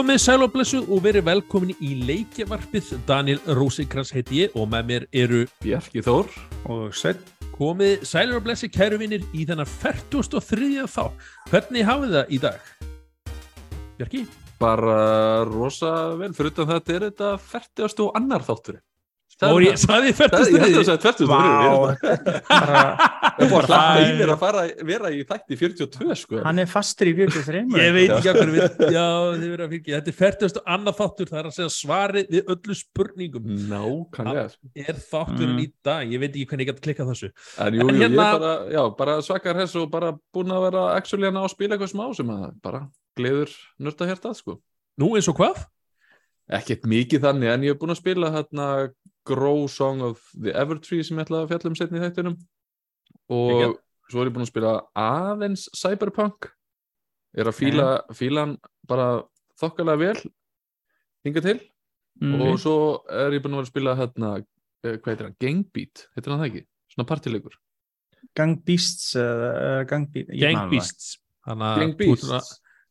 komið sæl og blessuð og verið velkomin í leikjavarpið. Daniel Rósikrans heiti ég og með mér eru Bjarki Þór og Sveit komið sæl og blessi kæru vinnir í þennan 43. þá. Hvernig hafið það í dag? Bjarki? bara rosa vel, fyrir utan þetta er þetta 40. og annar þáttur Og ég saði Það, ég held að það færtust sagði 20. Vá, bara, Það er bara Það hlaka í er- mér að fara, vera í þætti 42 sko hann er fastur í 43 Ég veit ekki okkur við, já þið verður að fylgja, þetta er 40. annað þáttur, það er að segja svarið við öllu spurningum. Nákvæmlega Er þátturinn Mm. í dag, ég veit ekki hvernig ég gæti klikkað þessu. En jú, En jú, hérna- ég bara, já, bara svakar hess og bara búin að vera actually að ná að spila eitthvað smá sem að bara gleður nörda hértað sko Nú eins og hvað? Ekkert mikið þannig, en ég hef búin að spila hérna Grow Song of the Evertree sem ég ætla að fjalla um setni í þættinum. Og Geggjað. svo er ég búin að spila aðeins Cyberpunk. Er að fíla, fíla hann bara þokkalega vel hinga til. Mm. og svo er ég búin að vera að spila hérna, eh, hvað heitir hann, Gangbeat. Heitir hann það ekki, svona partilegur Gang Beasts eða uh, Gang Beasts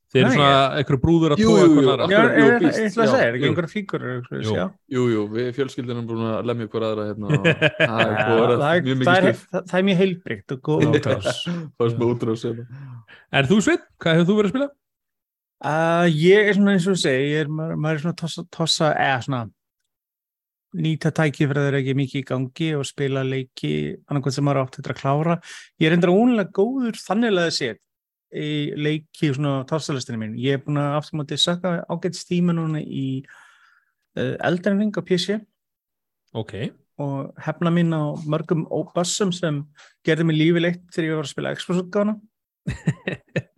Svona- Þeir eru svona einhverju brúður að tóa eitthvað jú, næra. Já, Akkurat, jú, er, Beasts, ég ætla að segja, er ekki einhverja fíkur Jú. já. Jú, jú, við fjölskyldunum búin að lemja ykkur aðra hérna og það er það, er, mjög það, mikið er, stuð það, það er mjög heilbrygt og góð útrás Fannst með útrás hérna. En þú Sveit, hvað hefur þú verið að spila? uh, Ég er svona eins og þú segi ég er, maður, maður er svona tossa, tossa eða svona nýta tæki fyrir að það er ekki mikið í gangi og spila leiki annarkvæmt sem maður átt þetta að klára ég er endur ónlega góður þannig að sé í leiki svona tossalistinu mín ég er búin að aftur móti sökka ágætt stíma núna í uh, Elden Ring á PC Ok. og hefna mín á mörgum óbassum sem gerði mig lífi leitt þegar ég var að spila Xbox-útgána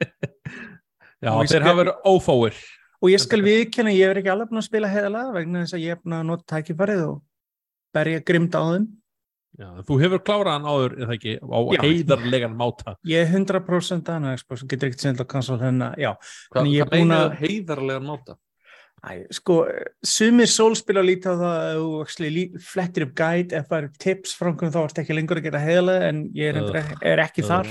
Já, þeir hafa verið ófáir. og ég skal viðkenna, ég er ekki alveg búin að spila heiðalega vegna þess að ég er búin að nota tækifærið og berja grimt á þeim Já, þú hefur klárað hann áður, er það ekki, á heiðarlegan máta. ég er 100% annað Xbox og getur ekkert sendt á konsol hennar, já. Er hvað meina að- heiðarlegan máta? Æ, sko, sumir sólspila líti á það lí- flettir upp guide ef það eru tips frá einhverjum þá ert ekki lengur að gera heiðalega en ég er, uh, er ekki þar.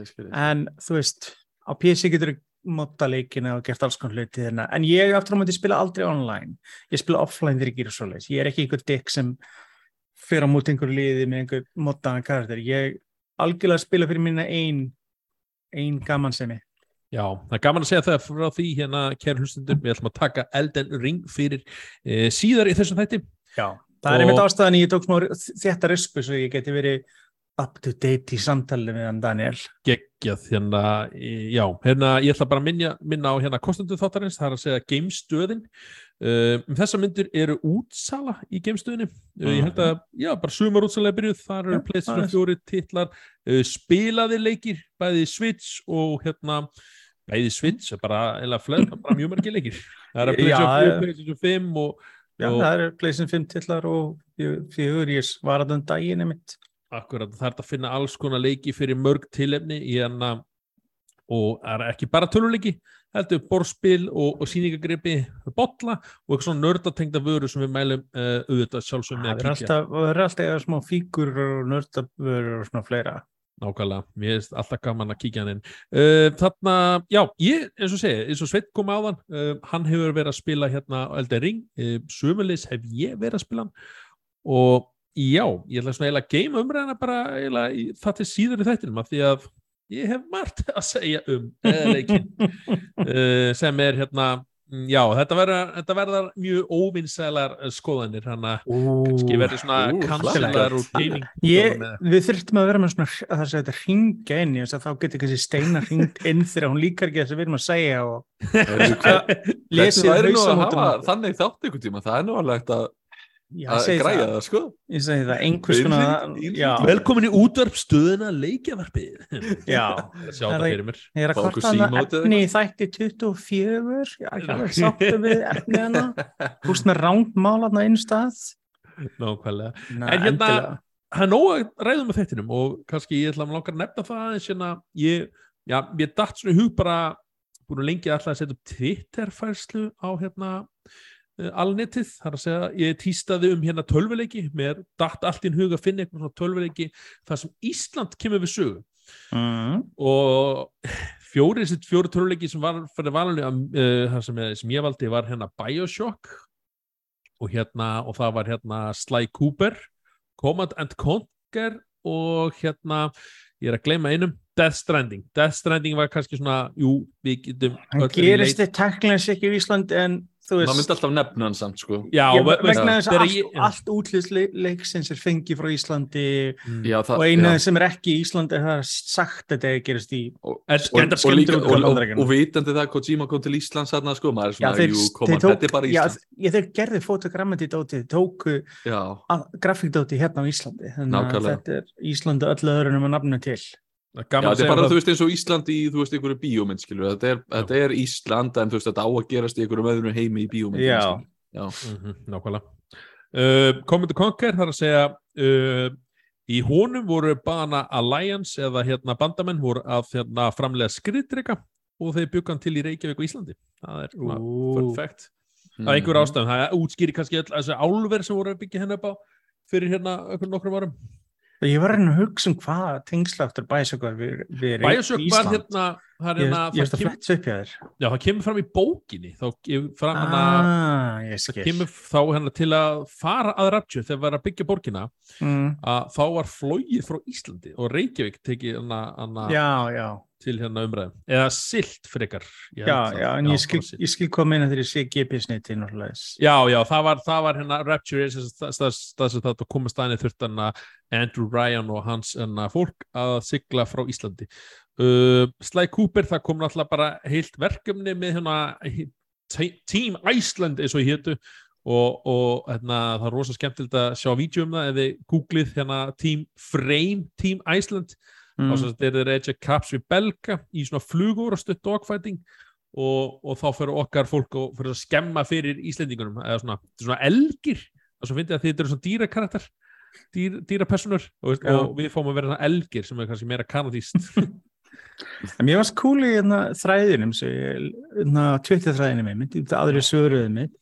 Ég skil ég. en þú veist, á PC getur móta leikina og gert alls konar hluti þarna en ég aftur á mæti spila aldrei online. Ég spila offline þegar ég gerir svoleiðis. Ég er ekki einhver dick sem fyrir á móti einhverju liði með einhver mótaðan karakter ég algjörlega spila fyrir mína ein ein gaman sem ég Já, það er gaman að segja það frá því hérna, kæri hlustundur, við ætlum að taka Elden Ring fyrir e, síðar í þessum þætti. Já, það er Og- einmitt ástæðan ég tók smá þetta rispu svo ég geti verið up to date í samtali með hann Daniel. Geggjað hérna, já, hérna ég ætla bara að minna, minna á hérna kostendu þáttarins, það er að segja gamestöðin. Uh, um þessa myndir eru útsala í gamestöðinni, uh, ég held að já, bara sumar útsalega byrjuð, þar eru PlayStation aðeins. 4 titlar uh, spilaði leikir, bæði Switch og hérna, bæði Switch bara, eða fleiri, bara mjög margir leikir. Það er að Já, PlayStation 4, já. PlayStation 5 og, Já, og það eru PlayStation 5 tillar og fjögur, ég var að þann daginn einmitt Akkurat, það er að finna alls konar leiki fyrir mörg tilefni í hana og það er ekki bara töluleiki heldur borspil og, og sýningagripi botla og eitthvað svona nördatengda vöru sem við mælum uh, auðvitað sjálfsögum með að kíkja. það er alltaf smá fígur og nördabörur og svona fleira. Nákvæmlega, mér finnst alltaf gaman að kíkja hann inn. Uh, þarna, já, ég eins og segi, eins og Sveit kom á þann uh, hann hefur verið að spila hérna á Elden Ring sömulegis hef ég verið að spila hann og já, ég ætla svona eiginlega að game umræðina bara eiginlega í, það til síður í þættinum af því að ég hef margt að segja um leikin uh, sem er hérna já, þetta verða, þetta verða mjög óvinnsælar skoðanir hann að kannski verður svona Ú, kanselar og gaming Ég, við þurftum að vera með svona að það sé þetta ringa inn í þess að þá getur kannski steina ringt inn þegar hún líkar ekki þess að við erum að segja og lesið að hausamótum hafa þannig þátt ykkur tíma? Það er nú alveg hægt að, að græja það, það, sko. ég segi það, einhvers konar Velkomin í útvarpstöðuna leikjavarpið. Já, Sjá það fyrir mér. ég er að kvarta hana efni í þætti 24 já, ekki alveg sáttu við efni hana húst með rángmál hana einu stað Nákvæmlega. Ná, En hérna-. Það er nóg að ræðum með þettinum og kannski ég ætla að langar að nefna það aðeins hérna. Ég, já, ég datt svona hug bara búin að lengi alltaf að setja upp Twitter-færslu á hérna alnetið, þar að segja, ég týstaði um hérna tölvuleiki, mér datt allt í hug að finna eitthvað svona tölvuleiki þar sem Ísland kemur við sögu mm. og fjóri, sitt fjóri töluleiki sem var fyrir valinu uh, sem, sem ég valdi var hérna Bioshock og hérna og það var hérna Sly Cooper Command and Conquer og hérna ég er að gleyma einum Death Stranding, Death Stranding var kannski svona, jú, við getum Hann gerist þið teknilega ekki í Íslandi en maður myndi alltaf nefna hann samt sko. Já, Ég, ve- vegna þess að þegar allt, ég- allt útlýsleiksins er fengið frá Íslandi Mm. já, það, og eina já. sem er ekki í Íslandi er það sagt að þetta gerist í og, En- og, og, líka, og, og vitandi það Kojima kom til Íslands þarna sko, maður er Já, svona, þeir, jú, koma, tók, þetta er bara já, Ísland. já, þeir gerði fotogrammandi dótið, tóku já, grafíkdótið hérna á Íslandi þannig að þetta er Íslandi öllu öðrunum að nafnu til Já, gaman að þetta er bara, það. þú veist, eins og Ísland í, þú veist, einhverju bíómynd, skilur, þetta er, þetta er Ísland, en þú veist, þetta á að gerast í einhverjum öðrum heimi í bíómynd. Já. Já, Mhm, nákvæmlega uh, Command and Conquer þarf að segja uh, í honum voru bana Alliance eða hérna bandamenn voru að hérna, framlega skriðdrega og þeir byggan til í Reykjavík og Íslandi það er svona fun Ú, fact Mhm. af ástæðum, það útskýri kannski öll þessi álver sem voru að byggja henni upp á fyrir hérna okkur nokkrum árum Ég var að reyna að hugsa um hvað tengsláttur bæsökar við, við Bioshock var Ísland. hérna, það er Ég hérna ég það, að kem, já, það kemur fram í bókinni þá fram hérna Ah, ég það kemur þá hérna til að fara að Rapture þegar var að byggja borgina mm, að þá var flóið frá Íslandi og Reykjavík tekið hana, hana Já, já, til hérna umræðum eða silt frekar já, það. já, en ég skil, ég skil hvað meina þegar ég sé GP-sniti náttúrulega já, já, það var, það var hérna Rapture er sem sagt stað- stað- stað sem Andrew Ryan og hans hana, fólk að sigla frá Íslandi. Uh, Sly Cooper, það kom náttúrulega bara heilt verkefni með hérna Te- Team Iceland eins og ég hétu. Og, og hérna, það er rosa skemmtilegt að sjá vídeo um það. Þið googlið hérna Team Frame Team Iceland Mm. og þess að þeir eru edge caps við belga í svona flugur og stutt dogfighting. Og, og þá fyrir okkar fólk og fyrir að skemma fyrir Íslendingunum. Eða svona, svona elgir. Og svo finnst ég að þetta eru svona dýrakarakter dýr, dýrapersonur og, Já. og við fáum að vera elgir sem er kannski meira kanadíst En mér varst cool í hérna, þræðinum, svo ég, hérna, Twitter þræðinum mig, myndi það aðri svöruðum mitt.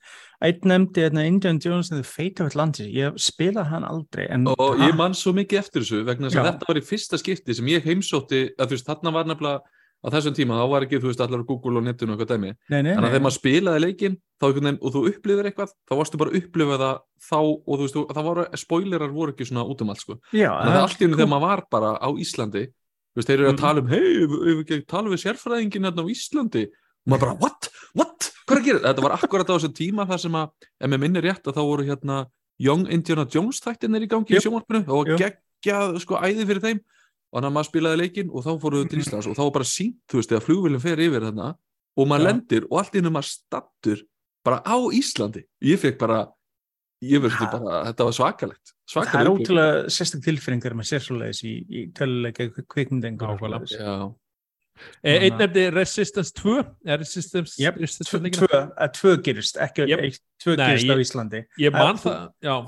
Einn nefndi hérna, Indiana Jones and the Fate of Atlantis, ég spilaði hann aldrei. En, Og ég man svo mikið eftir þessu vegna þess að þetta var í fyrsta skipti sem ég heimsótti að þú veist, þarna var nefnilega á þessum tíma, þá var ekki, þú veist, allar Google og netinu og eitthvað dæmi, Nei, nei, en að þegar maður spilaði leikinn þá einhvern veginn, og þú upplifir eitthvað, þá varstu bara að upplifa það þá, og þú veist, það voru, spoilerar voru ekki svona út um allt, sko Já, þannig að allt í hennu þegar maður var bara á Íslandi þú veist, þeir eru að Mhm. tala um hei, tala við sérfræðingin hérna á Íslandi og maður bara, what? What? Hvað er að gera? Þetta var akkurat á þessum tíma þar sem að, ef mér minnir rétt að þá voru hérna Young Indiana Jones þættinir í gangi Jöp. í sjónvarpinu og geggjað sko æði fyrir þeim og þannig að maður spilaði leikinn og þá fóruðu til Mhm. Íslands og þá var bara sínt, þú veist, þegar flugvillin fer yfir þarna og maður Já. lendir og allt hennu maður stattur bara á Íslandi ég fekk bara, ég verður bara þetta var svakalegt, Það er svakalegt ótrúlega sérstak tilfinningar með sér svoleiðis í, í töluleika kvikmyndengur. Já, einn Þannig nefndi Resistance 2 er Resistance, Jep, Resistance Tvö, leikina? tvö, að tvö gerist, ekki Jep. eitt, tvö Nei, gerist á Íslandi. ég man Eh, það,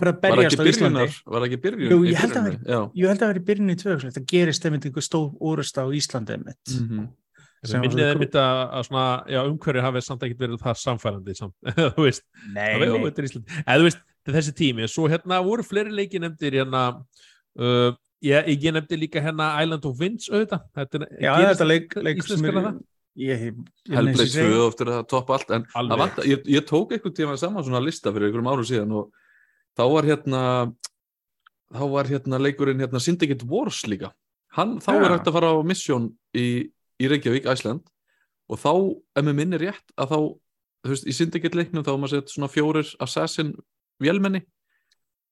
var berjast ekki byrjunar var ekki byrjun Jú, ég held að það verið byrjun í tvö, það gerist einmitt einhver stór úrust á Íslandi einmitt. Mhm. minnið svo er mitt að, að svona, já, umhverju hafi samt ekkert verið það samfærandi samt, þú veist, Nei, það veið nei. er eða þú veist, þetta þessi tími, svo hérna voru fleiri leiki nefndir hérna uh, ég, ég nefndi líka hérna Island of Winds auðvitað, þetta er Já, þetta leik, leik sem er það? ég, 2 oftur að toppa allt en það Alveg. vant, ég, ég tók einhvern tíma saman svona lista fyrir einhverjum árum síðan og þá var hérna þá var hérna leikurinn hérna Syndicate Wars líka hann, þá Já. er hægt að fara á mission í, í Reykjavík, Æsland og þá, ef mér minnir rétt að þá, þú veist, í Syndicate leiknum þá var maður sett svona fjórir assassin vélmenni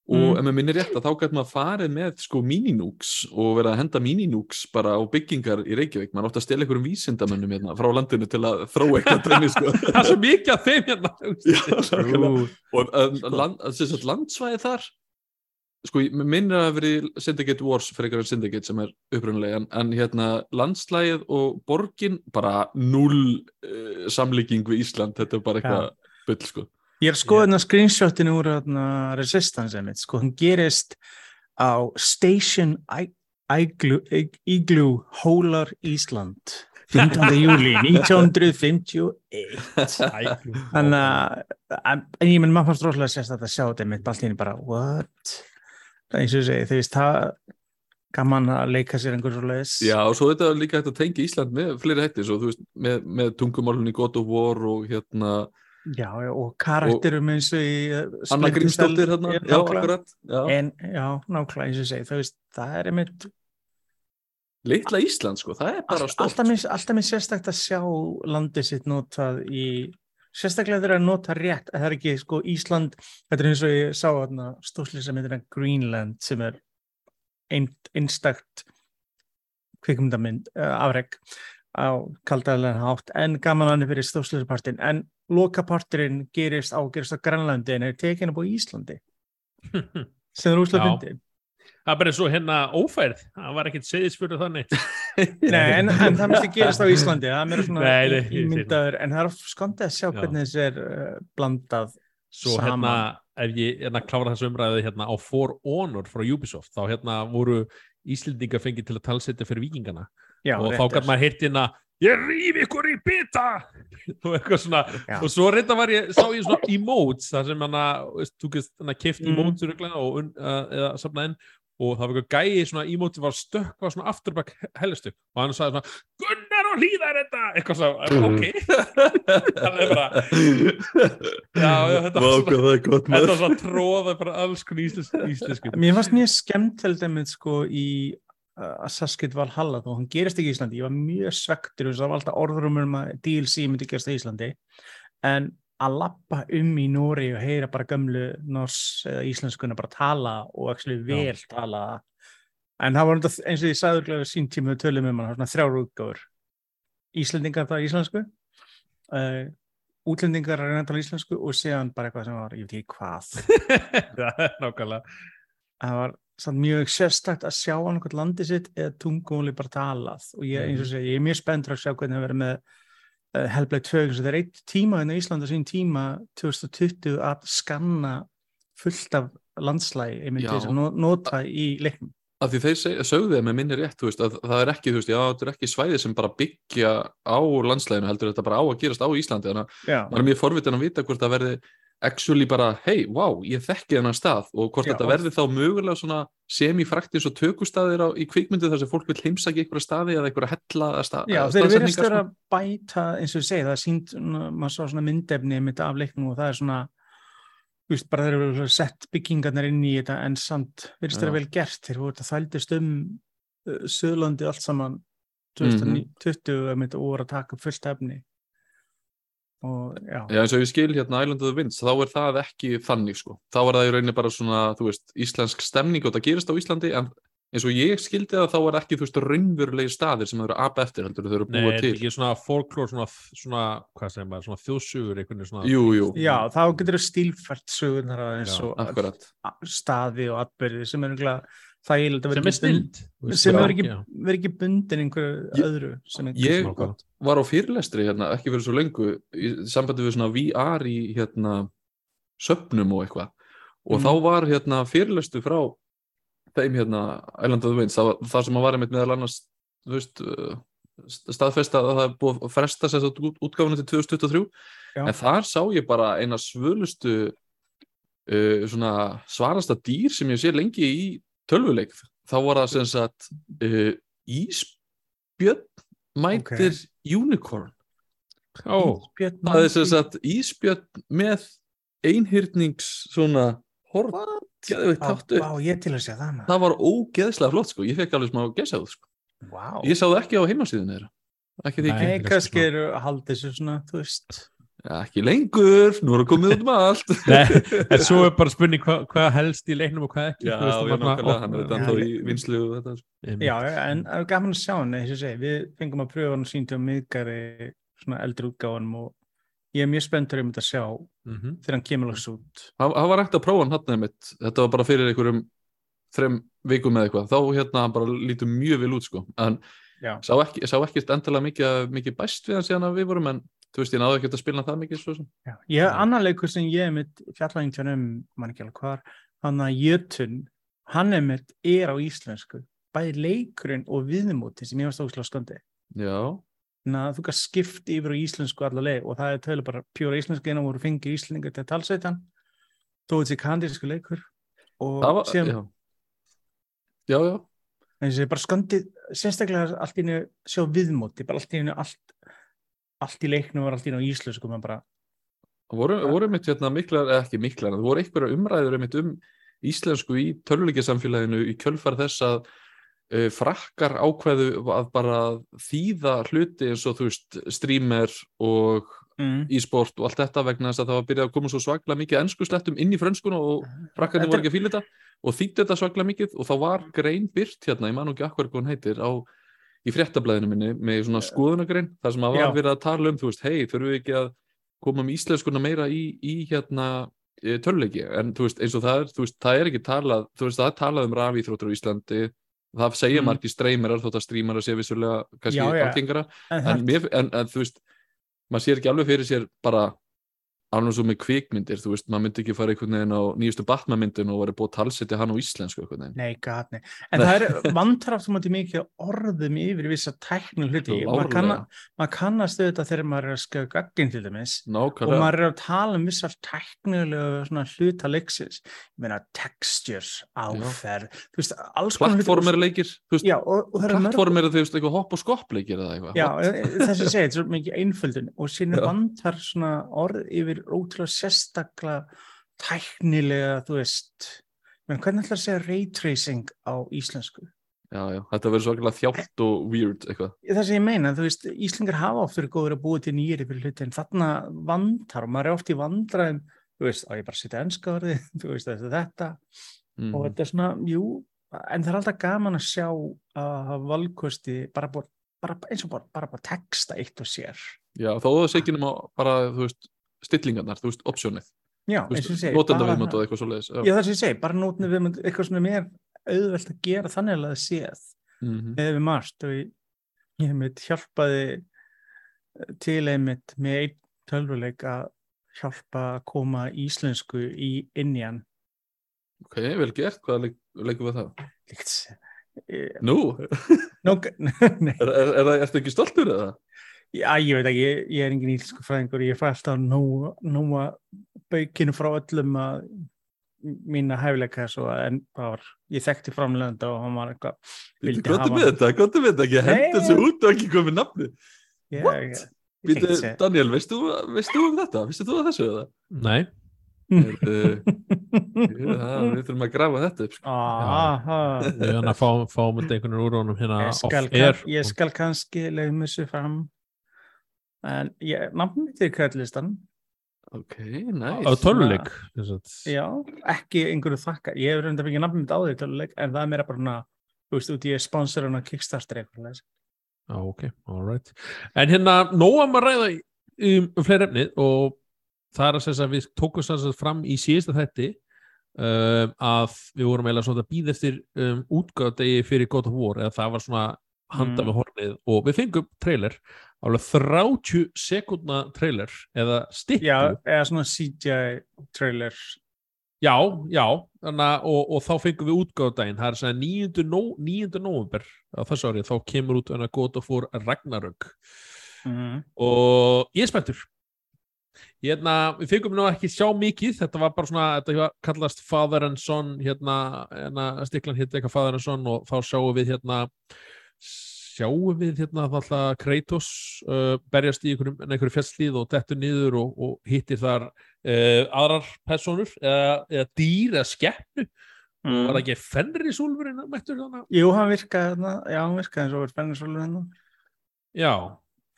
og Mm. ef mér minnir rétt að þá gæti maður farið með sko mininúks og verið að henda mininúks bara á byggingar í Reykjavík. Maður átti að stela einhverjum vísindamönnum hérna frá landinu til að þróa eitthvað dæmi sko. það er svo mikið að þeim hérna Já, og um, land, landsvæði þar sko, minnir að það hafi verið Syndicate Wars fyrir en Syndicate sem er upprunnilega en, hérna landslægið og borgin bara null uh, samlíking við Ísland, þetta er bara eitthvað bull sko ég er að skoða hérna screenshotinu úr hérna, Resistance einmitt, sko, hann gerist á Station Igloo, Ig- Igloo Hólar Ísland 15. júli 1951 æ, Þannig að, en ég menn maður fannst rosalega sérst að sjá þetta mitt allt í henni bara, what? Það er eins og segi, þú veist, það, gaman að leika sér einhver svo leiðis Já, og svo þetta er líka hægt að tengja Ísland með fleiri hættir, svo þú veist, með, með tungumálunni God of War og hérna já, já, og karakterum eins og í uh, Anna Grímsdóttir hérna, já, akkurat. En já, nákvæmlega eins og segi það, veist, það er einmitt Litla Ísland, sko, það er bara stolt alltaf, mér, sérstakt að sjá landið sitt notað í sérstaklega þegar að nota rétt það er ekki sko Ísland þetta er eins og ég sá stóðslega sem heitir Greenland sem er ein, einstakt kvikmyndamind uh, afreg á kaldalega hátt en gaman hann fyrir stóðslega en lokaparturinn gerist á gerist á Grænlandi en er tekin upp á Íslandi. Sem er úslega fyndið Það er bara svo hérna ófærð, það var ekkert seðisfjörðu þannig. Nei, en, en það myndi gerast á Íslandi. Það er meira svona ímyndaður. En það er skondið að sjá Já. hvernig þessi er uh, blandað Svo Saman. hérna, ef ég hérna klára þessu umræðu hérna á For Honor frá Ubisoft, þá hérna voru Íslendingar fengið til að talsetja fyrir vikingana Já, og þá gæt maður heyrt hérna ég rýf ykkur í bita og eitthvað svona, Já. og svo reynda var ég sá ég svona emotes, þar sem hann þú gæst hann kift Mm. emotes mm. og, un- uh, eða safna inn og það var eitthvað gæi svona emote var stökkva svona afturbak hellistu og hann sagði svona Gunnar og hlýðar þetta eitthvað svona, ok það er bara, já, já, þetta var svona það er Þetta var svona tróða bara alls konar íslensk, íslensku. Mér fannst mjög skemmt held einmitt sko í Assassin's Valhalla þó hann gerist ekki í Íslandi, ég var mjög svektur og það var alltaf orðrumur um að DLC myndi gerast í Íslandi. En að lappa um í Nóri og heyra bara gömlu nors eða íslenskuna bara tala og actually vel tala. En það var eins og ég sagði örugglega sín tíma við tölum um hann, þrjár útgáfur. Íslendingar það íslensku uh, útlendingar að tala íslensku og séðan bara eitthvað sem var, ég veit ekki hvað. Það er nákvæmlega. það var samt mjög sérstakt að sjá annað landi sitt eða tungumóli bara talað. Og ég, eins og Mhm. segja, ég er mjög spenntur að sjá hvernig það verður með uh, 2 eins og það er eitt tíma inn á Íslanda sín tíma 2020 að skanna fullt af landslægi einmitt þess að no- nota í leiknum. Af því þeir seg, sögðu þeim með minni rétt veist, að það er ekki, veist, já, þetta er ekki svæði sem bara byggja á landslæginu heldur þetta bara á að gerast á Íslandi. Þannig að maður er mjög forvitin að vita hvort það verði actually bara, hei, wow, ég þekki þennan stað og hvort Já. þetta verði þá mögulega svona semifraktis og tökustaðir á, í kvikmyndu þar sem fólk vil heimsækja einhverja staði eða einhverja hella eða sta, Já þeir staðsetningar, vera sko. bæta eins og ég segi, það er sínt maður sá svona myndefni mitt af leiknum og það er svona veist, bara þeir eru sett byggingarnar inn í þetta en samt verðist þeirra vel gert þeir voru þetta þældist um uh, Suðlandi allt saman Mhm. 2020 mm. og voru að taka fullt efni og já, Já, eins og ég skil hérna Island of the Winds, þá er það ekki þannig sko. Þá er það í rauninni bara svona, þú veist, íslensk stemning og það gerist á Íslandi, en eins og ég skildi það, þá er ekki, þú veist, raunverulegi staðir sem það eru að apa eftir, heldur þau eru Nei, búið þetta er til. ekki svona folklór, svona, svona, hvað segir maður, svona þjóðsugur, einhvern veginn svona. Jú, jú, já, þá getur þau stílfært sögurnar að eins og akkurat. staði og atbyrði sem er eiginlega þægilegt að vera Sem er ekki bund- sem er ekki, ekki bundin einhverju öðru sem Ég var á fyrirlestri hérna, ekki fyrir svo lengu, í sambandi við svona VR í hérna söpnum og eitthvað. Og Mm. þá var hérna fyrirlestu frá þeim hérna Island of the Winds, það, var- það sem að var einmitt meðal annars, þú veist, uh, staðfesta að það er búið að fresta sér út, útgáfuna til 2023 Já. en þar sá ég bara eina svölustu uh, svona svarasta dýr sem ég sé lengi í tölvuleik þá var það sem sagt uh, ísbjörn mætir unicorn. Ó, Björn það er sem sagt ísbjörn með einhyrnings svona segja það var ógeðslega flott sko, ég fekk alveg smá gæsaðu sko. Vá. ég sá það ekki á heimasíðinu þeirra. Ekki því Nei. kannski kannski eru halda þessu svona, þú veist. Ja, ekki lengur nú er það komið út um allt Nei, en svo er bara spurning hvað hva helst í leiknum og hvað ekki. já, þú veist, já, nákvæmlega, hann er þetta ennþá í vinslu og þetta. Já, en það er gaman að sjá hann, við fengum að pröfa hann síndi á miðgari svona eldri útgáfanum og ég er mjög spenntur um þetta að sjá Mhm. þegar hann kemur loks út. það var ekkert að prófa hann hann einmitt þetta var bara fyrir einhverjum þrem vikum eða eitthvað, þá hérna hann bara lítur mjög vel út sko, en Já. sá ekki, sá ekki endilega mikið, mikið bæst við hann síðan að við vorum, en þú veist, ég náðu ekki að spila það mikið svo sem. Já, ég annan leikur sem ég hef mitt fjallægintján um, mann ekki alveg hvar, hann að Jötun, hann er mitt er á íslensku, bæði leikurinn og viðmóti sem ég var stókslega skondi. já, Þannig að þú kannski skipti yfir á íslensku alla leið og það er tölu bara pjóra íslensku en það voru fengið íslendingar til að talsveitan, þó þetta sé kandísku leikur og var, síðan, já. Já, já, að bara skandið sérstaklega allt í einu sjá viðmóti bara allt í einu allt, allt í leiknum var allt í á íslensku maður bara voru, voru mitt hérna miklar, eða ekki miklar það voru einhverja umræður einmitt um íslensku í töluleikjasamfélaginu í kjölfar þess að uh, frakkar ákveðu að bara þýða hluti eins og þú veist streamer og mm. e-sport og allt þetta vegna þess að það var byrjað að koma svo svakla mikið ennsku slettum inn í frönskuna og frakkarnir voru ekki að fíla þetta og þýtti þetta svakla mikið og þá var grein byrt hérna, ég man ekki akkur hvað hún heitir á, í fréttablaðinu minni með svona skoðunagrein þar sem að var verið að tala um þú veist, hei, þurfum við ekki að koma með íslenskuna meira í, í hérna töluleiki, en þú veist, eins og það er þú veist, það er ekki talað, þú veist, það er talað um rafíþróttur á Íslandi. Það segja Mm. margir streymerar þótt að strímara sé vissulega kannski algengara. En, en, en þú veist maður sér ekki alveg fyrir sér bara alveg svo með kvikmyndir, þú veist, maður myndi ekki fara einhvern veginn á nýjustu Batman myndin og verið búið að talsetja hann á íslensku veginn Nei, gat, nei. En það er vantraft um að mikið orðum yfir vissa tæknil hluti. Maður, kann, maður kannast auðvitað þegar maður er að skjöða gaggin til dæmis og nákvæmlega, maður er að tala um vissar tæknilegu svona hluta leiksins. Ég meina textures, áferð, þú veist, alls konar plattformer leikir þú veist, Já, og, og það er plattformer þú veist, eitthvað hopp og skopp leikir eða eitthvað Já, þess að segja, þetta er mikið einföldun og síðan Já. vantar svona orð yfir ótrúlega sérstaklega tæknilega, þú veist menn hvernig ætlar að segja ray tracing á íslensku? já, já, þetta verður svakalega þjátt og weird eitthvað, Það sem ég meina, þú veist, Íslingar hafa oft verið góður að búa til nýjir yfir hluti en þarna vantar og maður er oft í vandræðum þú veist, á ég bara að setja ennska orðið þú veist, þetta, þetta mm. og þetta er svona, jú, en það er alltaf gaman að sjá að hafa valkosti bara, bara, bara eins og bara, bara, bara texta eitt og sér já, þó það sé ekki nema bara, þú veist, stillingarnar, þú veist, segi notenda viðmót og eitthvað svoleiðis já. Já, það sem ég segi, bara nótni við eitthvað svona mér auðvelt að gera þannig að það séð Mhm. eða við margt og ég, ég mitt hjálpaði eh, til einmitt með einn tölvuleik að hjálpa að koma íslensku í inn í hann ok, vel gert, hvað leik, leikum við það? líkt eh, Nú, Nó, nei, er, er, er, er, ertu ekki stoltur eða? Já, ég veit ekki, ég, ég er engin íslensku fræðingur, ég fæ alltaf nú, nú að baukinu frá öllum að mína hæfileika svo en það var, ég þekkti framlegenda og hann var eitthvað vildi Góttu hafa- með þetta, góttu með þetta, ekki Nei. henda þessu út og ekki komið nafni. Ég- What? ég- ég Býtu. Daniel, veist þú, veist þú um þetta? Vistu þú að þessu eða? Nei, Uh, við þurfum að grafa þetta upp. Sko. Aha. við erum að fá, fáum þetta einhvern úr honum hérna Ég ég skal kannski leiðum þessu fram en ég, nafnum mitt er kvæðlistan Ok, næs. á töluleik já, ekki einhverju þakka. Ég hef reynda fengið nafnum mitt á því töluleik en það er meira bara svona, þú veist, út ég er sponsorinn á Kickstarter eitthvað ok, alright En hérna, nóam að ræða um, um fleiri efnið og það er að segja að við tókum þess að fram í síðasta þætti um, að við vorum eiginlega svona að býða eftir um, útgáðdegi fyrir God of War eða það var svona handa Mm. við hornið og við fengum trailer alveg 30 sekundna trailer eða stikku já, eða svona CGI trailer Já, já, þannig og, og þá fengum við útgáðdægin, það er svona 9. Nó, 9. november á þessu ári, þá kemur út enn að God of War Ragnarök mm. og ég spenntur hérna, við fengum nú ekki sjá mikið, þetta var bara svona þetta kallast Father and Son hérna, hérna stiklan hérna eitthvað Father and Son og þá sjáum við hérna sjáum við hérna alltaf Kratos uh, berjast í einhverjum, einhverjum fjallslíð og dettur niður og, og hittir þar uh, aðrar personur eða, eða dýr eða skeppnu Mm. var það ekki Fenrisúlfurinn mættur þannig jú, hann virkaði þarna, já, hann virkaði eins og verið svolítið hennar Já,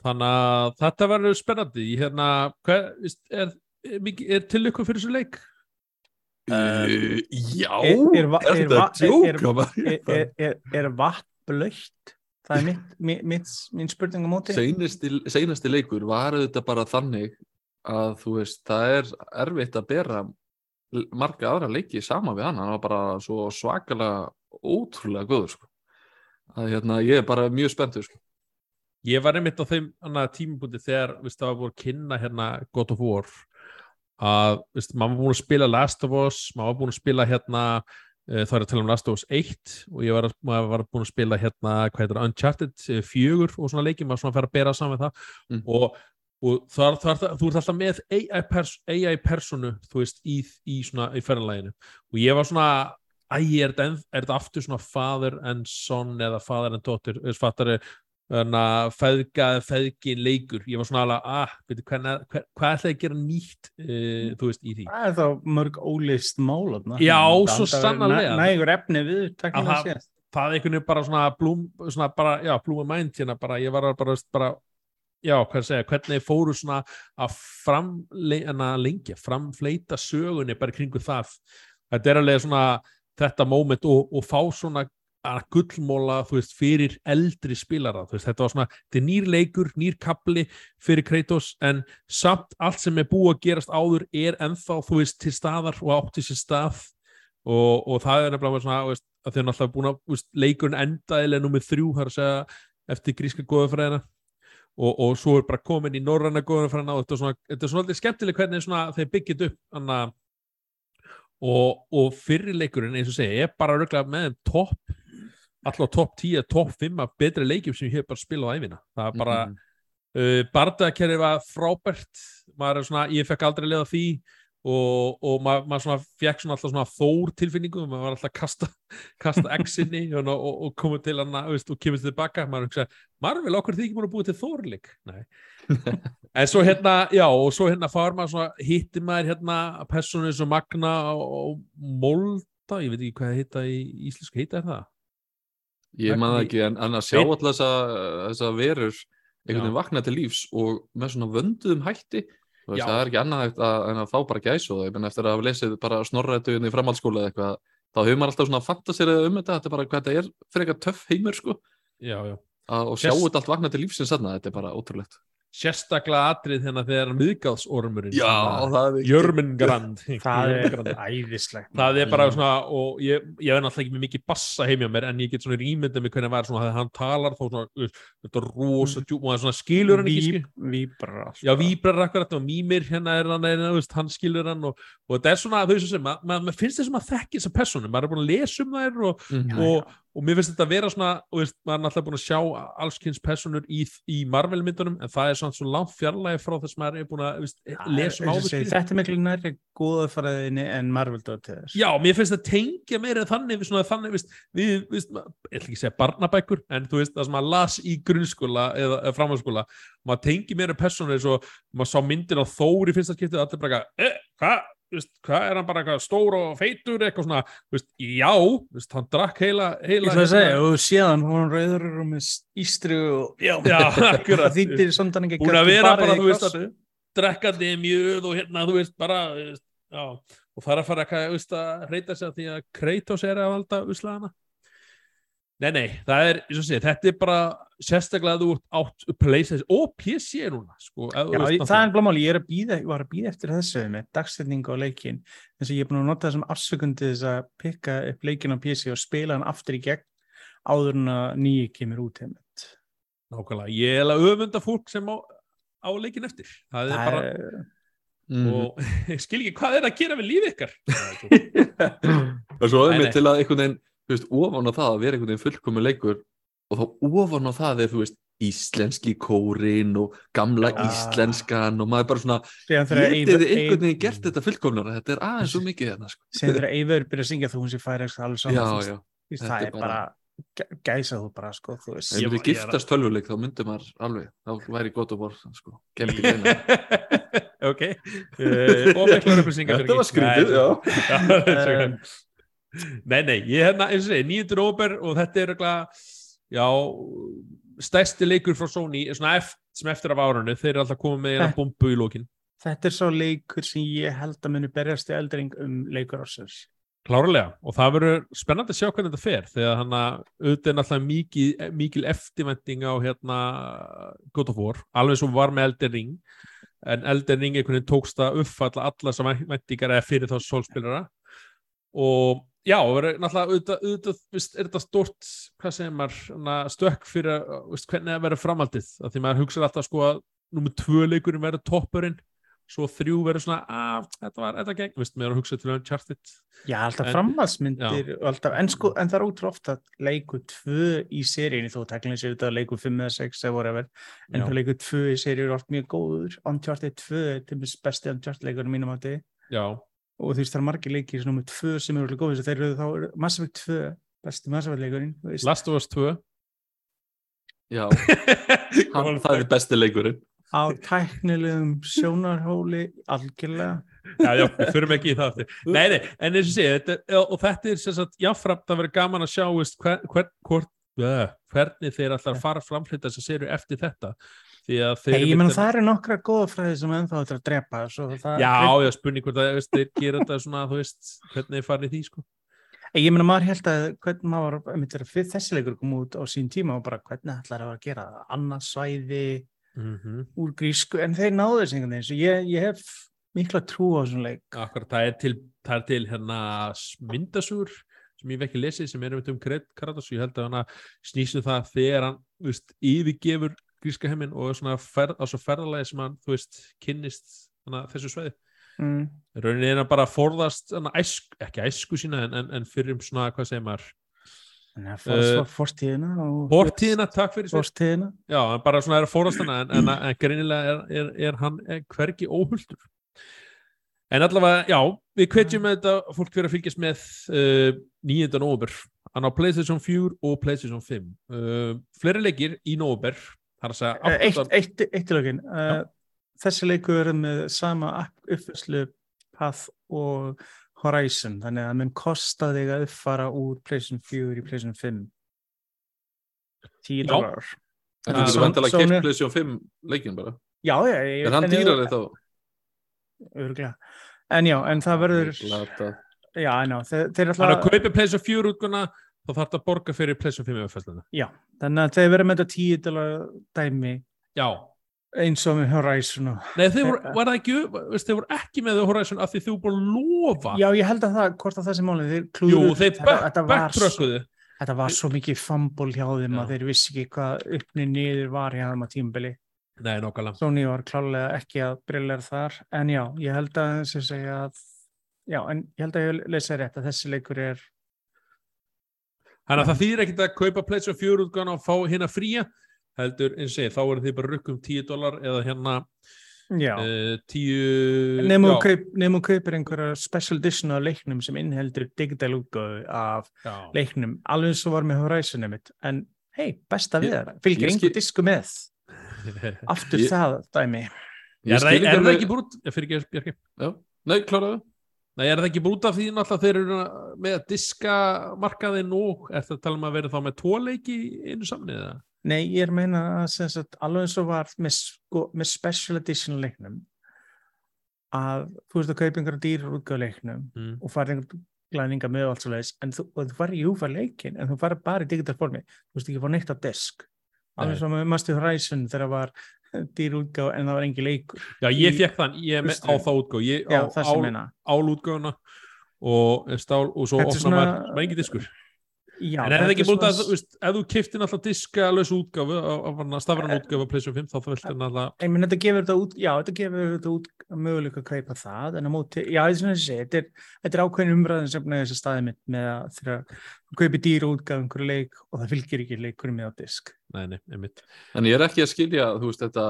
þannig að þetta verður spennandi. Hérna, hvað, er, er, er til ykkur fyrir þessu leik? Uh, já, Er- er er er er- er, er, er, er vatn blöytt? Það er mitt, mitt, mitt, mín spurning á móti Seinasti, seinasti leikur var auðvitað bara þannig að þú veist, það er erfitt að bera marga aðra leiki sama við hann, hann var bara svo svakalega ótrúlega góður sko. að hérna, ég er bara mjög spenntur sko. Ég var einmitt á þeim annað tímabúti þegar veist, það var búin að kynna hérna God of War að veist, maður var búin að spila Last of Us, maður var búin að spila hérna það er að tala um Last of Us 1 og ég var, var búin að spila hérna hvað heitir Uncharted 4 og svona leiki, maður svona fer að bera saman við það Mm. og, og þar, þar, þar, þú ert alltaf með AI, pers, AI personu þú veist, í, í svona í ferðanlæginu og ég var svona æ, er þetta, aftur svona father and son eða father and daughter, fattar þannig að feðga eða feðgin leikur. Ég var svona alveg, ah, veitu, hvernig, hver, hvað ætlaði að gera nýtt uh, þú veist, í því? Það er þá mörg ólist mál Já, svo sannarlega. Nægur efni við, Að teknilega það- séð. það er einhvern veginn bara svona blúm, svona bara, já, blúma mænt hérna bara, ég var að bara, bara já, hvað að segja, hvernig fóru svona að framleina lengja, framfleita sögunni bara kringu það. Þetta er alveg svona þetta moment og, og fá svona að gullmóla, þú veist, fyrir eldri spilara, þú veist, þetta var svona þetta er nýr leikur, nýr kapli fyrir Kratos en samt allt sem er búið að gerast áður er ennþá, þú veist, til staðar og átti sér stað. Og, og það er nefnilega svona, veist, að er náttúrulega búin að leikurinn endaðilega nummið þrjú, það er að segja, eftir gríska góðafræðina og, og svo er bara komin í norræna góðafræðina og þetta er svona, þetta er svona skemmtileg hvernig svona þeir byggjit upp. Anna, og, og fyrir leikurinn eins og segja, er bara röglega með topp alltaf topp 10, topp 5 af betri leikjum sem ég hef bara spilað á æfina það er bara, Mhm. uh, bardakerri var frábært. Maður er svona, ég fekk aldrei leið á því og, og maður, maður svona fekk svona alltaf svona þór tilfinningu maður var alltaf að kasta, kasta X-inni og, og, og komið til hann og kemur tilbaka, maður hugsa, Marvel okkur því ekki múin að búið til þórleik en svo hérna, já, og svo hérna fár maður svona, hitti maður hérna persónu eins og Magna og, Molda, ég veit ekki hvað það heita í íslensku, heita er það? Ég man það ekki, en, en að sjá alltaf þessa, þessa verur einhvern veginn vakna til lífs og með svona vönduðum hætti veist, það er ekki annað en að fá bara gæs og það, ég menn eftir að hafa lesið bara snorrættuðin í framhaldsskóla eða eitthvað þá hefur maður alltaf svona fantasirað um þetta. Þetta er bara hvað þetta er fyrir eitthvað töff heimur sko. Já, já. að, og sjá Sérst- þetta allt vakna til lífsins þarna, þetta er bara ótrúlegt Sérstaklega atrið hérna þegar miðgáðsormurinn það er Jörmungrand Það er æðislegt. það er bara Mm. svona og ég, ég er náttúrulega ekki með mikið bassa heimja mér en ég get svona rýmyndið mig hvernig var svona þegar hann talar þá svona, þetta er rosa djúm og það svona skilur hann ekki víbrar alltaf. Já, víbrar akkurat og mýmir hérna er hann, er, veist, hann skilur hann og, og þetta er svona, þú veist, maður ma, ma finnst þessum að þekki þessar persónum, maður er búin að lesa um þær og, Mhm. og, og mér finnst þetta að vera svona, og veist, maður er náttúrulega búin að sjá allskynns personur í, í Marvel myndunum en það er svona svo langt fjarlægi frá þess að maður er búin að veist, lesa um og segi, skilur. Þetta er miklu nærri góðafræðinni en Marvel Dóttir. Já, mér finnst það tengja meira þannig svona þannig, veist, við, veist, ma- ég ætla ekki að segja barnabækur, en þú veist, það sem maður las í grunnskóla eða, eða framhaldsskóla, maður tengi meira persónu eins og maður sá myndir á Þór í fyrsta skiptið, allir bara, eh, hvað, veist, hvað er hann bara eitthvað stór og feitur, eitthvað svona, veist, já, veist, hann drakk heila, Ég heila, ætla að segja, og síðan hún rauður og með ístru og já, þýttir samt hann ekki Búin að vera bara þú veist, krossu. drekkandi mjög og hérna, þú veist, bara, já, og það er að fara eitthvað, þú veist, að reyta sig að því að Kratos er að valda uslaðana. Nei, nei, það er, eins og sé, þetta er bara sérstaklega að þú ert átt PlayStation og PC núna, sko. ef þú Já, það er blámáli, ég er var að býða eftir þessu með dagsetningu á leikin þess að ég er búin að nota þessum afsökundi þess að pikka upp leikin á PC og spila hann aftur í gegn áður en að nýji kemur út heimitt. Nákvæmlega, ég er að öfunda fólk sem á, á leikin eftir. Það er bara, Mhm. og ég skil ekki hvað er að gera við lífið ykkar. Það er svo- er mér til að einhvern veginn þú veist, ofan á það að vera einhvern veginn fullkomu leikur og þá ofan á það er þú veist íslenski kórin og gamla Já. íslenskan og maður bara svona getið einhvern veginn gert þetta fullkomnara? Þetta er aðeins svo mikið hérna sko. síðan þegar Eivör byrja að syngja þú hún sé færi alveg saman, já, já, það er bara- bara gæ- gæsa þú bara, sko, þú veist. ef við giftast tölvuleik þá myndum maður alveg, þá væri gott að bor sko, ok. Uh, þetta var skrítið, nei, nei, ég hérna, eins og segi, 9. óber og þetta er eitthvað, já stærsti leikur frá Sony svona eftir, sem eftir af árunni, þeir eru alltaf komið með eina bombu í lókin Þetta er svo leikur sem ég held að muni berjast í eldring um leikur ásins. klárlega, og það verður spennandi að sjá hvernig þetta fer, þegar hann að auðvitað er náttúrulega mikil, mikil eftirvending á hérna God of War, alveg sem var með Elden Ring en Elden Ring einhvern veginn tókst að uppfalla alla sem vendingar eða fyrir þá sólspilara og já, náttúrulega auðvitað, auðvitað veist, er þetta stort, hvað segir maður stökk fyrir að, veist, hvernig það verður framaldið, því maður hugsa alltaf sko að nummer tvö leikurinn verður toppurinn svo þrjú verður svona, að þetta var, þetta gegn, veist, mér er að hugsa til Uncharted. Já, alltaf En- framhaldsmyndir en, sko, en það er ótrú ofta leiku tvö í seríunni þó teknilega séu þetta leiku fimm eða sex eða whatever, en Já. það leiku tvö í seríu er oft mjög góður, Uncharted 2 er til dæmis besti Uncharted leikurinn mínum átti Já, og þú veist það er margir leikir sem nummer tvö sem eru alveg góðið þeir eru þá er Mass Effect 2 besti Mass Effect leikurinn Last of Us 2 Já, hann, það er besti leikurinn. á tæknilegum sjónarhóli algjörlega. Já, já, við förum ekki í það aftur. Nei, nei, en eins og sé, þetta, og þetta er sem sagt, jáframt að vera gaman að sjá hver, hver, hvort, hvernig þeir alltaf fara framflýta þess að séru eftir þetta. að Hey, ég menn það eru nokkra góða fræði sem ennþá þetta að drepa svo það Já, já, spurning hvort að veist, þeir gera þetta svona, þú veist, hvernig þeir farið því, sko. Ég meina maður held að hvernig maður einmitt þessi leikur kom út á sín tíma og bara hvernig ætlar að gera það? Annað svæði Mm úr grísku en þeir náðu þessu einhvern veginn svo ég, ég hef mikla trú á þessum leik. Akkurat, það er til, það er til hérna myndasúr sem ég hef ekki lesið sem er um Kret Karadas og ég held að hana snýstu það þegar hann, veist, yfirgefur gríska heiminn og svona ferð, á svo ferðalagi sem hann, þú veist, kynnist hana, þessu sveiði. mm. Rauninni er hann bara að forðast hana, æsku, ekki æsku sína en, en, en fyrir um svona, hvað segir maður, að Eh, uh, fórstíðina og Bortíðina, takk fyrir sveit. fórstíðina Já, bara svona er að fórast hana en, en, greinilega er, er, er hann er hvergi óhulltur. En allavega, já, við hvetjum með þetta fólk fyrir að fylgjast með uh, 9. nóvember. Hann á PlayStation 4 og PlayStation 5. Uh, fleiri leikir í nóvember. Það er að segja Eh, eitt, 8. eitt, eitt til okkur uh, þessi leikur er með sama uppfæslu path og Horizon þannig að mun kosta þig að uppfara úr PlayStation 4 í PlayStation 5 10 Já. dólar En Já, þú getur Sony- vantilega Sony- keitt PlayStation 5 leikin bara Já, já, ég, Er hann en ég- dýrari þá? Örugglega. En já, en það verður. Já, ná, þeir, þeir Hann er að alltaf kaupa PlayStation 4 útguna þá þarf það að borga fyrir PlayStation 5 uppfæsluna. Já, þannig að þeir verður með þetta 10 dólar dæmi Já. eins og með Horizon og Nei, þeir voru, ekki, voru ekki með Horizon af því þú búið að lofa. Já, ég held að það, hvort að það sem málið þeir Jú, klúðruðu- þeir þetta, back, þetta, var, þetta var svo mikið fambul hjá þeim Já. að þeir vissi ekki hvað uppni niður var hjá þeim á tímabili Nei, nákvæmlega. Sony var klálega ekki að brillar þar en já, ég held að að já, en ég held að ég leysa rétt að þessi leikur er Þannig að það þýðir ekkert að kaupa PlayStation 4 útgána og fá hérna fría heldur, eins og segi, þá eru þið bara rukkum 10 dólar eða hérna uh, 10 nefnum þú kaupir einhverja special edition á leiknum sem innheldur digital útgáðu af já. leiknum, alveg eins og var með Horizon mitt, en hei, besta við Ég- það fylgir ég einhver skil- disku með aftur Ég- það dæmi Er, Ég það, skil er það ekki brút? Ég fyrir ekki, Bjarki. Já. Nei, kláraðu Nei, er það ekki brút af því náttúrulega þeir eru með að diska markaðinn og er það að tala um að vera þá með tvo leiki í einu samni eða? Nei, ég er að meina að alveg eins og var með, sko, með special edition leiknum að þú veist að kaupa einhverja dýrar útgáð leiknum Mm. og fara einhverja glæninga með og allt svo leiðis en þú, þú fari, jú, fari leikin en þú fari bara í digital formi þú veist ekki fá neitt á disk. Alveg svo með Master Horizon þegar var dýr útgáð en það var engin leikur. Já, ég fekk þann, ég er með, á þá útgáð, Já, það sem ál, meina. álútgáðuna og stál og svo opna maður, maður engin diskur. Já, en er það ekki búin að, þú ef þú kiftir náttúrulega diska lausu útgáfu, af stafran útgáfu á PlayStation 5, þá þá viltu náttúrulega Ég menn þetta gefur þetta út, já, þetta gefur þetta út möguleika að kaupa það, en á móti, já, þetta er svona þessi, þetta er, þetta er ákveðin umræðin sem nefnir þessi staði mitt með að þú kaupir dýra útgáð einhverju leik og það fylgir ekki leikurinn með á disk. Nei, nei, einmitt. En ég er ekki að skilja, þú veist, þetta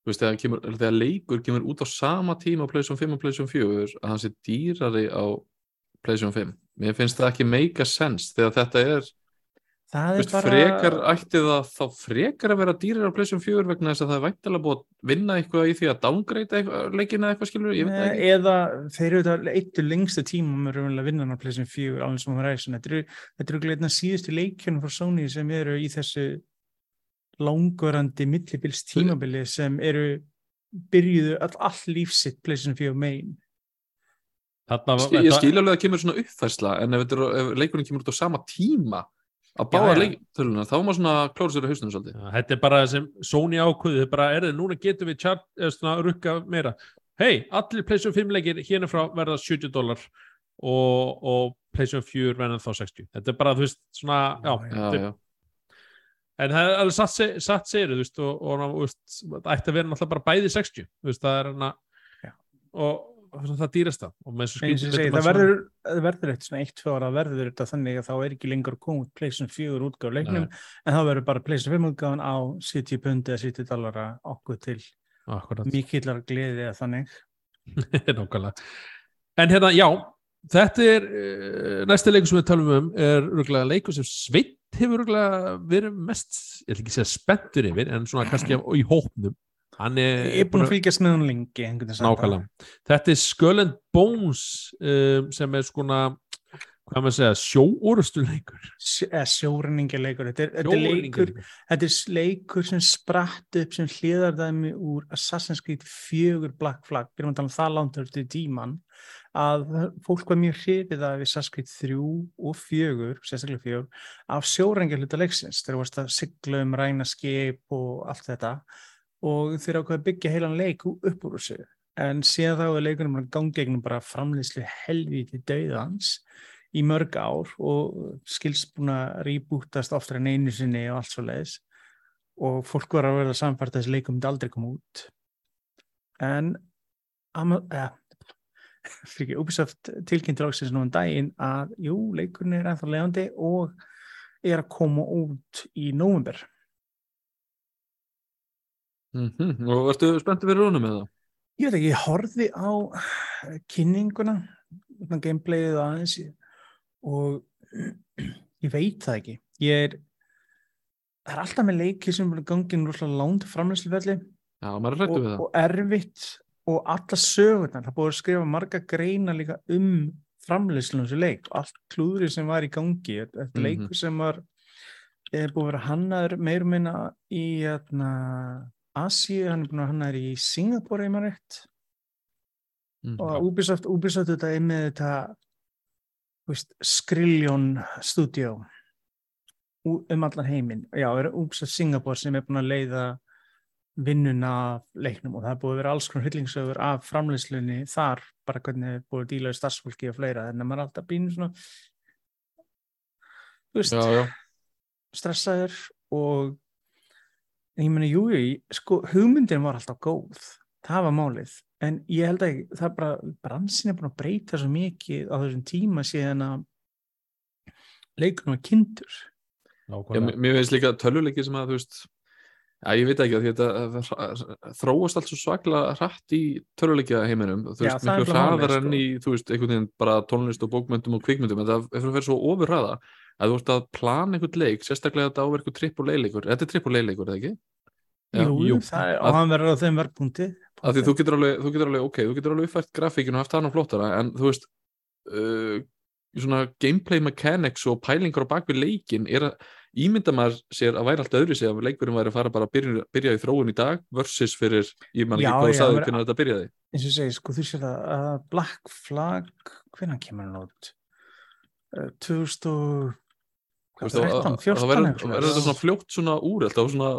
þú veist, þegar, kemur, þegar leikur kemur út á sama tíma á PlayStation 5 og PlayStation 4 að hann sé dýrari á PlayStation 5 mér finnst það ekki make a sense þegar þetta er, er veist, bara... frekar ætti það þá frekar að vera dýrari á PlayStation 4 vegna þess að það er væntalega búið að vinna eitthvað í því að downgrade eitthvað, leikina eitthvað skilur, ég veit ekki Eða þeir eru þetta eittu lengstu tímum með raunverulega vinnan á PlayStation 4 alveg sem á Horizon. Þetta eru, eru gleitna síðustu leikjunum frá Sony sem eru í þessu langvarandi millibils tímabili sem eru byrjuðu all, all lífsitt PlayStation 4 main. Þarna, var- Skil, ég þetta- skil alveg að það kemur svona uppfærsla en ef, þetta er, ef leikurinn kemur út á sama tíma á báða já. leiktöluna þá má svona klóra sér á hausnum svolítið þetta er bara sem Sony ákvöðu, þetta er bara, er þið, núna getum við chart, eða svona rukka meira. Hei, allir PlayStation 5 leikir hérna frá verða 70 dólar og, og PlayStation 4 verða þá 60. Þetta er bara, þú veist, svona, já, Já, þetta já. en það er alveg satt, se- satt segir, þú veist, og, og þú veist, það ætti að vera náttúrulega bara bæði 60, þú veist, það er hana, Já. og það dýrasta. Og með ég segi, það verður, það verður eitt svona eitt, tvö ára verður þetta þannig að þá er ekki lengur komið PlayStation 4 útgáð leiknum en þá verður bara PlayStation 5 útgáðan á 70 pundi eða 70 dollara okkur til mikillar gleði eða þannig. En hérna, já þetta er uh, næsta leikur sem við talum um er rúglega leikur sem Sveit hefur rúglega verið mest ég ætla ekki að segja spenntur yfir en svona kannski í hópnum. hann er, Ég er búin að fylgjast með hún lengi nákvæmlega. Þetta er Skull and Bones um, sem er svona hvað maður að segja, sjóorustu leikur Sjórenningaleikur, þetta þetta er leikur Þetta er leikur sem spratt upp sem hliðardæmi úr Assassin's Creed 4 Black Flag, við erum að tala um það langt eftir tíman, að fólk var mjög hrifið af Assassin's Creed 3 og 4, sérstaklega 4 af sjórengjahluta leiksins, þeir varst að sigla um ræna skip og allt þetta og þeir ákveða að byggja heilan leik upp úr þessu, en síðan þá er leikunum að gangi gegnum bara framlýslu helvíti döðans í mörg ár og skilst búin að rýbútast oftar en einu sinni og allt svo leiðis og fólk var að verða samfært að þessi leikum myndi aldrei koma út. En eh, fyrir ekki Ubisoft tilkynntur áksins nú um daginn að jú, leikurinn er ennþá leiðandi og er að koma út í nóvumber mm -hmm. og ertu spenntið fyrir rónum með það? Ég veit ekki, ég horfi á kynninguna gameplayið aðeins og ég veit það ekki ég er það er alltaf með leiki sem er gangin rúslega lánt framleyslufelli og, og erfitt og alla sögurnar, það búið að skrifa marga greina líka um framleyslunum sem leik og allt klúðri sem var í gangi þetta mm -hmm. leiku sem var búið að vera hannaður meirum minna í hérna, Asi, hann er búin að hannaður í Singapore einmann rétt. Mm, og Ubisoft, Ubisoft þetta er með þetta skriljón stúdjó um allan heiminn. Já, er Ubisoft Singapore sem er búin að leiða vinnuna af leiknum og það er búin að vera alls konar hyllingsögur af framleyslunni þar, bara hvernig það er búin að díla í starfsfólki og fleira, þannig að maður er alltaf býnir svona þú veist já, já. stressaður og ég menna, júi, sko hugmyndin var alltaf góð. Það var málið. En ég held að það er bara bransin er búin að breyta svo mikið á þessum tíma síðan að leikunum er kindur Já, mér finnst líka töluleiki sem að þú veist Já, ég veit ekki að þetta þróast alls svo svakla hratt í töluleikja heiminum, þú veist, miklu hraðar enn sko. í, þú veist, einhvern veginn bara tónlist og bókmyndum og kvikmyndum, en það er fyrir að vera svo ofurraða að þú veist að plana einhvern leik, sérstaklega þetta áverku tripp og leileikur, þetta er tripp og leileikur, eða ekki? Jú, jú. Er, og hann verður á þeim verðpunkti af því þú getur alveg, þú getur alveg, ok, þú getur alveg uppfært grafíkinu og haft það hann flottara, en þú veist uh, svona gameplay mechanics og pælingar á bakvið leikin er að ímynda maður sér að væri allt öðru sig að leikurinn væri að fara bara að byrja, byrja í þróun í dag versus fyrir, ég man ekki hvað saði hvernig þetta byrjaði. eins og segi, sko þú sér það að Black Flag hvernig kemur hann át 2013, 14 það verður þetta svona fljótt svona úr, alltaf svona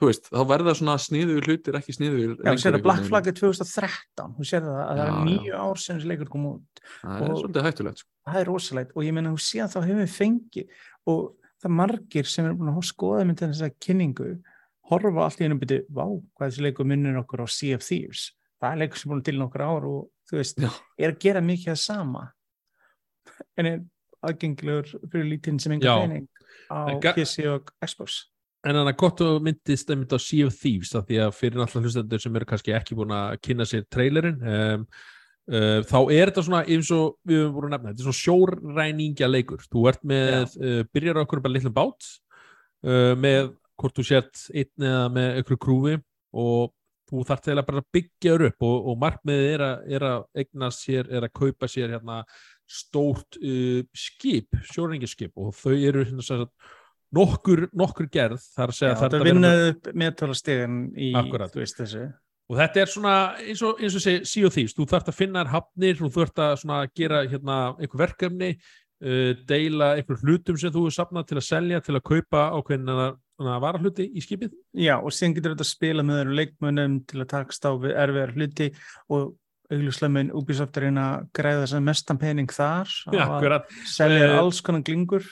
þú veist, þá verða svona sniður hlutir ekki sniður Já, þú sér að Black Flag er 2013 þú sér að það er nýju ár sem þessi leikur kom út það er svolítið hættulegt sko. það er rosalegt og ég menna þú sé að þá hefur við fengið og það er margir sem er búin að skoða með þess að kynningu horfa allt í ennum byrju, vá, hvað þessi leikur minnir okkur á Sea of Thieves. Það er leikur sem er búin til nokkur ár og þú veist, Já. er að gera mikið að sama en er aðgengilegur fyrir lítinn sem enga pening á PC og Xbox En þannig að gott að myndist að mynda á Sea of Thieves að því að fyrir náttúrulega hlustendur sem eru kannski ekki búin að kynna sér trailerinn um, uh, þá er þetta svona eins og við höfum að nefna, þetta er svona sjóræningja leikur. Þú ert með, uh, byrjar á okkur bara litlum bát uh, með hvort þú sért einn eða með ykkur krúfi og þú þarf til að bara byggja þér upp og, og markmiðið er er að egna sér, er að kaupa sér hérna stórt skip, sjóræningjaskip og þau eru hérna svona nokkur, nokkur gerð þar að segja Já, það vinnaði upp meðtólastegin í Akkurat. þú veist þessu. Og þetta er svona eins og, eins og segi síu þýst, þú þarfst að finna hafnir og þú þarfst að gera hérna, einhver verkefni uh, deila einhver hlutum sem þú er sapnað til að selja til að kaupa ákveðin að vara hluti í skipið. Já og síðan getur þetta að spila með þeirra leikmönnum til að takast á við erfiðar hluti og augljóslega með Ubisoft er eina græða sem mestan pening þar Já, að selja uh, alls konar glingur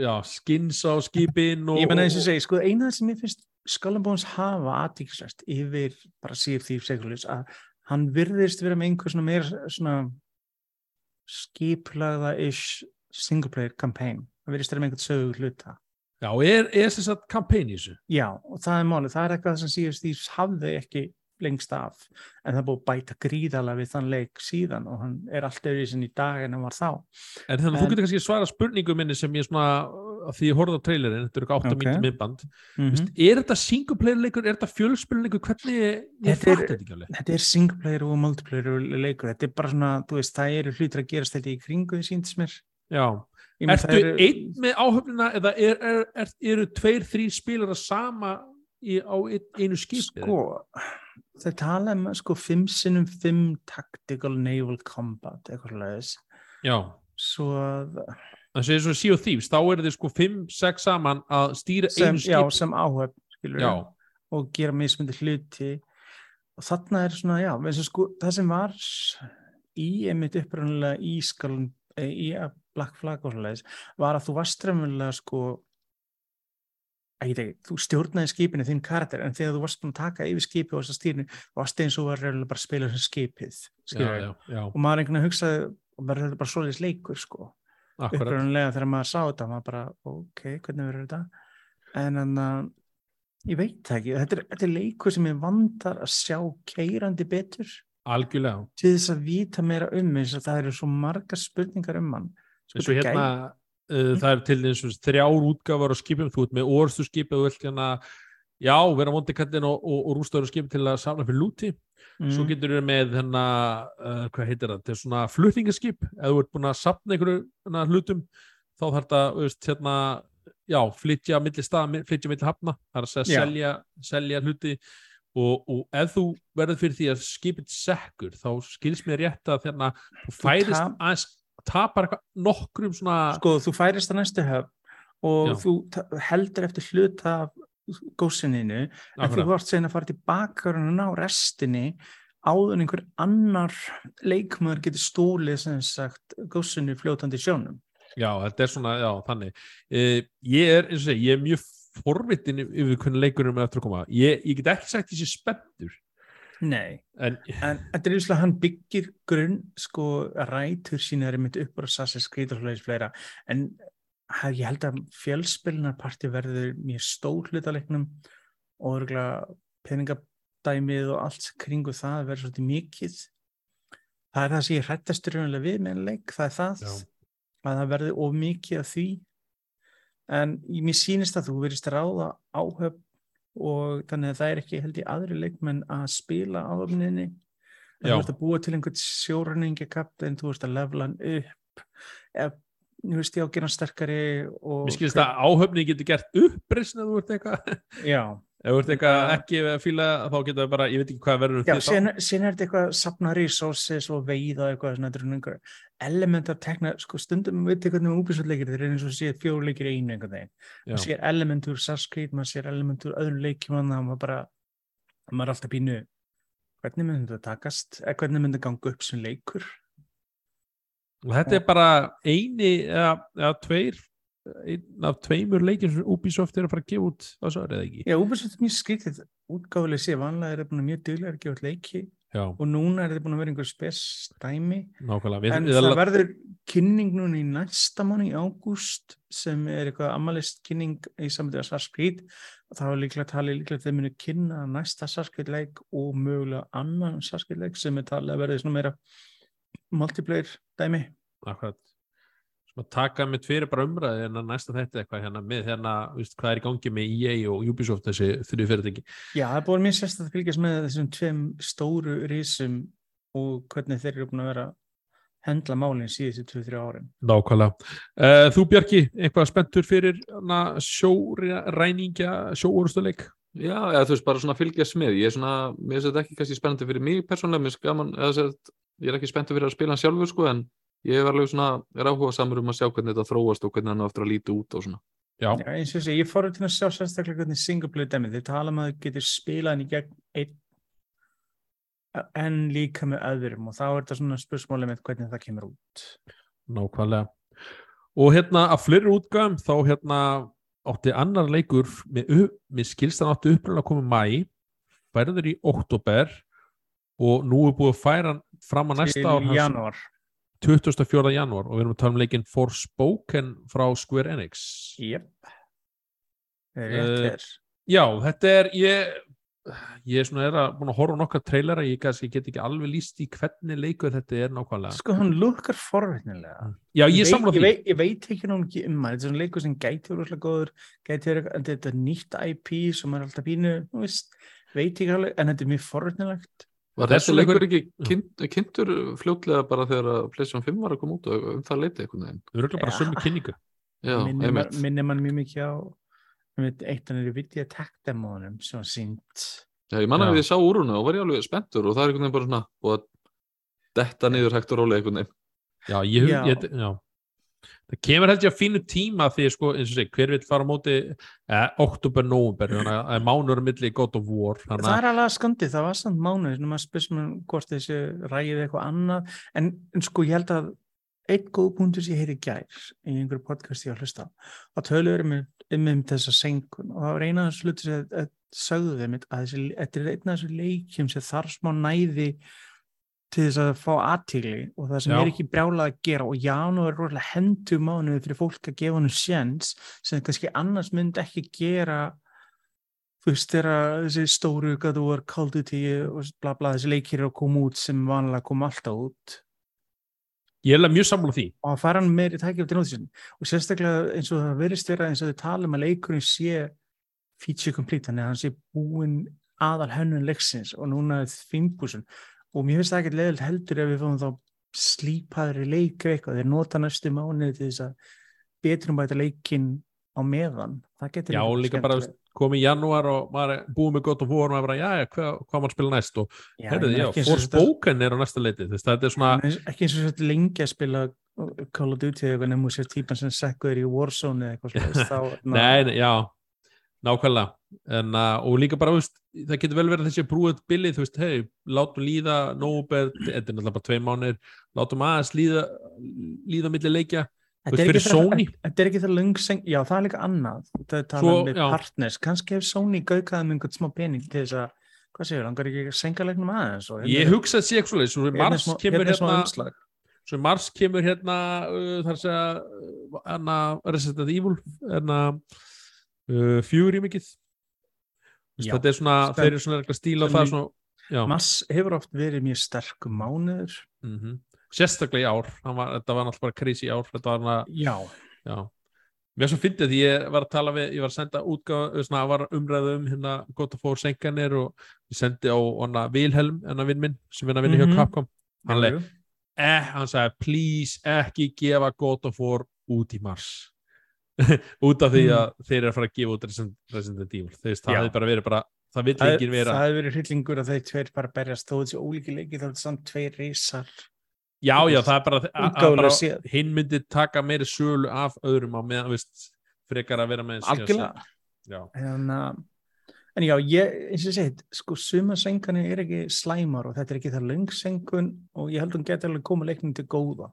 já, skins á skipin og, ég menna eins og segi, sko, eina sem ég finnst Skullabóns hafa aðtíkisvægt yfir bara síf því segulus að hann virðist vera með einhver svona meira svona skiplaða-ish single player campaign það virðist vera með einhvern sögur hluta Já, er, er þess að campaign í þessu? Já, og það er málið, það er eitthvað sem síðust því hafði ekki lengst af en það er búið að bæta gríðalega við þann leik síðan og hann er alltaf öðru í dag en hann var þá En þannig að þú getur kannski svara spurningu minni sem ég svona, að því ég horfði á trailerin, þetta eru ekki 8 Ok. okay. minnband, mm Vist, er þetta single player leikur, er þetta fjölspilleikur, hvernig, ég Þetta er- þetta þetta er single player og multiplayer leikur þetta er bara svona, þú veist, það eru hlutir að gerast þetta í kringu því síndis mér Já, ertu eru- einn með áhöfnina eða er, er, er, eru tveir, þrý spilara sama í, á ein- einu skipið? sko, þeir tala um sko 5 sinnum 5 tactical naval combat eitthvað Já, svo að þannig að svo of Thieves, þá eru þið sko 5-6 saman að stýra sem, einu já, skip. sem áhöfn skilur Já, og gera mismundi hluti. Og þarna er svona, já, sko, það sem var í einmitt uppræðanlega í skalun í að Black Flag og svoleiðis var að þú varst raunverulega sko ekki, þú stjórnaði skipinu þinn karakter en þegar þú varst að taka yfir skipi og stýrinu, varst eins og var raunverulega bara að spila sem skipið já, já, já, og maður einhvern veginn hugsaði og þetta er bara svoleiðis leikur sko. Akkurat. uppræðanlega þegar maður sá þetta maður bara, ok, hvernig verður þetta? En þannig að ég veit ekki, þetta er, þetta er leikur sem ég vandar að sjá keirandi betur. Algjörlega. til þess að vita meira um eins og það eru svo margar spurningar um hann. Sko, eins og hérna Mm. það er til og þrjár útgáfar á skipum, þú ert með orðstu skipið og vilt hérna já, vera vondikallin og, og, og rústaður skipum til að samla fyrir lúti. Gæ- svo mm, getur við með hérna uh, hvað heitir það, þetta er svona flutningaskip. Ef þú ert búin að sapna einhverju hérna, hlutum þá þarf veist, hérna já, flytja á milli staða, mi- flytja á milli hafna, það er að segja selja, selja hluti. Og, og ef þú verður fyrir því að skipið sekkur, þá skils mér rétt að hérna, þú færist aðeins tapar nokkrum svona sko, þú færist að næstu höf og Já. þú heldur eftir hluta góðsinninu en þú vart segin að fara tilbaka og ná restinni áður en einhver annar leikmaður getur stólið sem sagt góðsinu fljótandi sjónum Já, þetta er svona, já, þannig. Uh, ég er, eins og segi, ég er mjög forvitin yfir hvernig leikurinn er eftir að koma. Ég, ég get ekki sagt þessi spenntur, Nei, en en þetta er einslega hann byggir grunn sko rætur sína er mitt upp á Assassin's Creed og svoleiðis fleira. En ha- ég held að fjölspilnarparti verður mjög stór hlutaleiknum og örgulega peningadæmið og allt kringu það verður svolítið mikið. Það er það sem ég hrættastur raunlega við með en leik, það er það Já. að það verður of mikið af því. En mér sýnist að þú verðist ráða áhöfn og þannig að það er ekki held ég aðri leikmenn að spila áhöfninni en Já. þú ert að búa til einhvern sjóræningakapt en þú ert að levla hann upp eða, þú veist ég á að gera hann sterkari og mér skilst að áhöfni getur gert uppreisn ef þú ert eitthvað, já, ef þú ert eitthvað ekki að fíla, þá getur það bara, ég veit ekki hvað verður um já síðan, er þetta eitthvað að sapna resources og veiða eitthvað svona, element að tekna, sko stundum veit ég hvernig úbísvöldleikir, þeir eru eins og séð fjóru leikir í einu einhvern veginn. Maður sér element úr Saskrit, maður sér element úr öðrum leikjum þannig að maður bara maður er alltaf pínu hvernig myndi þetta takast, eða hvernig myndi ganga upp sem leikur? Og þetta er bara eini eða, eða tveir einn af tveimur leikir sem Ubisoft er að fara að gefa út á svo eða ekki? Já, Ubisoft er mjög skrítið útgáfileg sé, vanlega er það búin að mjög duglega að gefa út leiki. Já, og núna er það búin að vera einhver spes dæmi. Nákvæmlega. Við, en það verður kynning núna í næsta mánu í ágúst sem er eitthvað amalist kynning í samvætið að Sarskrít og þá er líklega talið líklega þeir munu kynna næsta Sarskrít leik og mögulega annan Sarskrít leik sem er talið að verði svona meira multiplayer dæmi. Akkurat að taka mitt fyrir bara umræði en að næsta þetta eitthvað hérna með hérna, veist, hvað er í gangi með EA og Ubisoft þessi þrjú fyrirtæki Já, það er búin mér sérst að fylgjast með þessum tveim stóru risum og hvernig þeir eru búin að vera hendla málinn síðustu 2-3 árin. Nákvæmlega. Uh, þú Bjarki, eitthvað spenntur fyrir sjóræningja, sjóorustuleik? Já, eða þú veist, bara svona fylgjast með. Ég er svona, mér finnst þetta ekki kannski spennandi fyrir mig persónlega, mér finnst gaman, eða ég er ekki spenntur fyrir að spila hann sjálfur, sko, en ég er alveg svona, er áhuga samur um að sjá hvernig þetta þróast og hvernig hann á eftir að líti út og svona. Já, Já, eins og þessi, ég fór til að sjá sérstaklega hvernig singleplayer dæmið. Þeir tala um að þau getur spilað hann í gegn einn en líka með öðrum og þá er þetta svona spursmáli með hvernig það kemur út. nákvæmlega. Og hérna að fleiri útgæðum þá hérna átti annar leikur með, með skilstan átti uppröðan að koma mæ, færður í oktober og nú er búið að færa fram á næsta ár Til hans janúar. 24. janúar og við erum að tala um leikinn Forspoken frá Square Enix. Jep. Hér. Já, þetta er, ég ég svona er að, búin að horfa á nokkar trailera ég kannski get ekki alveg líst í hvernig leikur þetta er nákvæmlega Sko, hann lukkar forvitnilega. já, ég veit- ég, því veit, ég veit ekki nú ekki um þetta er svona leikur sem gæti verið rosalega góður, gæti verið, þetta er nýtt IP sem er alltaf veist, veit ekki alveg, en þetta er mjög forvitnilegt. Var Það svo leikur ekki kynnt, kynntur fljótlega bara þegar að PlayStation 5 var að koma út og um það leiti einhvern veginn? við erum bara Já. sömu kynningu Já, einmitt. minnir man mjög mikið á, ég veit, eitt hann er í Vidya Tech demónum sem var sínt. Já, ég manna að ég sá úr húnna og var ég alveg spenntur og það er einhvern veginn bara svona og að detta niður hægt og rólega einhvern veginn. já, ég, Já. ég, já. Það kemur held ég að fínu tíma því sko, eins og segi, hver vil fara á móti eh, oktober, november þannig að mánur á milli God of War þannig Það að, er alveg skandið, það var samt mánuð, sem maður spyrir sem hvort þessi ræðið eitthvað annað, en, en sko ég held að einn góð punktur sem ég heyri gær í einhverju podcast ég var að hlusta á, að tölu eru með, um þessa senkun og það var eina af þessu hluti sem að, að sögðu þeim að þetta er einn af þessu leikjum sem þarf smá næði til þess að fá aðtíli og það sem Já. er ekki brjálað að gera og janúar er rosalega hendur mánuði fyrir fólk að gefa hann sjens sem kannski annars myndi ekki gera þú veist þegar þessi stóru War, Call of Duty og bla bla þessi leikir eru að koma út sem vanlega koma alltaf út. Ég er alveg mjög samla því. Og að fara hann meiri tækja til nóðsinn og sérstaklega eins og það verðist vera eins og þau tala um að leikurinn sé feature complete, þannig að hann sé búinn aðal hönnun leiksins og núna er fimmbusun og mér finnst það ekkert leðilt heldur ef við fáum þá slípaðri leika eitthvað, þeir nota næstu mánuði til þess að betrum bæta leikinn á meðan. Það getur já, líka bara komið í janúar og maður er búið með War og maður er bara, já, hvað, hvað maður spila næst? Og meina já, og Forspoken er á næsta leiti þess, þetta er svona, ekki eins og þetta lengi að spila Call of Duty eða nefnum sér típan sem sekkuður í Warzone eða eitthvað svoleiðis, þá nei, já nákvæmlega. En, uh, og líka bara, veist, það getur vel verið að þessi brúið bilið, þú veist, hei, látum líða nóber, þetta er náttúrulega bara tvei mánir látum aðeins líða líða milli leikja, Þetta veist, fyrir Sony. Þetta er ekki það löngseng, já það er líka annað það er talað með já. partners, kannski ef Sony gaukaði með einhvern smá pening til þess að hvað séu, langar ekki að senka leiknum aðeins og ég hugsa að sé ekki svoleiðis, svo hérna mars smá- kemur hérna hérna, svo mars kemur hérna uh, þar að segja uh, uh, í mikið. Þetta er svona, spenn- þeir eru svona eitthvað stíla það svona, já. Mars hefur oft verið mjög sterkum mánuður. Mm sérstaklega í ár. Var, þetta var náttúrulega bara í ár. Þetta var hana, já, já. Mér svo fyndið því ég var að tala við ég var að senda útgáð, svona, var umræðu um hérna gott að fóra senkanir og ég sendi á hana Vilhelm, hennar vinn minn sem vinna að vinna Mhm. hjá Capcom. Hann, Jú, leið, jú. eh, hann sagði please ekki gefa God of War út í mars út af því Mm. að þeir eru að fara að gefa út Resident Evil. Þeir hefði bara verið bara það vill það, enginn vera það hefur verið hryllingur að þeir tveir bara berjast þó þessi ólíki leiki þá er þetta samt tveir reysar já já það er bara, bara hinn myndi taka meiri sölu af öðrum á meðan veist, frekar að vera með algjörlega. Já, en, uh, en já, ég, eins og ég segi sko, suma senganir er ekki slæmar og þetta er ekki það löngsengun og ég held að hún geti alveg koma leiknum til góða.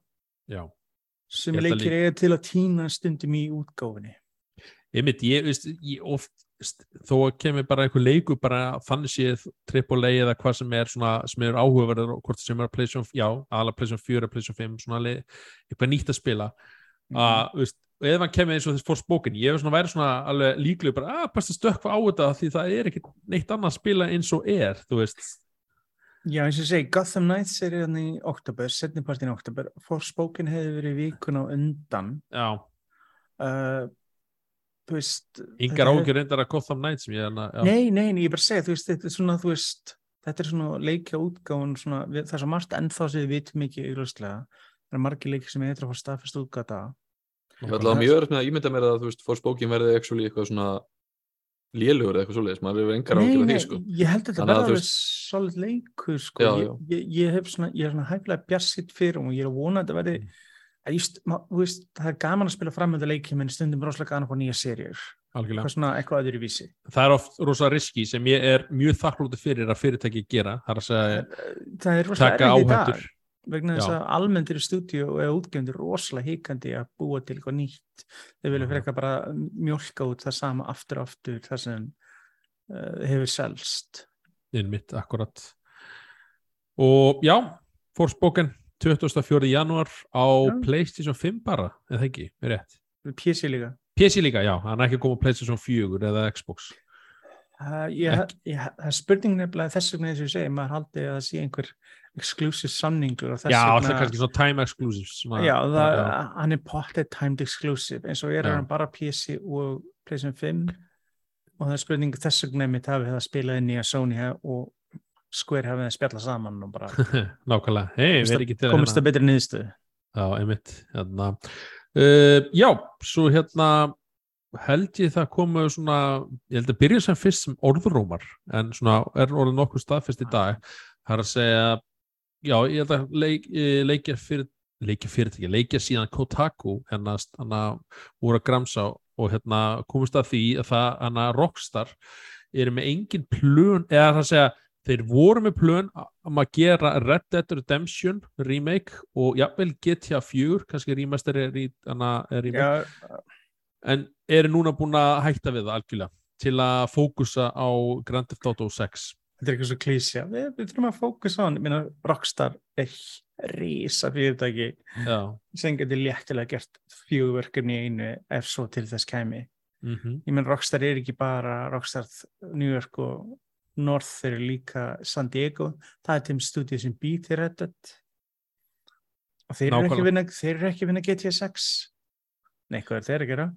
Já að leikir eiga til að týna stundum í útgáfinni Einmitt, ég, veist, ég oft st- þó að kemur bara einhver leiku bara þannig séð AAA eða hvað sem er svona, sem er áhugaverður og hvort sem er að PlayStation, já, aðalega PlayStation 4 eða PlayStation 5, svona leið, eitthvað nýtt að spila. Mhm. að, veist, og ef hann kemur eins og þess fór spókin, ég hef svona verið svona alveg líklega bara, að best að stökkva á þetta því það er ekki neitt annað að spila eins og er, þú veist Já, eins og ég segi, Gotham Knights er hérna í oktober, setnipartin í oktober Forspoken hefði verið vikuna á undan já, uh, þú veist yngar ágjur reyndar að Gotham Knights ég er já, Nei, nei, nei, ég er bara að segja, þú veist, þetta er svona, þú veist, þetta er svona leikja við, það er svo margt ennþá sem við vitum ekki augljóslega. Það er margir leikir sem eitthvað fór staðfest útgáta. Ég ætla að mjög öðru með að ímynda mér að Forspoken verði actually eitthvað svona lélugur eða eitthvað svoleiðis, maður hefur engar af nei, því sko. ég held að þetta Þannig að alveg veist- solid leikur, sko. Já, ég, já. Ég, ég hef svona, ég er svona hæflega bjassitt fyrir og ég er að vona að þetta verði, Mm. að just, ma, veist, það er gaman að spila framönda leikjum en stundum rosalega gaman að fá nýja serjur. algjörlega Eitthvað svona, eitthvað öðru vísi. það er oft rosa riski sem ég er mjög þakklúti fyrir að fyrirtæki gera, það er að segja Það er rosalega taka í áhættur vegna þess að almennt eru stúdíu eða útgefndir rosalega híkandi að búa til eitthvað nýtt. Þeir vilja Mhm. frekar bara mjólka út það sama aftur og aftur það sem uh, hefur selst. Innmitt, akkurat. Og já Forspoken 24. janúar á Já. Playstation 5 bara, eða ekki, er rétt? PC líka. PC líka, já, hann er ekki koma á Playstation 4 eða Xbox. Uh, ég, ég, það er spurning nefnilega þess vegna þess að ég segi, maður haldi að það sé einhver exclusive samningur Já, alltaf kannski svona time exclusives svona, já, það, hann er potted timed exclusive eins og er Já. hann bara PC og PlayStation 5 og það er spurning þess vegna mitt hafið það spilað inn í að Sony og Square hafið það spjalla saman og bara Nákvæmlega, hei, við erum ekki til að komist að betri niðurstöðu. Já, einmitt hérna. uh, Já, svo hérna held ég það komu svona ég held að byrja sem fyrst sem orðrómar en svona er orðið nokkuð staðfest í dag. Það er að segja já, ég held að leik, eh, leikja fyrir leikja fyrirtæki, leikja síðan Kotaku hérna, hérna voru að gramsa og hérna komist að því að það hérna Rockstar eru með engin plön, eða það að segja þeir voru með plön um að gera Red Dead Redemption remake og jafnvel GTA 4 kannski remaster er í er remake, Já, en eru núna búin að hætta við það algjörlega til að fókusa á Grand Theft Auto 6 þetta er eitthvað svo klísja. Við, við þurfum að fókusa á hann, meina Rockstar er rísa fyrirtæki sem getur léttilega gert fjögverkefni í einu ef svo til þess kæmi. Mm ég menn Rockstar er ekki bara Rockstar New York og North eru líka San Diego. Það er þeim stúdíu sem Red Dead. Og þeir eru ekki vinna þeir eru ekki vinna GTA 6 nei, hvað er þeir að gera?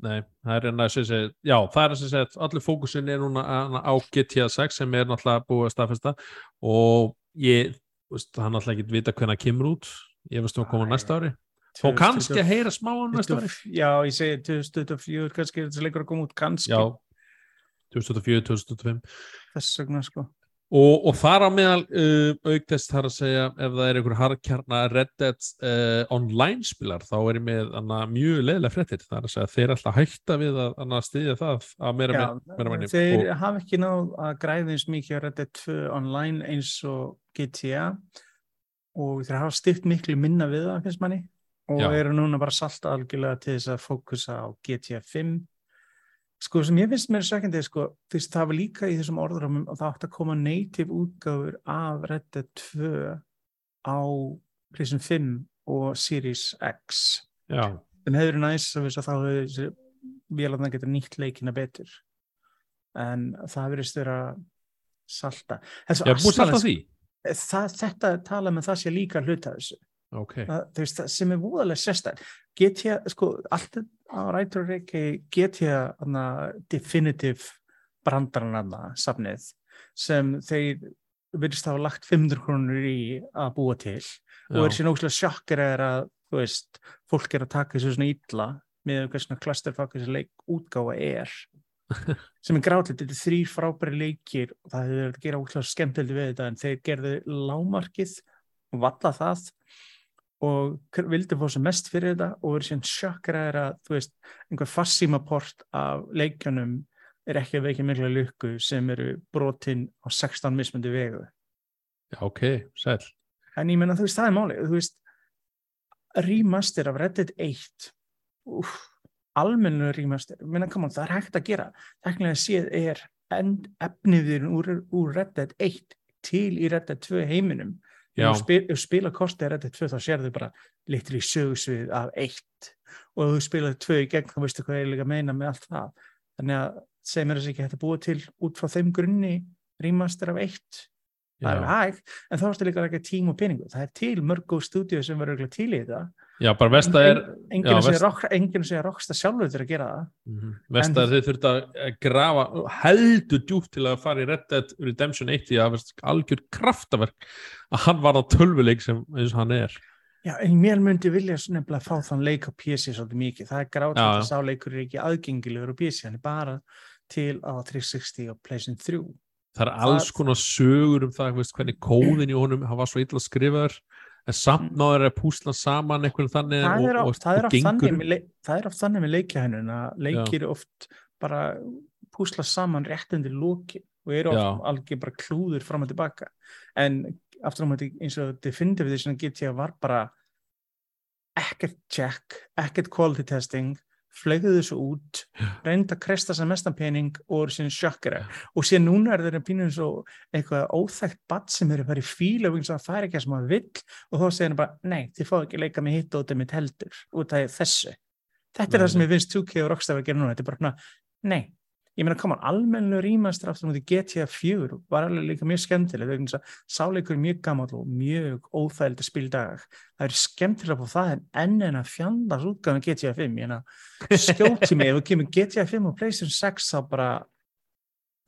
Nei, það er enn að segja, já, það er að segja að allir fókusin er núna á- á GTA 6 sem er náttúrulega búið að staðfesta og ég, veist, hann náttúrulega ekki vita hvernig það kemur út. Ég veist að koma Æ, næsta ári. Og kannski að heyra smá um næsta ári. já, ég segi 2024 kannski er þessi leikur að koma út kannski. Já, 2004, 2025 þess vegna sko og, og þar á meðal uh, auk þess þar að segja ef það er einhver harkjarna Red Dead uh, online spilar þá er ég með anna, mjög leiðilega fréttir. Það er að segja að þeir alltaf hætta við að anna, styðja það að meira, Já, meira, meira manni. þeir og, hafa ekki náð að græða eins mikið að Red Dead 2 online eins og GTA og þeir hafa styrt miklu minna við það finnst manni. Og Já. eru núna bara salta algjörlega til þess að fókusa á GTA 5 sko sem ég finnst mér sökjandi sko, það var líka í þessum orðurum og það átti að koma native útgáfur af Red Dead 2 á PlayStation 5 og Series X. Já, en hefur verið næst að þá hefur þessi vélarna getur nýtt leikina betur. En það verðist vera salta. Er búið alltaf því. það, þetta tala með það sé líka hluta af þessu ok, það, veist, það sem er voðalega sérstæð GTA, sko, allt á rætur reiki GTA hana, definitive brandarann hana, safnið sem þeir virðist hafa lagt 500 krónur í að búa til og er já, síðan óslega sjokkir er að veist, fólk er að taka þessu svona illa með hvað svona clusterfuck þessi leik útgáfa er. Sem er grátlegt, þetta er þrýr frábæri leikir og það hefur verið að gera útláð skemmtildi við þetta en þeir gerðu lámarkið og valla það og vildu fá sem mest fyrir þetta og verið síðan er að þú veist, einhver farsímaport af leikjunum er ekki að veikja mikla lukku sem eru brotin á 16 mismundi vegu já, ok, sæl En ég menna, þú veist, það er málið, þú veist, remaster af Reddit 1, úf, almennu remaster, ég menna, come on, það er hægt að gera. Teknilega séð er end, efniðin úr, úr Reddit 1 til í Reddit 2 heiminum. Ef þú spila kostið Reddit 2 þá sérðu bara litri sögursvið af 1 og ef þú spilaði 2 í gegn þá veistu hvað ég er líka meina með allt það. Þannig að segir mér þess ekki hægt að búa til út frá þeim grunni remaster af 1 það er já, hægt, en þá ertu líka ekki tím og peningu. Það er til mörg góð stúdíu sem verður til í þetta. Já, bara vest að er enginn að segja rocksta sjálfur til að gera það. Mhm. Vest að þið þurft að grafa heldur djúpt til að fara í Red Dead Redemption 1 því að það algjör kraftaverk að hann var á tölvuleik sem eins og hann er Já, en mér myndi vilja nefnilega fá þann leik á PC svolítið mikið. Það er grátt að já. sá leikur er ekki aðgengilegur á PC, hann er bara til á 360 og PlayStation 3. það er alls Það- konar sögur um það veist, hvernig kóðin í honum hann var svo illa skrifaður en samt náður er að púsla saman einhvern þannig Það er, og, og, oft, það, er og þannig leik- það er oft þannig með leikjahennun að leikir oft bara púsla saman rétt undir lóki og eru oft Já. algjör bara klúður fram og tilbaka. En aftur á mæti eins og Definitive Edition GTA var bara ekkert check, ekkert quality testing flegðu þessu út reynda að kresta sem mestan pening og eru síðan sjokkara og síðan núna er þeirra pínum svo eitthvað óþægt badd sem eru bara í fíla og það er ekki að sem að vill. Og þá segir hann bara, nei, þið fáðu ekki að leika með hitt og þetta mitt heldur út af þessu. Þetta er Nei, það sem ég finnst 2K og Rockstar að gera núna. Þetta er bara nei ég meina, koma, almennlega rýmastur aftur mútið GTA 4 var alveg líka mjög skemmtileg vegna þess að sáleikur er mjög gammal og mjög óþægildi spildag það er skemmtilega på það en enn en að fjandars útgáðan GTA 5 ég meina, skjóti mig, ef við kemur GTA 5 og PlayStation 6 þá bara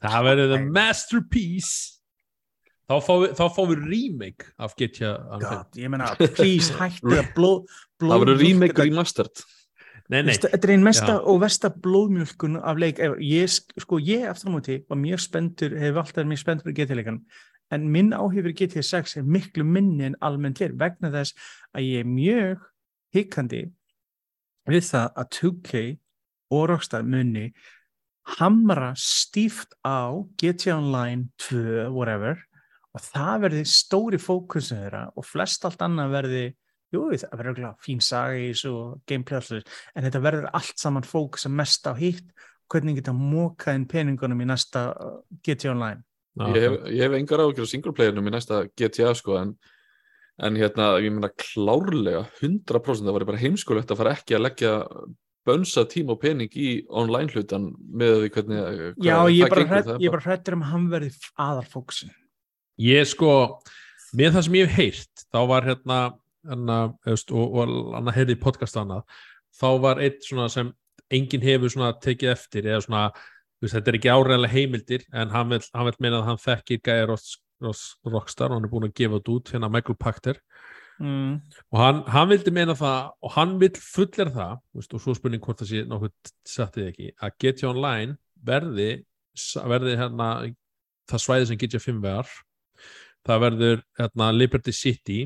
Það verður the masterpiece. Þá fáum við, þá fáum við remake af GTA God, ég meina, please hætti að blóð það verður remake remastered. Nei, nei, Þetta er einn mesta Já. og versta blóðmjölkun af leik. Ég, sk- sko, ég aftur á móti var mjög spenntur, hefur alltaf mjög spenntur fyrir GT-leikan, en minn áhug fyrir GT 6 er miklu minni en almennt er vegna þess að ég er mjög hikkandi við það að 2K og Rockstar muni hamra stíft á GT Online 2, whatever, og það verði stóri fókusin þeirra og flest allt annað verði jú, það verður örugglega fín saga í þessu og gameplay allir, en þetta verður allt saman fókus að mest á hitt hvernig geta mókað inn peningunum í næsta uh, GT Online. Ég hef, ég hef engar ágjör á singleplayernum í næsta GTA sko en, en hérna, ég meina klárlega 100% það var bara heimskulegt að fara ekki að leggja bönsa tíma og pening í online hlutan með því hvernig hvað, Já, ég er bara, hrætt, það er ég er bara hrættur um að hann verði aðalfókusin Ég sko, með það sem ég hef heyrt þá var hérna hana, veist, og, og hann heyrði í podcast annað þá var eitt svona sem enginn hefur svona tekið eftir eða svona, veist, þetta er ekki áræðanlega heimildir en hann vil, hann vil meina að hann þekkir Gæja Ross, Ross, Rockstar og hann er búin að gefa þetta út hérna Michael Pachter. Mm. og hann, hann vildi meina það og hann vil fullir það veist, og svo spurning hvort það sé nokkuð sattið ekki að GTA Online verði verði hérna það svæði sem GTA 5 var. Það verður hérna, Liberty City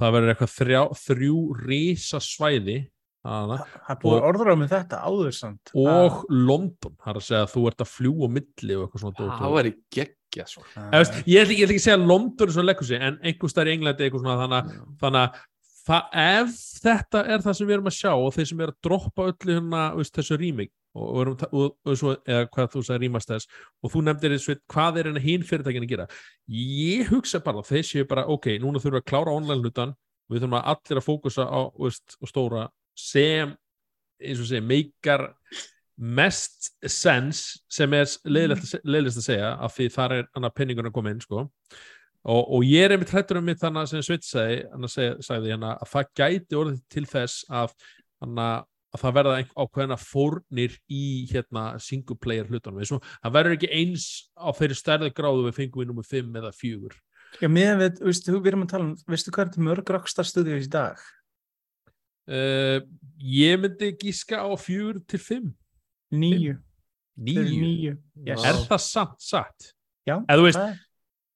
það verður eitthvað þrjá, þrjú rísa svæði Það er búið Og- orður á með þetta áður samt. Og London það er að segja að þú ert að fljú á milli og eitthvað svona það var í geggja sko. Ah, ég ég ætla ekki að segja að London er svona leggur sig en einhver stær í Englandi eitthvað svona þannig að þannig að það, ef þetta er það sem við erum að sjá og þeir sem er að droppa öllu hérna þessu rýming og, og, og, og svo, eða hvað þú sagði rýmast þess og þú nefndir þessu, hvað er hérna hinn fyrirtækin að gera? Ég hugsa bara, þeir séu bara ok, núna þurfum við að klára online hlutan við þurfum að allir að fókusa á veist, og stóra sem eins og segja, meikar mest sens sem er leiðilegt að segja af því þar er hann að penningun að koma inn sko. Og, og ég er einmitt hrættur um mitt þannig sem hann að segja, sagði hérna að það gæti orðið til þess að, hana, að það verða ákveðina fórnir í hérna single player hlutunum það verður ekki eins á þeirri stærði gráðu við fengum við nummer 5 eða 4 Já, meðan við, veistu, við erum að tala um, veistu hvað er þetta mörg Rockstar Studios í dag? uh, ég myndi gíska á 4 til 5 Níu. Þeir eru 9 Níu. Yes. er það satt satt Já, Eða þú veist, það er-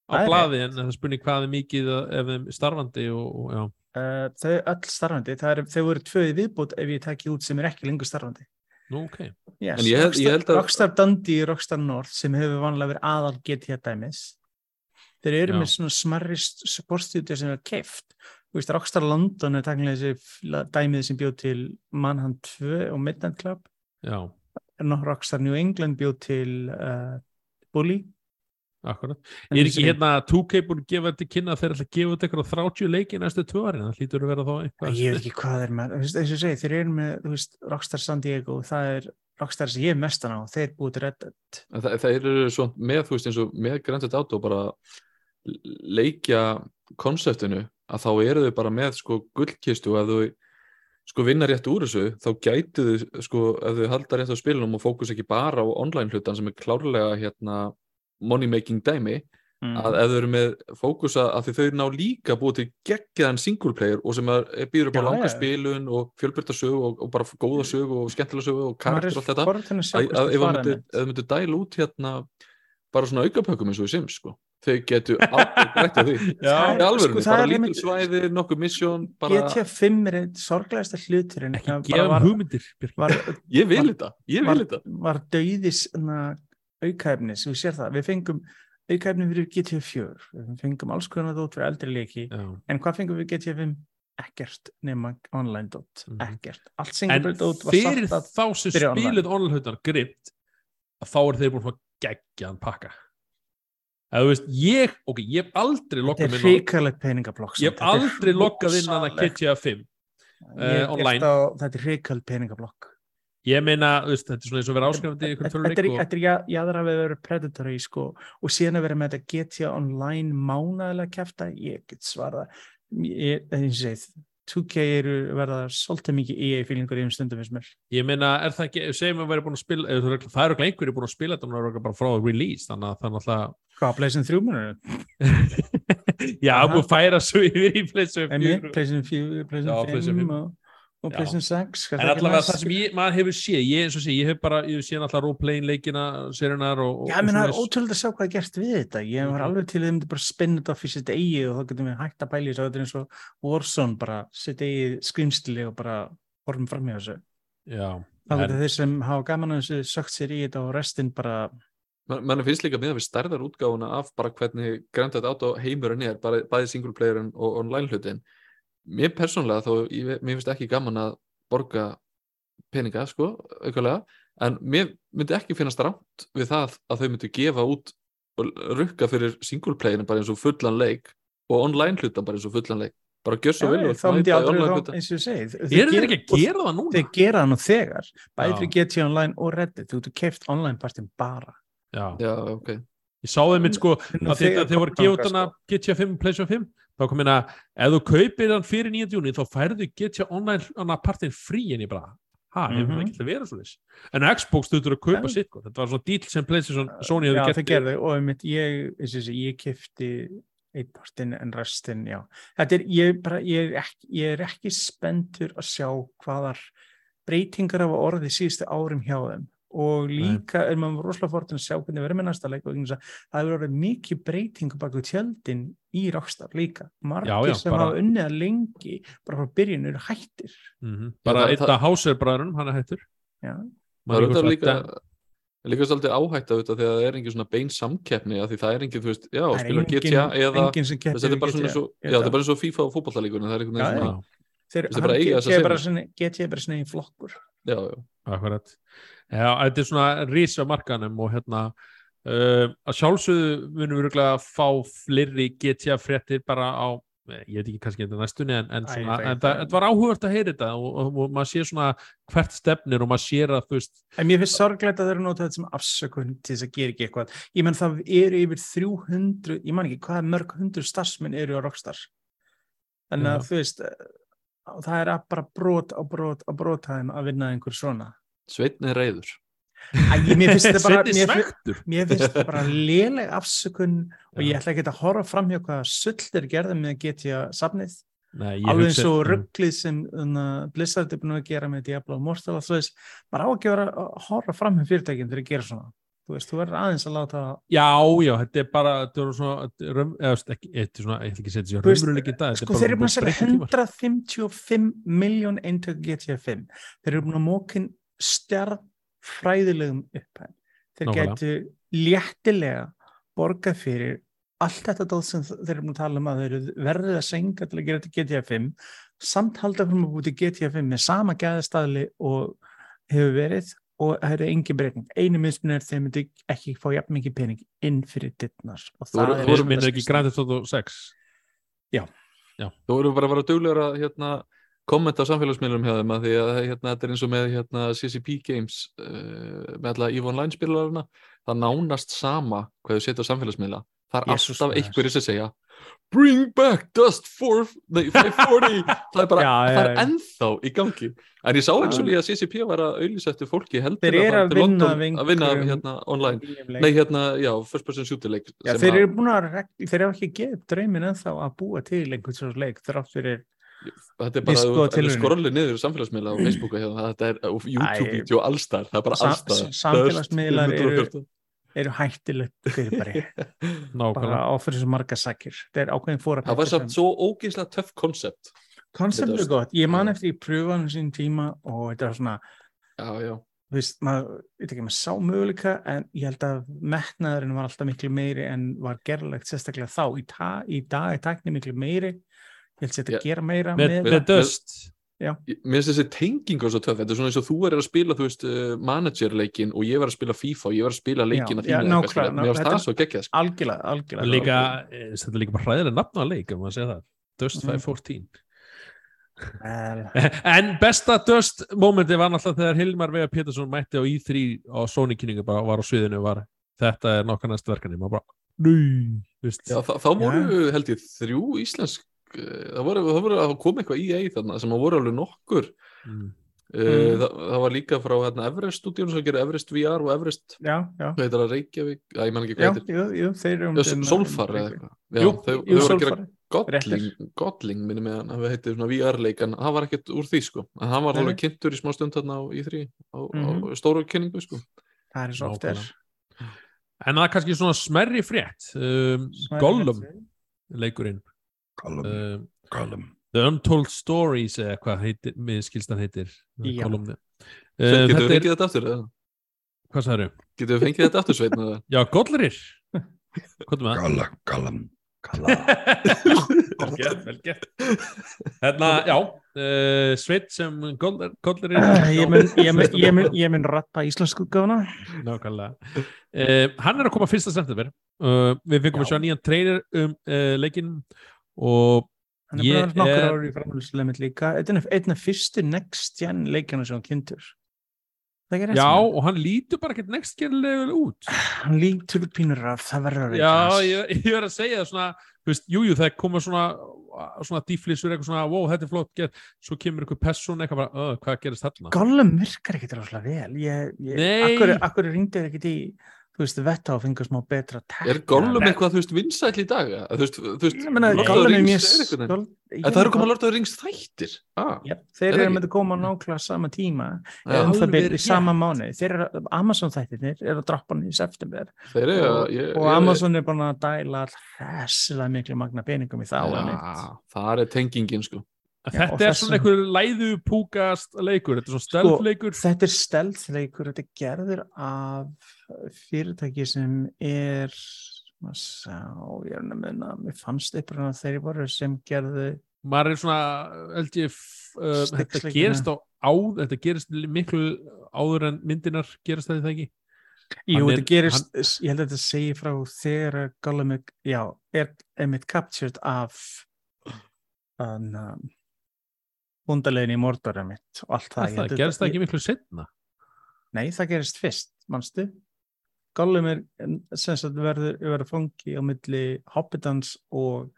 á blaði en það spurning hvað er mikið ef þeim starfandi og, og já uh, þau öll starfandi, er, þau voru tvöði viðbútt ef ég tekki út sem er ekki lengur starfandi. Nú, ok, Yes. En ég held- ég Rockstar, held að- Rockstar Dundee, Rockstar North sem hefur vanlega verið aðal GTA dæmis þeir eru Já. með svona smarri sportstúdíu sem er keift Þú veist, Rockstar London er takkilega þessi dæmið sem bjóð til Manhunt 2 og Midnight Club já, en Rockstar New England bjóð til uh, Bully akkurat. En Er ekki hérna 2K búin að gefa þetta kynna að þeir ætla að gefa þetta eitthvað 30 leiki næstu tvö árin, það hlýtur að vera þá eitthvað. Ég veit ekki hvað er með, þú veist, eins og ég segi, þeir eru með þú veist, Rockstar San Diego, það er Rockstar sem ég er mestan á, þeir búið til Red Dead. En það, það eru svo með, þú veist, eins og með Grand Theft Auto bara leikja konseptinu að þá eru þau bara með sko gullkistu. Ef þau sko vinna rétt úr þessu þá gætu þau sko ef þau halda rétt á spilunum og fókus ekki bara á online hlutan sem er klárlega hérna money making dæmi mm. að ef þau eru með fókusa að því þau ná líka búið til geggjaðan single player og sem er, býður upp á langa spilun og fjölbyrta sögu og, og bara góða sögu og skemmtilega sögu og karakter er og allt þetta. að að, að ef það myndi dæla út hérna bara svona aukapökkum eins og í Sims sko. þau getu aldrei grætt á því. Já, í alvörunni, sko, bara lítil svæði, nokkuð misjón bara, GTA 5 er einn sorglegasta hluturinn ekki það gefa bara var, hugmyndir var, ég vil var- þetta, ég var, vil þetta var dauðis aukaefnis, við sér það, við fengum aukaefni fyrir GTA 4 við fengum alls konar dót fyrir eldri leiki Já. en hvað fengum við GTA 5? ekkert nema online dót, Mhm. ekkert allt single en player dót var fyrir þá sem fyrir online. grimt að þá er þeir búin að fá geggjaðan pakka eða þú veist, ég, ok, ég hef aldrei er minn á ég hef aldrei loggað inn hana GTA 5 uh, online. á, þetta er hrikald peningablokk ég meina, þetta er svona eins og vera áskrifandi í einhvern er, töluleik og þetta er jaðra við að vera predatory sko, og síðan að vera með þetta GTA online mánaðilega kæfta, ég get svarað ég, eins og segið 2K eru verða svolítið mikið EA fílingur í um stundum finnst mér ég meina, er það ekki, segjum að vera búin að spila eða er- það eru ekki einhverju búin að spila þetta og það eru bara frá release, þannig að það er náttúrulega Hvað, Playson 3 munur? já, búin að færa svo yfir í Playson 4, Já, Playson PlayStation 5 5. og. Playson 6 hvað En er allavega það sem ég, maður hefur séð, ég eins og sé, ég hef bara, ég hef séð alltaf roleplaying leikina, serunar og, og Já, menn það er ótrúlega að sjá hvað er gert við þetta. Ég var Mhm. alveg til að þið myndi bara spinna þetta á fyrir sitt eigi og þá getum við hægt að pæla í þessu. Þetta er eins og Warzone bara sitt eigi skrýmstili og bara horfum fram í þessu. Já, Þá en- getur þeir sem hafa gaman að þessu sökt sér í þetta og restin bara, Man, mann finnst líka með að við stærðar útgáfuna af bara hvernig Grand Theft Auto heimurinn er, bara, bæði single playerin og online hlutin. Mér persónlega þó, ég, mér finnst ekki gaman að borga peninga, sko, aukulega, en mér myndi ekki finnast rátt við það að þau myndu gefa út og rukka fyrir single playerin bara eins og fullan leik og online hlutan bara eins og fullan leik. Bara gjör svo og þá myndi aldrei online þá, eins og ég segi. eru þeir ekki að gera það núna? Þeir gera það nú þegar. Fyrir GTA Online og Reddit. Þú getur keift online partin bara. Já, Já, ok. ég sá þeim mitt sko, að þegar þeir voru gefið sko. GTA 5 og PlayStation 5 þá kom hérna, ef þú kaupir hann fyrir 9. júni þá færðu GTA Online partin frí en ég bara, ha, hefur Mhm. það ekki að vera svo þess en Xbox þurftur að kaupa Já. sitt sko. þetta var svona díl sem PlayStation Sony Já, hefur það gert gerði og einmitt, ég, eins og þessi, ég kefti einn partin en restin, já. Þetta er, ég, bara, ég, er ekki, ég er ekki spenntur að sjá hvaðar breytingar hafa orðið síðustu árum hjá þeim og líka er maður rosalega fortin að sjá hvernig verður með næsta leik og þess að það hefur orðið mikið breytingu bak við tjöldin í Rockstar líka. Margir Já, já, sem bara- hafa unnið að lengi bara frá byrjun eru hættir. mm bara það- einn það- af Hauser bræðurinn, hann er hættur Já. Það er ykkur þetta svo líka, að- líka svolítið áhætt af þetta þegar það er engin svona bein samkeppni af því það er engin, þú veist, já, engin- GTA eða þetta er bara svona Ég já, það er bara og FIFA og fótballtalíkunum, það er einhvern veginn svona, Þeir, Þetta er bara eiga bara senu. sinni- GTA er bara sinni í flokkur. já, já. Akkurat. Já, þetta er svona rís á markanum og hérna uh, að sjálfsögðu munum við að fá fleiri GTA fréttir bara á eh, ég veit ekki kannski þetta næstunni en, en, Æ, svona, veit en það, það. var áhugavert að heyra þetta og, og, og maður sé svona hvert stefnir og maður sér að þú veist En mér finnst sorglegt að þeir eru notað þetta sem afsökun til þess að gera ekki eitthvað. Ég menn það eru yfir 300, ég man ekki hvað mörg hundru starfsmenn eru á Rockstar. Þannig að þú veist, eh, það er bara brot á brot á brotaðum að vinna einhver svona. Sveitn er reyður Æ, mér finnst þetta bara, mér, mér finnst þetta bara léleg afsökun og ég ætla ekki að horfa fram hjá hvaða sull þeir gerði með getja safnið. Alveg eins og Mm. rugglið sem uh, Blizzard er búin að gera með Diablo og þú veist, bara á ekki að horfa fram hjá fyrirtækinn þegar að gera svona. Þú veist, þú verður aðeins að láta Já, já, þetta er bara þetta er svona, eða, ekki, þetta er svona, ég ætla ekki að setja sér raunveruleiki í dag sko þeir eru búin að tímar. 155 miljón eintök GTA 5 þeir eru búin að mókin stjarnfræðilegum upphæð þeir getu léttilega borgað fyrir allt þetta dóð sem þeir eru að tala um að þeir eru verðið að senga til að gera þetta GTA 5 samt halda frum að búti GTA 5 með sama gæðastæðli og hefur verið og það eru engin breyting. Einu mismun er þeir myndi ekki fá jafn mikið pening inn fyrir dittnar og Þú Þú minnir ekki Grand Theft Auto 6 Þú voru bara að vera duglegur að hérna, kommenta á samfélagsmiðlum hjá þeim að því að hérna, þetta er eins og með hérna, CCP Games uh, með alla EVE Online spilaruna það nánast sama hvað þau setja á samfélagsmiðla. Það er Jesús alltaf einhverjir sem segja Bring back Dust 4 nei, 540 það er bara, Já, já, það er já. ennþá í gangi. En ég sá eins og líka að CCP var að auðlýsa eftir fólki heldur að London við að vinna hérna online. nei hérna, já, first person shooter leik þeir að- eru búin að, þeir eru ekki gefið draumin ennþá að búa til einhvern svona leik þrátt fyrir, Þetta er bara Disko að þú tilraunir. skorli niður samfélagsmiðla á Facebooku hérna, þetta er á YouTube-vídeó allstar, það er bara allstar samfélagsmiðlar eru- eru hættilegt fyrir bara, bara Nákvæmlega á fyrir svo marga sakir. Það er ákveðin fóra. Það var samt svo ógeðslega töff koncept Koncept er er- gott. Ég man eftir í pröfanum sín tíma og þetta var svona, Já, já, þú veist, maður, ég veit ekki, maður sá möguleika en ég held að metnaðurinn var alltaf miklu meiri en var gerlegt sérstaklega þá. Í, ta, í dag er tækni miklu meiri. Ég held að gera meira Með, með, með Dust. Ég- Mér finnst þessi tenging á svo töff. Þetta er svona eins og þú er að spila, veist, uh, managerleikin og ég var að spila FIFA og ég var að spila leikin að þínu Mér finnst það svo geggjað sko. algjörlega, algjörlega. líka, eh, þetta er líka bara hræðilega nafn á leik ef maður segja það, Dust Mhm. 514 Vel, En besta döst momenti var náttúrulega þegar Hilmar Vega Pétursson mætti á í3 á Sony kynningu bara var á sviðinu var þetta er nokkað næst Já, þá, þá voru held ég þrjú íslensk eh, það voru, það voru að koma eitthvað EA þarna sem voru alveg nokkur. Mm. mm. það, það var líka frá hérna, Everest stúdíun sem gerir Everest VR og Everest já, já, hvað heitir það Reykjavík, að ég man ekki já, hvað heitir. jú, jú, þeir eru um Solfar eða eitthvað. Jú, þau, Jú, þau voru að gera Godling, Godling minni með hann að við heitir svona VR-leik en það var ekkert úr því sko. En hann var alveg kynntur í smá stund þarna á í3 á, Mhm. á stóru kynningu sko. Það er svo oft er. En það er kannski svona smerri frétt um, Gollum leikurinn Gollum, um, Gollum The Untold Stories eða hvað heitir, mér skilst hann heitir uh, Sveinn, getur við er, fengið þetta aftur? hvað sagður Getur við fengið þetta aftur, Sveinn? eða? Já, með það? Gollum, Gollum vel gert, vel gert. Hérna, já uh, Sveit sem Gollerir Eh, Ég mun, ég mun, ég mun, ég mun rappa íslensku gána Nákvæmlega. Uh, Hann er að koma fyrsta september. Uh, Við fengum að Já. sjá nýjan trailer um uh, leikinn og Hann er vera nokkur er- ári í framhjulslemið líka. Einn af fyrstu next gen leikjana sem hann kynntur. Já, og hann lítur bara ekkert next genlega út. Hann lítur pínur af, það verður Já, ég, ég verð að segja það svona veist, jú, það koma svona svona dýflissur, eitthvað svona, wow, þetta er flott gert svo kemur eitthvað person, eitthvað bara, uh, hvað gerist þarna? Gollum virkar ekkert rosalega vel. Ég, ég, Nei. akkur, akkur ringdi þér ekkert í þú veist, vetta og fengur smá betra tekna Er Gollum eitthvað, þú veist, vinsæll í dag? Þú veist, þú veist, ég meina, Lord of the Rings er Goll- En það eru Já, komað Lord of the Rings þættir. Ah, Já, þeir eru með að koma nákvæmlega sama tíma. Já, um það byrja í sama mánu þeir eru, Amazon þættirnir eru að droppa hann í september. Þeir eru ég, og Amazon er búin að dæla hressilega miklu magna peningum í þá. Já, það er tengingin sko. Já, Þetta er þessum- svona einhver læðu púkast leikur, þetta er svona Sko, stelfleikur þetta er stelðleikur, þetta er gerður af fyrirtæki sem er maður sá, ég er að minna mér fannst eitthvað að þeir voru sem gerðu maður er svona, ég uh, þetta gerist á áð, þetta gerist miklu áður en myndinar gerast þetta ekki Jú, Hann er- gerist, ég held að þetta segi frá þegar að Gollum er, já, er einmitt captured af þann um, í Mordor einmitt og allt það. það, það að gerist það ekki miklu setna Nei, það gerist fyrst, manstu? Gollum er sem sagt verður, verður fangi á milli Hobbitans og,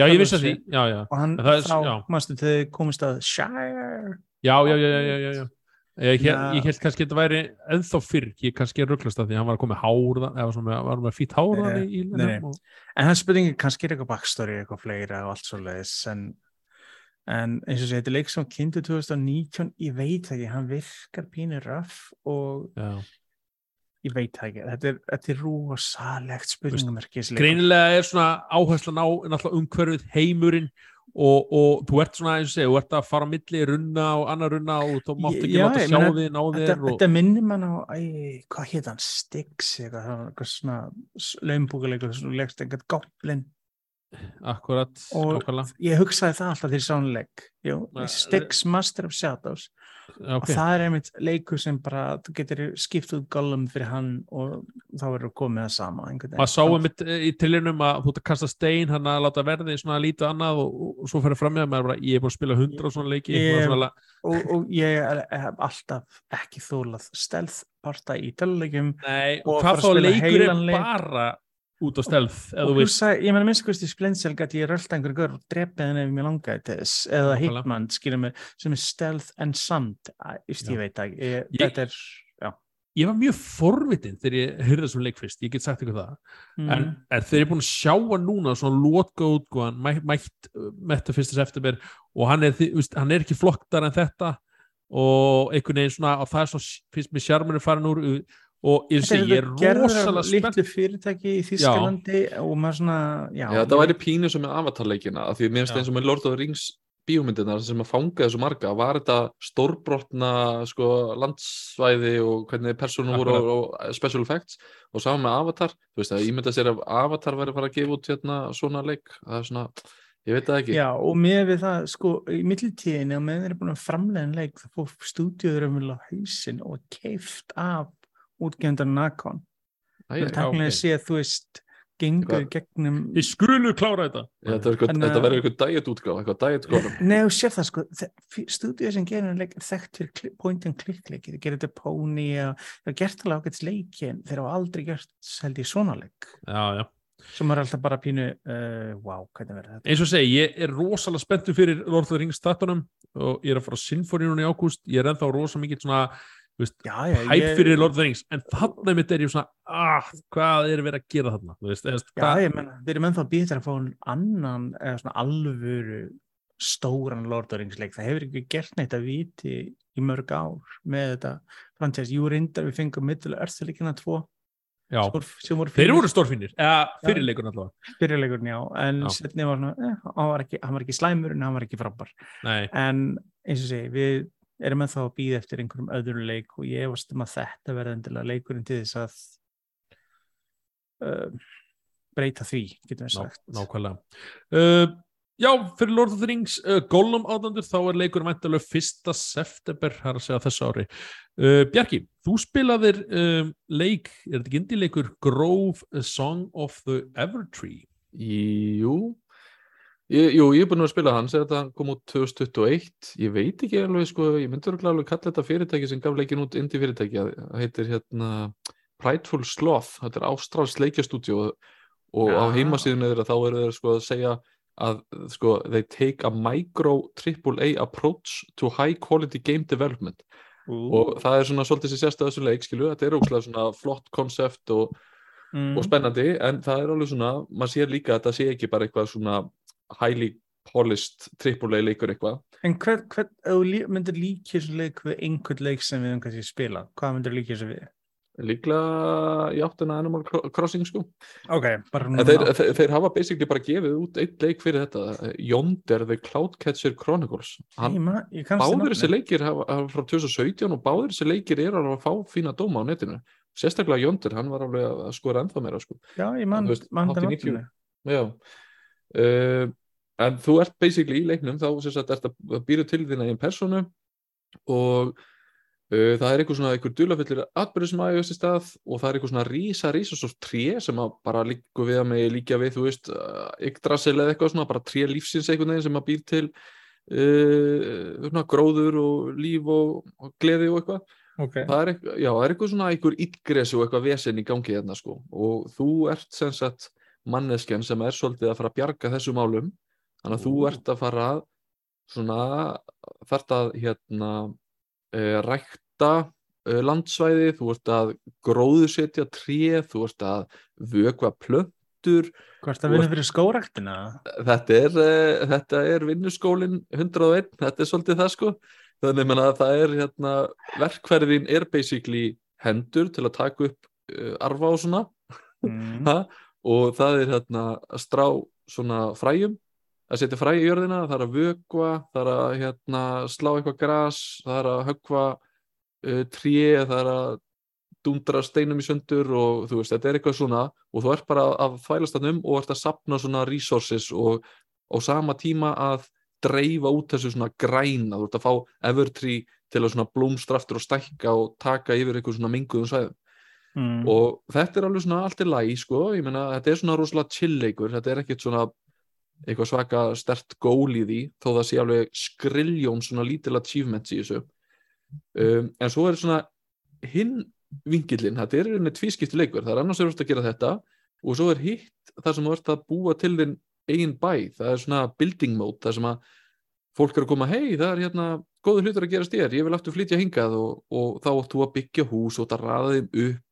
já, ég vissi því, já, já og hann er- þá, já. manstu, þegar komist að Shire já, já, já, já, já, já. Ég, Já. ég held kannski að þetta væri ennþá fyrr, ég kannski rugglast að því hann var að koma með hár, þa- eða svona, var með fýtt hár Nei, þannig í nei. og, En er spurningi, kannski er eitthvað backstory, eitthvað fleira og allt svo leiðis, en, en eins og sé, þetta er leik sem kynntu 2019, ég veit ekki, hann virkar pínur röff og já. Ég veit það ekki, þetta er, þetta er rosalegt leikur. greinilega er svona áherslan á umhverfið heimurinn og, og þú ert svona eins og segja, þú ert að fara á milli runna og annar runna og þú mátt ekki láta sjá þig ná Þetta, þér og, þetta minnir mann á, æ, hvað hétt hann, Styx, eitthvað, það var eitthvað svona laumbúkuleikur, svona leikst eitthvað goblin. Akkurat, og nákvæmlega. ég hugsaði það alltaf til sánleik, Styx Master of Shadows Já, og það er einmitt leikur sem bara þú getur skipt út Gollum fyrir hann og þá verður komið það sama maður sá einmitt eh, í tillinum að þú ert að kasta stein hann að láta verði svona lítið annað og, og, og svo fyrir fram með að ég er búin að spila hundra svona leiki. Ég- svona, og, og ég hef alltaf ekki þólað stelðparta í töluleikum Og og hvað að þá spila leikur er heilan leik. bara út á stelð og hugsa, ég meina minnst hvort í Splendcell gæti ég rölda einhver gaur og drepið henni ef mér langaði til þess eða. Hitman, skilur mig, sem er stealth and sand, Æ, just, Já. ég veit það þetta er, já ég var mjög forvitin þegar ég hyrði þessum leik fyrst, ég get sagt ykkur það en, mm. en þegar ég er búin að sjá hann núna svona lótka útgóðan mætt, mætt metta fyrsta september og hann er, þú veist, hann er ekki flokktar en þetta og einhvern veginn svona og það er svona, finnst mér sjármunni farin úr og ég, Þetta sé, ég er rosalega spennt litlu fyrirtæki í Þískalandi og maður svona, já. Já, það væri pínu sem með avatarleikina af því mér finnst eins og með Lord of the Rings bíómyndirnar sem að fanga þessu marga var þetta stórbrotna sko, landsvæði og hvernig personum voru og, og special effects og saman með Avatar, þú veist að ég myndi að sér að Avatar væri að fara að gefa út hérna svona leik, það er svona, ég veit það ekki. Já, og með við það, sko, í millitíðinni og með þeir eru búin að framlega en leik það fór stúdíuður um vilja hausinn og keift af útgefndar Nakon. Það ok. að sé að þú veist gengur gegnum Þið skulu klára þetta. Þetta, þetta verður eitthvað diet útgáð, eitthvað diet góðum. Nei, þú sér það sko, stúdíu sem gerir leik er þekkt fyrir kli- point and click leiki, þeir gerir þetta og það er gert alveg ágætt leiki en þeir hafa aldrei gert, held ég, svona leik. Já, já. Sem er alltaf bara pínu, uh, wow, hvernig verður þetta? eins og segi, ég er rosalega spenntur fyrir Lord of the Rings statunum og ég er að fara að Sinfoníunum í ágúst, ég er ennþá rosa mikið svona Hæp fyrir Lord of the Rings, en þarna mitt er ég svona, ah, hvað er verið að gera þarna? Veist, eða, Já, ég menna, við erum ennþá býttir að fá annan, eða svona alvöru stóran Lord of the Rings leik, það hefur ekki gert neitt að viti í mörg ár með þetta franchise, jú reyndar við fengum mittilega örþuleikina tvo. Já, voru þeir voru stórfinnir eða fyrirleikur allavega. Fyrirleikurinn, já, en setni var svona, eh, hann, var ekki, hann var ekki slæmur en hann var ekki frábær, Nei, en eins og segi, við erum ennþá að býða eftir einhverjum öðrum leik og ég varst um að þetta verða endilega leikurinn til þess að uh, breyta því, getum við ná, sagt. nákvæmlega. Uh, Já, fyrir Lord of the Rings uh, Gollum ádandur, þá er leikur væntalega fyrsta september, það er að segja þessu ári. Uh, Bjarki, þú spilaðir um, leik, er þetta ekki indileikur Grove Song of the Evertree? Jú, ég, jú, ég er búin að spila hans eða þetta kom út 2021 ég veit ekki alveg, sko, ég myndi alveg kalla þetta fyrirtæki sem gaf leikin út indie fyrirtæki, það heitir hérna Prideful Sloth, þetta er Ástrals leikjastúdíu og, og á Já. heimasíðunni þeirra þá eru þeir sko að segja að sko, they take a micro AAA approach to high quality game development og það er svona svolítið sem sérst að þessu leik, skilu, þetta er ógslag svona flott konsept og mm. og spennandi, en það er alveg svona maður sér líka að þetta sé ekki bara eitthvað svona highly polished triple A leikur eitthvað. En hvern, hvern, ef þú myndir líka þessu leik við einhvern leik sem við um kannski spila, hvað myndir líka þessu við? líklega í áttina Animal Cro- Crossing sko. Ok, bara en þeir, þeir, þeir hafa basically bara gefið út einn leik fyrir þetta, Yonder the Cloudcatcher Chronicles. Hann, ég, ég báðir þessi leikir hafa, hafa frá 2017 og báðir þessi leikir eru að fá fína dóma á netinu. Sérstaklega Yonder, hann var alveg að skora ennþá meira sko. Já, ég mann þú veist, man hátt í þetta 90. nafninu. Já. Uh, En þú ert basically í leiknum þá sem sagt ert að býra til þína einn personu og uh, það er eitthvað svona eitthvað dulafullir atbyrðu sem aðeins í stað og það er eitthvað svona rísa, rísa svo tré sem að bara líku við að með líka við, þú veist, uh, yggdrasil eða eitthvað svona, bara tré lífsins einhvern veginn sem að býr til uh, svona gróður og líf og, og gleði og eitthvað. Ok, það er, eitthvað, já, er eitthvað svona einhver illgresi og eitthvað vesen í gangi hérna sko. Og þú ert sem sagt manneskjan sem er svolítið að fara að bjarga þessu málum þannig að þú Ú. ert að fara að svona þarft að hérna e, rækta e, landsvæði, þú ert að gróðusetja tré, þú ert að vökva plöntur hvort það vinna fyrir skóraktina? þetta er, uh, þetta er vinnuskólin 101, þetta er svolítið það sko þannig að það er hérna, verkfæriðin er basically hendur til að taka upp uh, arfa og svona Mm. ha? og það er hérna að strá svona fræjum að setja fræ í jörðina, það er að vökva það er að hérna, slá eitthvað gras það er að höggva uh, tré, það er að dundra steinum í sundur og þú veist, þetta er eitthvað svona og þú ert bara að þvælast þarna um og ert að sapna svona resources og á sama tíma að dreifa út þessu svona græna, þú ert að fá evertree til að svona blómstra aftur og stækka og taka yfir eitthvað svona minguðum svæðum Mm. og þetta er alveg svona allt í lagi sko, ég meina þetta er svona rosalega chill leikur, þetta er ekkert svona eitthvað svaka stert gól í því þó það sé alveg skriljón svona lítil achievements í þessu. Um, en svo er svona hinn vingillin, þetta er einnig tvískipti leikur, það er annars er að gera þetta og svo er hitt það sem ert að búa til þinn eigin bæ, það er svona building mode, það sem að fólk er að koma, hei það er hérna góður hlutur að gerast þér, ég vil aftur flytja hingað og, og þá þú að byggja hús og það ræða þeim upp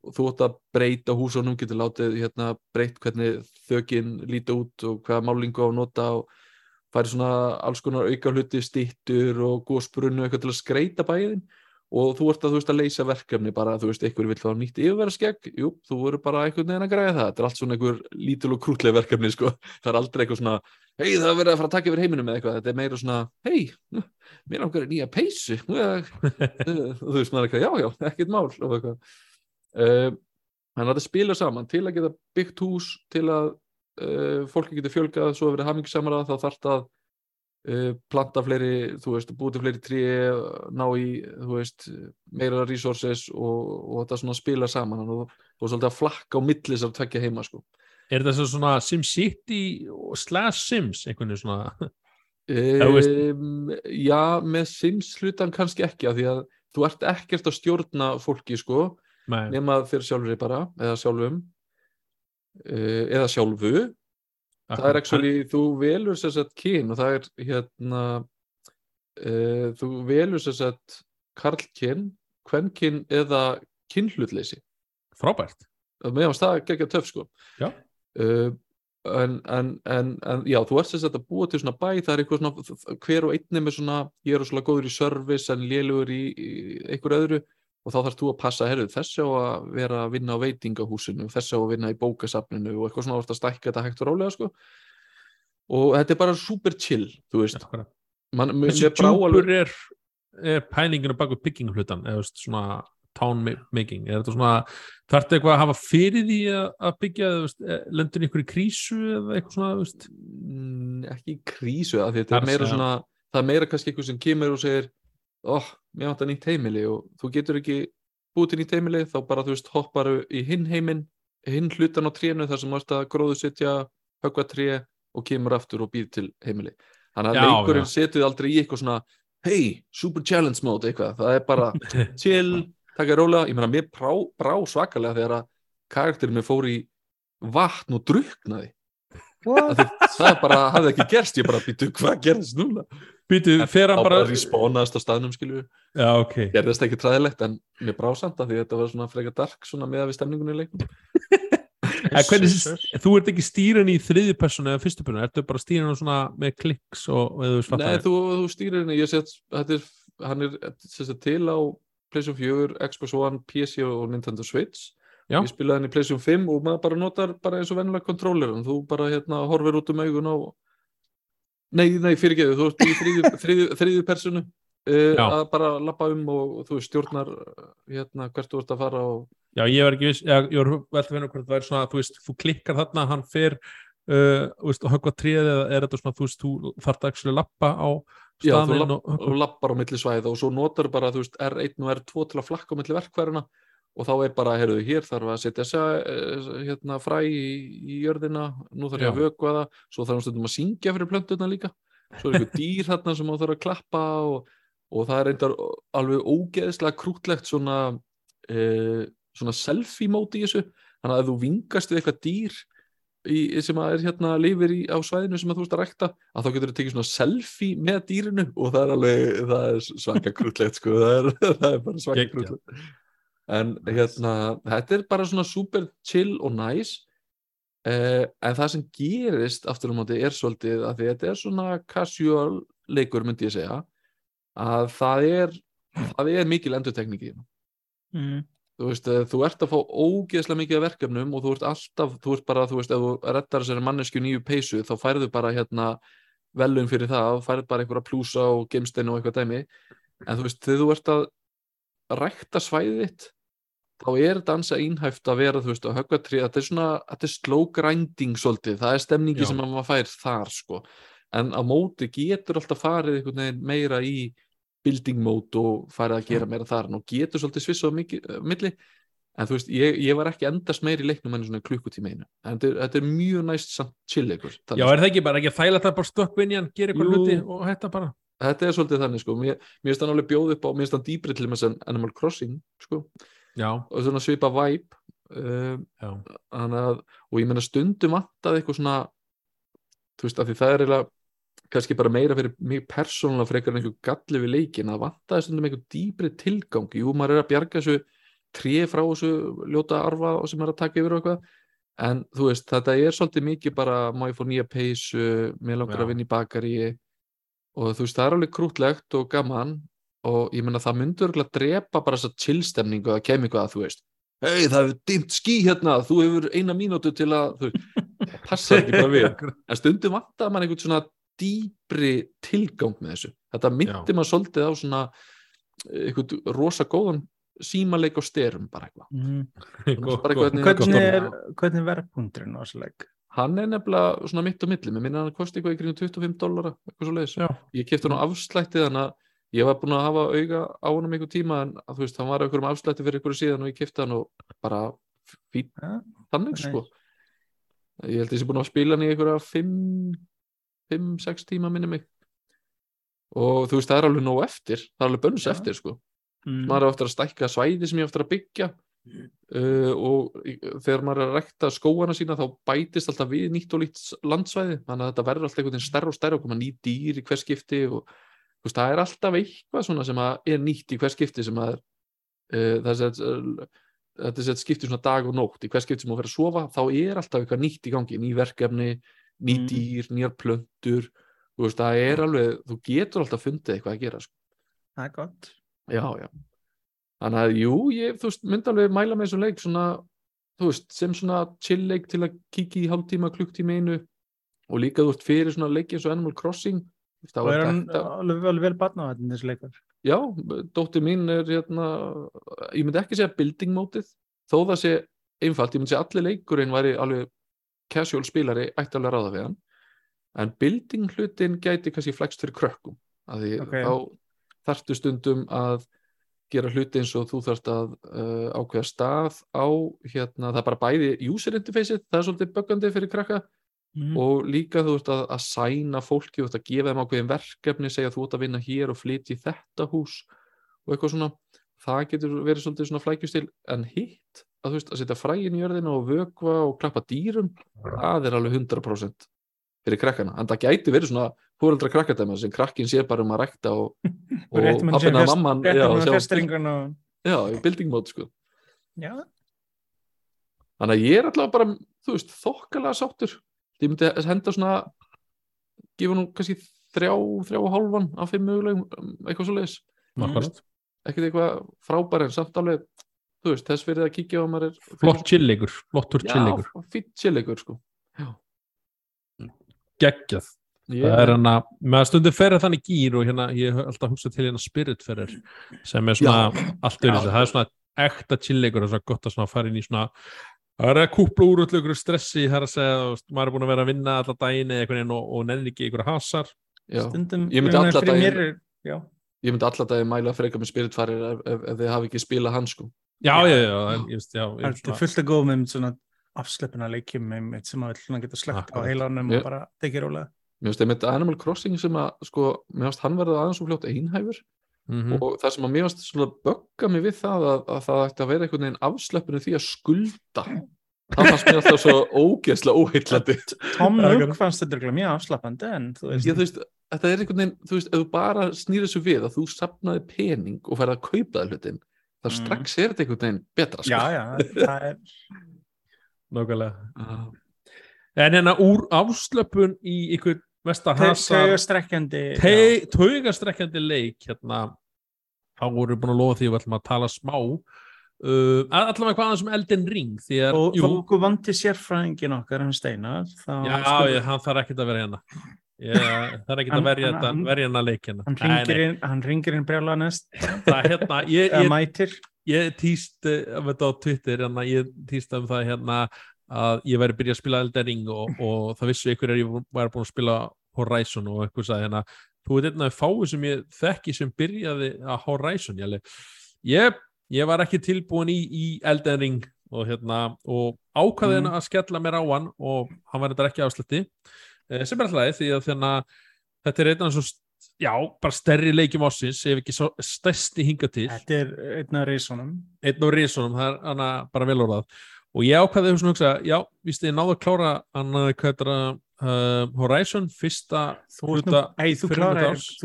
þú átt að breyta húsunum, getur látið hérna, breytt hvernig þökin líti út og hvaða málingu á að nota og færi svona alls konar auka hluti stittur og gósbrunnu eitthvað til að skreita bæðin og þú ert að, þú veist, að leysa verkefni bara, þú veist, einhver vil fá nýtt yfirverðskegg jú, þú verður bara einhvern veginn að græða það. Þetta er allt svona einhver lítil og krútleg verkefni sko. það er aldrei eitthvað svona hei, það er verið að fara að taka yfir heiminum eða eitthvað. Þetta er meira svona, hei, mér í nýja peysu. Þú veist, maður eitthvað, já, já, ekkert mál. Og eitthvað uh, þannig að þetta spila saman. Til að geta byggt hús til að uh, fólki getur fjölgað svo að vera hamingsamara þá þarf það uh, planta fleiri, þú veist, búið til fleiri trí ná í, þú veist meira resources og, og þetta svona spila saman. Og er svolítið að flakka á millis að tvekja heima sko. Er þetta svo svona SimCity og slash Sims einhvern veginn svona? Um, já, með Sims hlutan kannski ekki af því að þú ert ekkert að stjórna fólki sko, Nei, nema fyrir sjálfur bara, eða sjálfum. Uh, eða sjálfu. Það er actually, þú velur sér sett kyn og það er hérna uh, þú velur sér sett karlkyn, kvenkyn eða kynhlutleysi. Frábært. Með að það geggja töff sko. Já. uh, en, en, en, en já, þú ert sagt að búa til svona bæ það er eitthvað svona, hver og einni með svona ég er svona góður í service en lélugur í, í einhver öðru og þá þarfst þú að passa, herru, þessi á að vera að vinna á veitingahúsinu, þessi á að vinna í bókasafninu og eitthvað svona þú ert að stækka þetta hægt og rálega sko. Og þetta er bara super chill, þú veist. Man, Þessi alveg er, er pælinginu baku bygging hlutan eða svona town ma- making er þetta svona, þarftu eitthvað að hafa fyrir því að, að byggja, eh, lendur ykkur í krísu eða eitthvað svona, veist? Mm, ekki krísu að þetta Það er meira að svona það er meira kannski eitthvað sem kemur og segir oh, mér vantar nýtt heimili og þú getur ekki búið til nýtt heimili þá bara þú veist hopparu í hinn heiminn hinn hlutan á trénu þar sem þú ert að gróðu setja högva tré og kemur aftur og býð til heimili. Þannig að leikurinn setur aldrei í eitthvað svona hey, super challenge mode eitthvað. Það er bara chill, taka rólega ég meina mér brá, brá svakalega þegar að karakterinn mér fór í vatn og druknaði því það bara hafði ekki gerst. Ég bara býtu hvað gerðist núna Býtu, fer hann bara bara respawnaðist á staðnum skilju Já, ok. Gerðist ekki træðilegt en mér brá samt að því þetta var svona frekar dark svona meða við stemningunni í leiknum. En hvernig, þú ert ekki stýran í þriði personu eða fyrstu personu, ertu bara stýran svona með kliks og, og eða þú veist Nei, þú, þú stýrir henni, ég set þetta er, hann er sagt, til á PlayStation 4, Xbox One, PC og Nintendo Switch. Já. ég spilaði henni í PlayStation 5 og maður bara notar bara eins og vennilega kontroller þú bara hérna horfir út um augun á nei, nei, fyrirgeðu þú ert í þriðju, þriðju, þriðju personu uh, Já. að bara lappa um og, og þú stjórnar uh, hérna hvert þú ert að fara og Já, ég var ekki viss, já, ég var vel að finna hvort það er svona, þú veist, þú klikkar þarna, hann fer uh, þú veist, og höggva tríð eða er þetta svona, þú veist, þú þarft að actually lappa á Já, þú lapp, og höggva og lappar á milli svæða og svo notar bara, þú veist, R1 og R2 til að flakka á milli verkværuna og þá er bara, heyrðu, hér þarf að setja þessa, eh, hérna, fræ í, í jörðina, nú þarf ég að Já. vökva það, svo þarf hann stundum að syngja fyrir plöntuna líka, svo er eitthvað dýr þarna sem á þarf að klappa og, og það er reyndar alveg ógeðslega krútlegt svona, eh, svona selfie móti í þessu, þannig að ef þú vingast við eitthvað dýr í, sem að er hérna lifir í, á svæðinu sem að þú ert að rækta að þá getur þú tekið svona selfie með dýrinu og það er alveg, það er svaka krútlegt sko, það er, það er bara svaka krútlegt en hérna, þetta er bara svona super chill og nice. Eh, en það sem gerist aftur á móti er svolítið að þetta er svona casual leikur myndi ég segja að það er það er mikil endurtekning í hérna Mm. þú veist, eh, þú ert að fá ógeðslega mikið af verkefnum og þú ert alltaf, þú ert bara, þú veist, ef þú reddar þessari mannesku nýju peysu, þá færðu bara hérna velun fyrir það, færðu bara einhverja plúsa og gemstein og eitthvað dæmi. En þú veist, þegar þú ert að rækta svæðið þitt þá er þetta ansa einhæft að vera, þú veist, að höggva trí, þetta er svona, þetta er slow grinding svolítið, það er stemningi Já. sem að maður fær þar, sko. En á móti getur alltaf farið einhvern veginn meira í building mode og farið að gera meira þar. Og getur svolítið svissa á mikið, uh, milli. En þú veist, ég, ég var ekki endast meir í leiknum en svona klukkutíma einu. En þetta er, þetta er mjög næst samt chill leikur Já, er það ekki bara ekki að þæla það bara stökk inn í hann, gera eitthvað hluti og hætta bara? Þetta er svolítið þannig sko. Mér, finnst hann alveg bjóð upp á, mér finnst hann dýbri til með Animal Crossing sko Já, og svona svipa vibe um, að, og ég meina stundum vantaði eitthvað svona þú veist, af því það er eiginlega kannski bara meira fyrir mig persónulega frekar en einhver galli við leikin að vantaði stundum einhver dýbri tilgang. Jú, maður er að bjarga þessu tré frá þessu ljóta arfa sem er að taka yfir og eitthvað. En þú veist, þetta er svolítið mikið bara má ég fá nýja peysu, mér langar Já. að vinna í bakari og þú veist, það er alveg krútlegt og gaman og ég meina það myndi örgulega drepa bara þessa chillstemningu að kemur eitthvað að þú veist. Hei það hefur dimmt ský hérna þú hefur eina mínútu til að þú passar ekki bara við. En stundum vantaði mann einhvern svona dýbri tilgang með þessu. Þetta myndi Já. maður svolítið á svona eh, einhvern rosa góðan símaleik og styrum bara eitthvað. Mm. Hvernig- er, er verðpunkturinn á þessu leik? hann er nefnilega svona mitt á milli. Mér minna hann að kosti eitthvað í kringum 25 dólara eitthvað svo leiðis Já, ég kefti hann á afslætti þannig að ég var búinn að hafa auga á hann um einhver tíma en þú veist, hann var á einhverjum afslætti fyrir einhverju síðan og ég kefti hann og bara fín Ja, þannig Nei. sko ég held að ég sé búin að spila hann í einhverja 5-6 tíma minni mig og þú veist það er alveg nóg eftir það er alveg bönns Já. eftir sko mm. maður er ofta að stækka svæði sem ég ofta að byggja uh, og þegar maður er að rekta skóana sína þá bætist alltaf við nýtt og lít landsvæði þannig að þetta verður alltaf einhvern veginn stærra og stærra og koma ný dýr í hver skipti og veist, það er alltaf eitthvað svona sem er nýtt í hver skipti sem að uh, þetta er skipti svona dag og nótt í hver skipti sem þú fer að sofa þá er alltaf eitthvað nýtt í gangi, ný verkefni ný Mm. dýr, nýjar plöntur þú veist, það er alveg, þú getur alltaf fundið eitthvað að gera sko. það er gott Já, já. Þannig að jú, ég, veist, myndi alveg mæla með þessum leik svona, veist, sem svona chill leik til að kíkja í hálftíma, klukktíma einu og líka, þú veist, fyrir svona leiki eins og Animal Crossing þá og er hann alveg, alveg vel batna á þetta þessi leikar já, dóttir mín er hérna, ég myndi ekki segja building mótið, þó það sé einfalt, ég myndi segja allir leikurinn væri alveg casual spilari ætti alveg að ráða við hann en building hlutin gæti kannski flext fyrir krökkum að því Ok. þá þarftu stundum að gera hluti eins og þú þarft að uh, ákveða stað á hérna, það er bara bæði user interfaceið, það er svolítið böggandi fyrir krakka mm. og líka þú ert að, að sæna fólki, þú ert að gefa þeim ákveðin verkefni segja þú ert að vinna hér og flytja í þetta hús. Og eitthvað svona það getur verið svona flækjustil en hitt, að þú veist, að setja fræin í jörðina og vökva og klappa dýrum það er alveg 100% fyrir krakkana, en það gæti verið svona fóreldra krakkadæma sem krakkin sé bara um að rækta og, og og mamman já, og já, í building mode sko. Já, þannig að ég er allavega bara, þú veist, þokkalega sáttur ég myndi henda svona gefa nú kannski þrjá, þrjá og hálfan af fimm mögulegum, um, eitthvað svo leiðis Akkurat. ekkert eitthvað frábær en samt alveg þú veist, þess fyrir að kíkja á að maður er flott chillleikur, flottur chillleikur já, fýtt chilleikur sko. Geggjað, ég, það er hann að með stundum ferði þannig gýr og hérna ég hef alltaf hugsað til hérna spirit ferðir sem er svona allt öðru það er svona ekta chillleikur og svona gott að svona fara inn í svona það er að kúpla úr öllu ykkur stressi það er að segja, þú veist, maður er búin að vera að vinna alla daginn eða einhvern veginn og, og nennir ekki ykkur hasar. Já, stundum Ég myndi ég fyrir daginn- mér ég myndi alltaf að mæla frekar með spirit farir ef, ef, ef þið hafi ekki spilað hann sko. Já, Já. já, já, en, ég veist, já, ég það er fullt að góða með svona afsleppina leikjum einmitt sem að svona geta slögt á heilanum og bara tekið rólega. Mér finnst einmitt Animal Crossing sem að sko, mér finnst hann verða aðeins og fljótt einhæfur Mhm. og það sem að mér finnst svona bögga mig við það að, að það ætti að vera einhvern veginn afsleppinu því að skulda það fannst mér alltaf svo ógeðslega óheillandi Tom Nook ekki- fannst þetta örugglega mjög afslappandi en þú veist, Já, þú veist, þetta er einhvern veginn, þú veist, ef þú bara snýr þessu við að þú sapnaði pening og færði að kaupa það hlutin, það Mm. strax er þetta einhvern veginn betra, sko. já, já, það er nákvæmlega Já. en hérna úr afslöpun í hasar taugastrekkjandi leik hérna. Þá voru við búin að lofa því að við ætlum að tala smá. Uh, allavega hvað aðeins um Elden Ring því að, og okkur vanti sérfræðingin okkar hann Steinar já, skulum- ég, hann þarf ekkert að vera hérna. Það er Hann- að verja þetta hann- verja leik hérna hann ringir inn, hann ringir inn brjála næst. Hérna, ég, ég, mætir. ég týst þetta á Twitter hérna, ég týst um það hérna að ég væri að byrja að spila Elden Ring og, og það vissu ykkur er ég væri búin að spila Horizon og eitthvað sagði hérna þú veit einnig að fáið sem ég þekki sem byrjaði að Horizon ég, ég, ég var ekki tilbúin í, í Elden Ring og, hérna, og ákvaði Mm. hérna að skella mér á hann og hann var þetta ekki afslætti eh, sem er alltaf því að þérna, þetta er einnig svo já, bara stærri leikjum ásins ef ekki stærsti hinga til. Þetta er einn af reysonum einn á risunum, það er hana bara vel orðað og ég ákvaði þessum hugsa, já, víst ég náðu að klára hvað er það, uh, Horizon, fyrsta þú, ert nú, hluta hey, þú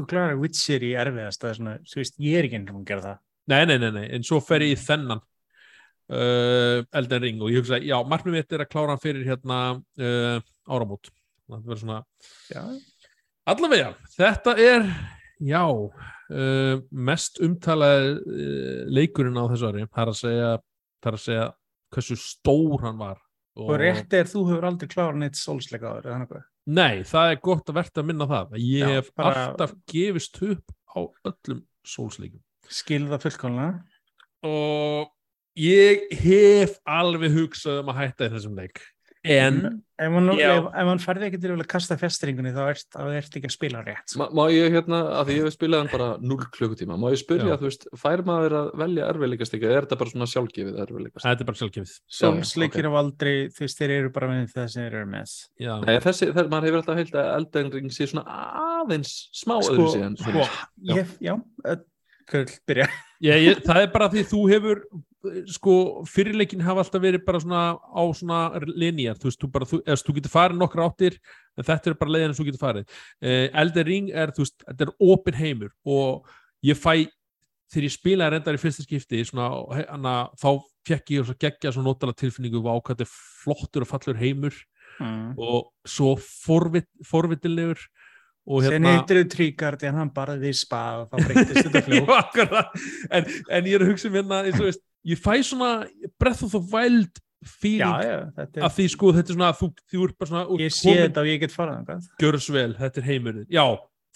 klárar Witcher í erfiðast er svona, þú veist, ég er ekki einhvern veginn að gera það. Nei, nei, nei, nei, en svo fer ég í þennan uh, Elden Ring og ég hugsa, já, markmið mitt er að klára hann fyrir hérna uh, áramót. Það verður svona, já, allavega þetta er, já uh, mest umtalaði uh, leikurinn á þessu ári, það er að segja það er að segja hversu stór hann var. Og rétt er þú hefur aldrei klárað neitt sólsleika áður eða eitthvað Nei, það er gott að verða að minna það. Ég Já, hef bara- alltaf gefist upp á öllum sólsleikum skilða fullkomlega. Og ég hef alveg hugsað um að hætta í þessum leik en ef Já. ef, hann færði ekki til að kasta festringunni þá ert, ert ekki að spila rétt sko. Ma, má ég hérna, að því ég hef spilað hann bara 0 klukkutíma, má ég spyrja, Já. þú veist, fær maður að velja erfiðleikastika, er þetta bara svona sjálfgefið erfiðleikastika? þetta er bara sjálfgefið Solsleikir af aldrei, þú veist, þeir eru bara með það sem þeir eru með já, Nei, þessi, þegar maður hefur alltaf heilt að Elden Ring sé svona aðeins smá Sko, öðru síðan. sko, ég, já, uh, Kurl, byrja ég, ég, það er bara því þú hefur sko, fyrirleikin hafa alltaf verið bara svona á svona linjar, þú veist, þú bara, þú, eða, þú getur farið nokkra áttir, en þetta er bara leiðin sem þú getur farið. Uh, Elden Ring er, þú veist, þetta er opin heimur og ég fæ, þegar ég spilaði reyndar í fyrsta skipti, svona, hana, þá fekk ég geggja svona notalega tilfinningu á hvað þetta er flottur og fallur heimur mm. og svo forvit, forvitilegur og Sen hérna heitir þau Tríkard en hann bara því spað og þá breytist þetta akkurat. en, en ég er að hugsa um hérna eins og veist, ég fæ svona Breath of the Wild feeling af því sko þetta er svona þú, þú ert bara svona er Ég sé þetta og ég get farað þangað. görs vel, þetta er heimurinn já,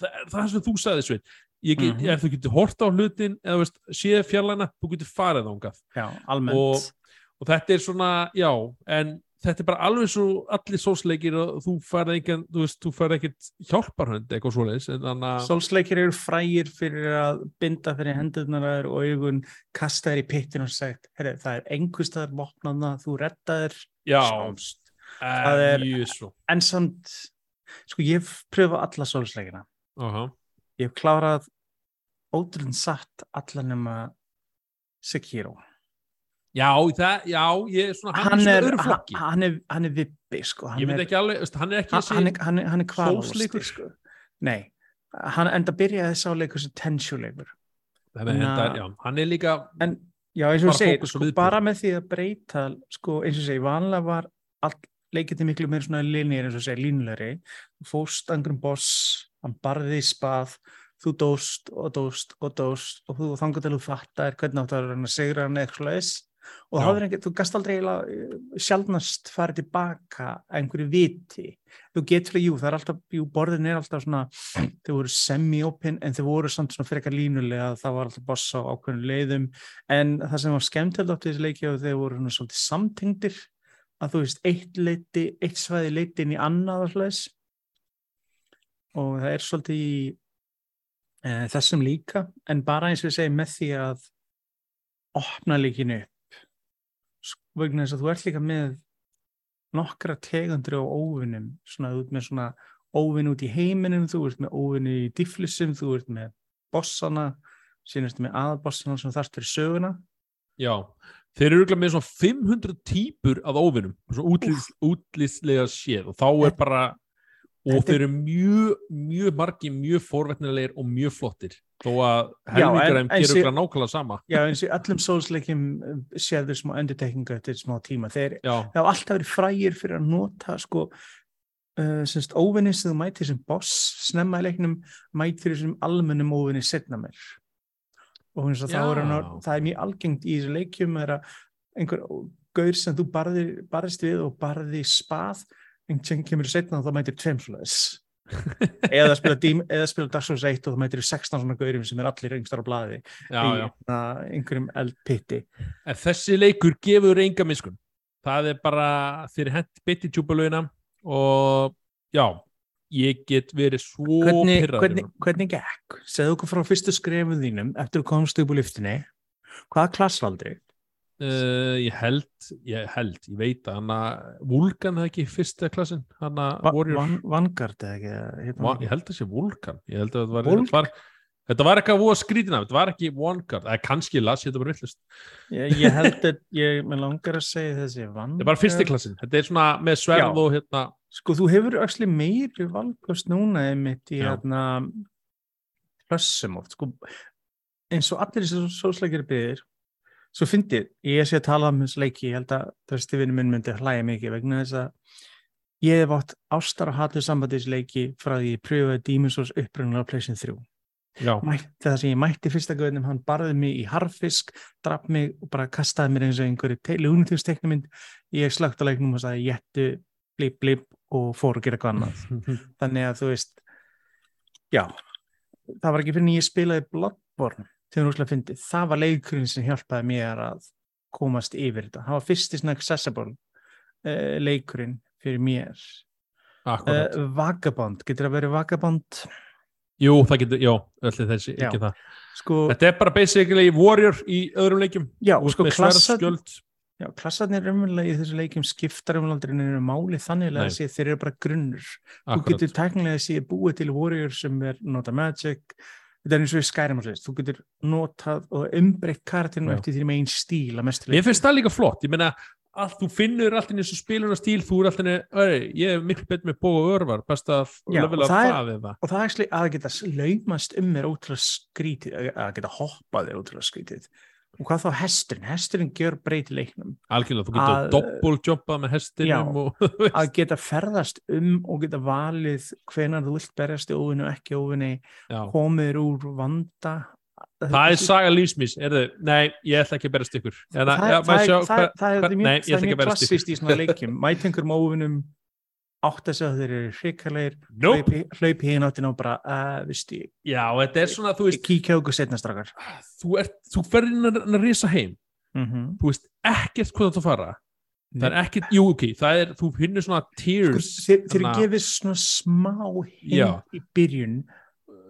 það, það er sem þú sagði sveit get, Mhm. ef þú getur hort á hlutin eða veist, séð fjarlæna, þú getur farið ángað Já, almennt Og- og þetta er svona, já en þetta er bara alveg svo allir sósleikir og þú færð engan þú veist, þú færð ekkert hjálparhönd eitthvað svoleiðis að Solsleikir eru frægir fyrir að binda fyrir hendurnar að þér og augun kasta þér í pittin og sagt herri, það er einhverstaðar vopnaðna, þú reddaðir já, sjáumst. það er er- mjög svo En samt, sko ég hef pröfað alla solsleikina. Aha. Ég hef klárað ótrúin satt alla nema Sekiro. Já, það, já, ég er svona, hann, Hann er er, svona öðru flokki. hann er, hann er vippi, sko. Hann Ég veit er, ekki alveg, hann er ekki þessi, hann, er- hann, er- er, er kvalvasti, sko. Nei, hann enda byrjaði sáleikur sem tensjuleikur. Nei, nei, Na- þetta, já, hann er líka, En já, eins og fókus og sko, viðbrögð. bara með því að breyta, sko, eins og segir, vanlega var all, leikindi miklu meira svona linir, eins og segir, línulegri. Þú fóst einhverjum boss, hann barði í spað, þú dóst og dóst og dóst og þú þangar til þú fattar hvernig áttu að reyna að segra hann eitthvað og ekki, þú gast aldrei eh, sjaldnast farið tilbaka að einhverju viti. Þú getur það, jú, það er alltaf, jú, borðin er alltaf svona, þau voru semi-open en þau voru samt svona frekar línulega það var alltaf boss á ákveðinu leiðum. En það sem var skemmtilegt átt í þessu leiki og þau voru svona svolítið samtengdir að þú veist, eitt leiti, eitt svæði leiti inn í annað slags og það er svolítið í e, þessum líka. En bara eins og ég segi með því að opna leikinu upp vegna þess að þú ert líka með nokkra tegundur á óvinnum svona ert með svona óvinn út í heiminum, þú ert með óvinn í difflusum, þú ert með bossana, ertu með aðalbossana sem þarft fyrir söguna. Já, þeir eru með svona 500 típur af óvinnum, svona útlýs, útlýslega séð og þá er bara, og þeir eru mjög, mjög margi, mjög forvetnilegir og mjög flottir, þó að en- þeim gerur örugglega nákvæmlega sama. Já, eins og í öllum sólsleikjum séður smá endurtekningu eftir smá tíma. Þeir það hafa alltaf verið frægir fyrir að nota sko uh, semst óvinni sem þú mætir sem boss snemma í leiknum mætir þessum almennum óvinni setna mér og þá er Já. það er mjög algengt í þessu leikjum er að einhver gaur sem þú barðist við og barði spað sem kemur setna og þá mætir spila, dím, eða spila Dark Souls 1 og þú mætir 16 svona gaurum sem er allir rengstar á blaði já, í einhverjum eldpitti En þessi leikur gefur enga miskun. Það er bara þeir hent bytti tjúbalögina og já, ég get verið svo hvernig, hvernig, hvernig gekk? Segðu okkur frá fyrstu skrefum þínum eftir að komast upp úr liftinni hvaða klassvaldri? Uh, ég held, ég held, ég veit að hana, Vulkan hefði ekki fyrsta klassin, hana Warrior, Van, Vanguard eða ekki? Ég held að sé Vulkan, ég held að þetta var, þetta var, þetta var eitthvað voða skrítina, þetta var ekki Vanguard, eða kannski las ég þetta bara villust, ég, ég held að ég með langar að segja þessi Vanguard þetta er bara fyrsti klassin, þetta er svona með sverð og hérna, Sko þú hefur öxli meiri valkost núna einmitt í Já. hérna hlössum oft sko, eins og allir þessi sósleikir byggðir svo fyndið, ég sé að tala um þessu leiki ég held að þessi vinnu minn myndi hlæja mikið vegna þess að ég hef átt ástar og hatið sambandi þessu leiki frá því ég pröfaði Demon's Souls upprunalega á Play 3 já, mætti, það sem ég mætti fyrsta göðnum, hann barði mig í harfisk, draf mig og bara kastaði mér eins og einhverju lúnitífsteknumynd, ég slögt á leiknum og sagði jættu, blip, blip og fór að gera eitthvað annað. Þannig að þú veist, já, það var ekki fyrir en ég spilaði Bloodborne, þegar þú úrslega fyndið, það var leikurinn sem hjálpaði mér að komast yfir þetta. Það var fyrst í svona accessible uh, leikurinn fyrir mér uh, Vagabond, getur það verið Vagabond Jú, það getur, já, öll þessi, Já. ekki það. sko, Þetta er bara basically Warrior í öðrum leikjum. já, Þú ert sko skjöld. já, klassarnir umverulega í þessu leikjum skiptar umverulega neina máli þannig Nei. að sé þeir eru bara grunnur þú Akkurat. getur tæknilega sé búið til Warrior sem er nota magic þetta er eins og í Skyrim og svo þú getur notað og umbreytt karakterinu Já. eftir því með einn stíl að mestu Mér finnst það líka flott, ég meina að þú finnur alltaf eins og spilunastíl, þú er alltaf öðru, ég er miklu betur með bóð og örvar, best að levela og það er- eða. og það er að geta laumast um mér ótrúlega skrítið, að- geta hoppað þér ótrúlega skrítið og hvað þá hesturinn, hesturinn gjör breyti leiknum. Algjörlega, þú getur Að- doppeljobbað með hestinum og að geta ferðast um og geta valið hvenar þú vilt berjast í óvinni og ekki óvinni já. komið þér úr vanda. Það er saga lífsmís, er þau, nei, ég ætla ekki að berast ykkur. Það, já, það, það, það, það, er mjög, það klassist í svona leikjum. Mætingur óvinnum átt að segja að þeir eru hrikalegir Nope. hlaupi, hinn áttina og bara uh, viðst ég, Já, þetta er svona, þú veist, kíkja okkur setna strakar þú, ert, þú ferðir inn að, að risa heim, mm -hmm. þú veist ekkert hvað þú fara. Það er ekkert, jú, ok, það er, þú finnur svona sko, tears þeir, þeir þarna- gefið svona smá Já. hint í byrjun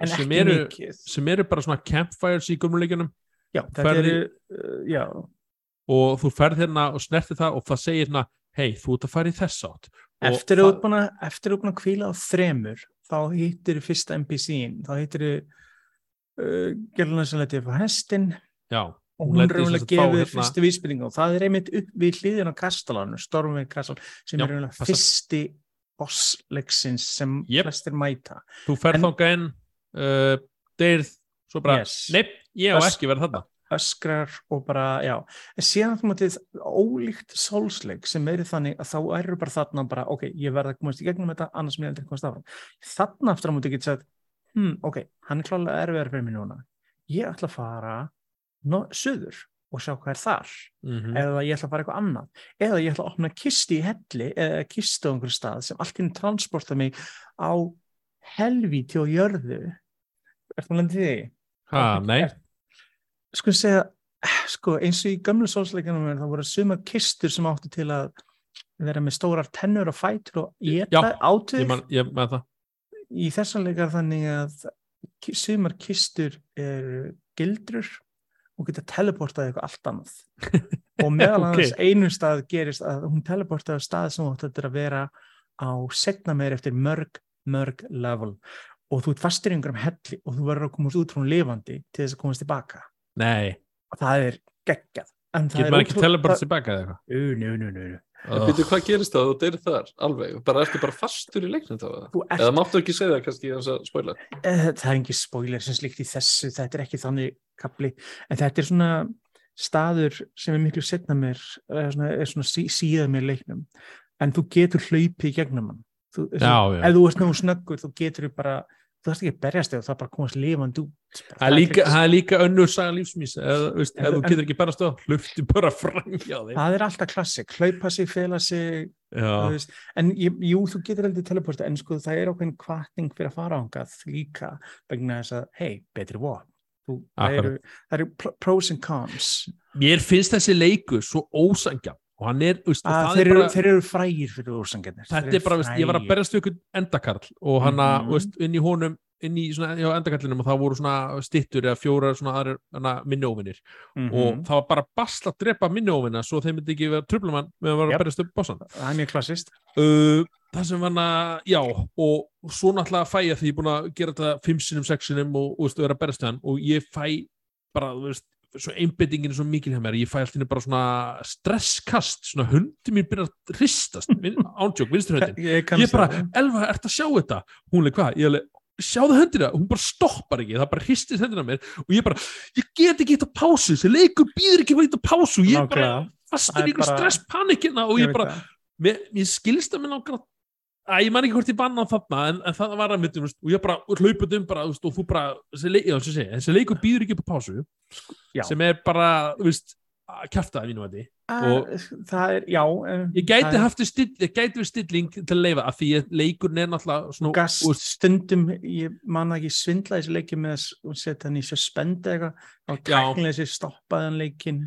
en sem ekki eru, mikið sem eru bara svona campfires í eru uh, já, og þú ferð hérna og snertir það og það segir hérna, hei, þú ert að fara í þess átt. Eftir að það- þú ert búin að- kvíla á þremur þá hittir þú fyrsta NPC-in þá hittir þú uh, gerðuna sem letið upp á hestin Já, og Hún fá gefið hérna- fyrstu vísbyrningu og það er einmitt upp við hliðin á kastalanum, Stormveg kastal sem Já, er raunverulega passar. fyrsti bossleiksins sem Jep. flestir mæta þú ferð þangað inn, uh, deyrð, svo bara, Yes. nei, ég á ekki verið þarna. Öskrar og bara, já. En síðan þú mútið ólíkt sólsleik sem er þannig að þá eru bara þarna bara, ok, ég verð að komast í gegnum þetta annars mér aldrei komast áfram. Þarna aftur á mútið getur sagt, hm, ok hann er klálega erfiðar fyrir mig núna. Ég ætla að fara no, söður og sjá hvað er þar. Mm eða ég ætla að fara eitthvað annað. Eða ég ætla að opna kisti í helli eða kistu á einhverju stað sem allt inn transporta mig á helvíti og jörðu. Ertu maður landið því? Ha, nei, Sko segja, sko eins og í gamlu sólsleikunum það voru sumar kistur sem áttu til að vera með stórar tennur og fætur og geta ég átöð man, ég man í þessan leikar þannig að sumar kistur er gildrur og geta teleportað eitthvað allt annað. Og meðal annars einu stað gerist að hún teleportaði á stað sem átti að vera á setna meir eftir mörg, mörg level. Og þú ert fastur í einhverjum helli og þú verður að komast út frá hún lifandi til þess að komast tilbaka Nei, og það er geggjað en það getur maður ekki ótrú- teleport það- tilbaka eða eitthvað? Ú, nú, nú, nú, nú. En býtu, hvað gerist það að þú deyrir þar? Alveg, bara ertu bara fastur í leiknum þá? Ert, Eða máttu ekki segja það kannski þess að spoila? eh, það er ekki spoiler sem slíkt í þessu, þetta er ekki þannig kapli, en þetta er svona staður sem er miklu setna mér er svona, er svona sí, síðað mér leiknum en þú getur hlaupið í gegnum hann þú, Já, já. ef þú ert náðu snöggur þú getur bara, þú þarfst ekki að berjast þig og það bara komast lifandi út Það er líka, er önnur saga lífsmís eða, þú getur ekki bara stöð hlufti bara hjá þeim. Það er alltaf klassik, hlaupa sig, fela sig en jú, þú getur heldur teleporta en sko það er ákveðin kvartning fyrir að fara ángað líka vegna þess að, hei, betri Þú- það eru, pros and cons. Mér finnst þessi leikur svo ósangja og hann er, veist, og að það þeir, er eru, bara þeir eru frægir fyrir úrsangjarnir þetta er bara, ég var að berjast við ykkur endakarl og hann að, Mhm. veist, inn í honum inn í svona, já, endakarlinum og það voru svona stittur eða fjórar svona aðrir hana, minnióvinir Mhm. og það var bara basla að drepa minnióvina svo þeim myndi ekki vera trublumann með að vera Jep. að berjast upp bossan það er mjög klassist uh, það sem var að, já og svo náttúrulega fæ ég því ég er búin að gera þetta fimm sinum, sex sinum og, og veist, vera að berast við hann og ég fæ bara, þú veist, svo einbyttingin er svo mikil hjá mér, ég fæ alltaf bara svona stresskast, svona hundi mín byrja að hristast, vin- ándjók, vinstri höndin ég, ég bara. Elva, ert að sjá þetta? hún er hvað, ég alveg sjáðu höndina, hún bara stoppar ekki það bara hristist hendina á mér og ég bara, ég get ekki á pásu, þessi leikur býður ekki eitt á pásu, ég er bara Nákvæmlega. fastur í er bara- stresspanikina og Ég veit bara, mér, skilst að mér langar að ég man ekki hvort ég banna á þarna en, en það var að mitt, og ég bara hlaupið um bara, og þú bara, þessi, leik, já, þessi, segi, þessi leikur býður ekki upp á pásu Já. sem er bara, þú veist að kjafta það mínu að því og- það er, já eh, ég gæti haft still, ég gæti við stilling til að leifa af því að leikurinn er náttúrulega svona, gast veist, stundum ég man ekki svindla þessi leiki með að setja hann í suspend eða eitthvað og tæknilega þessi stoppaðan leikin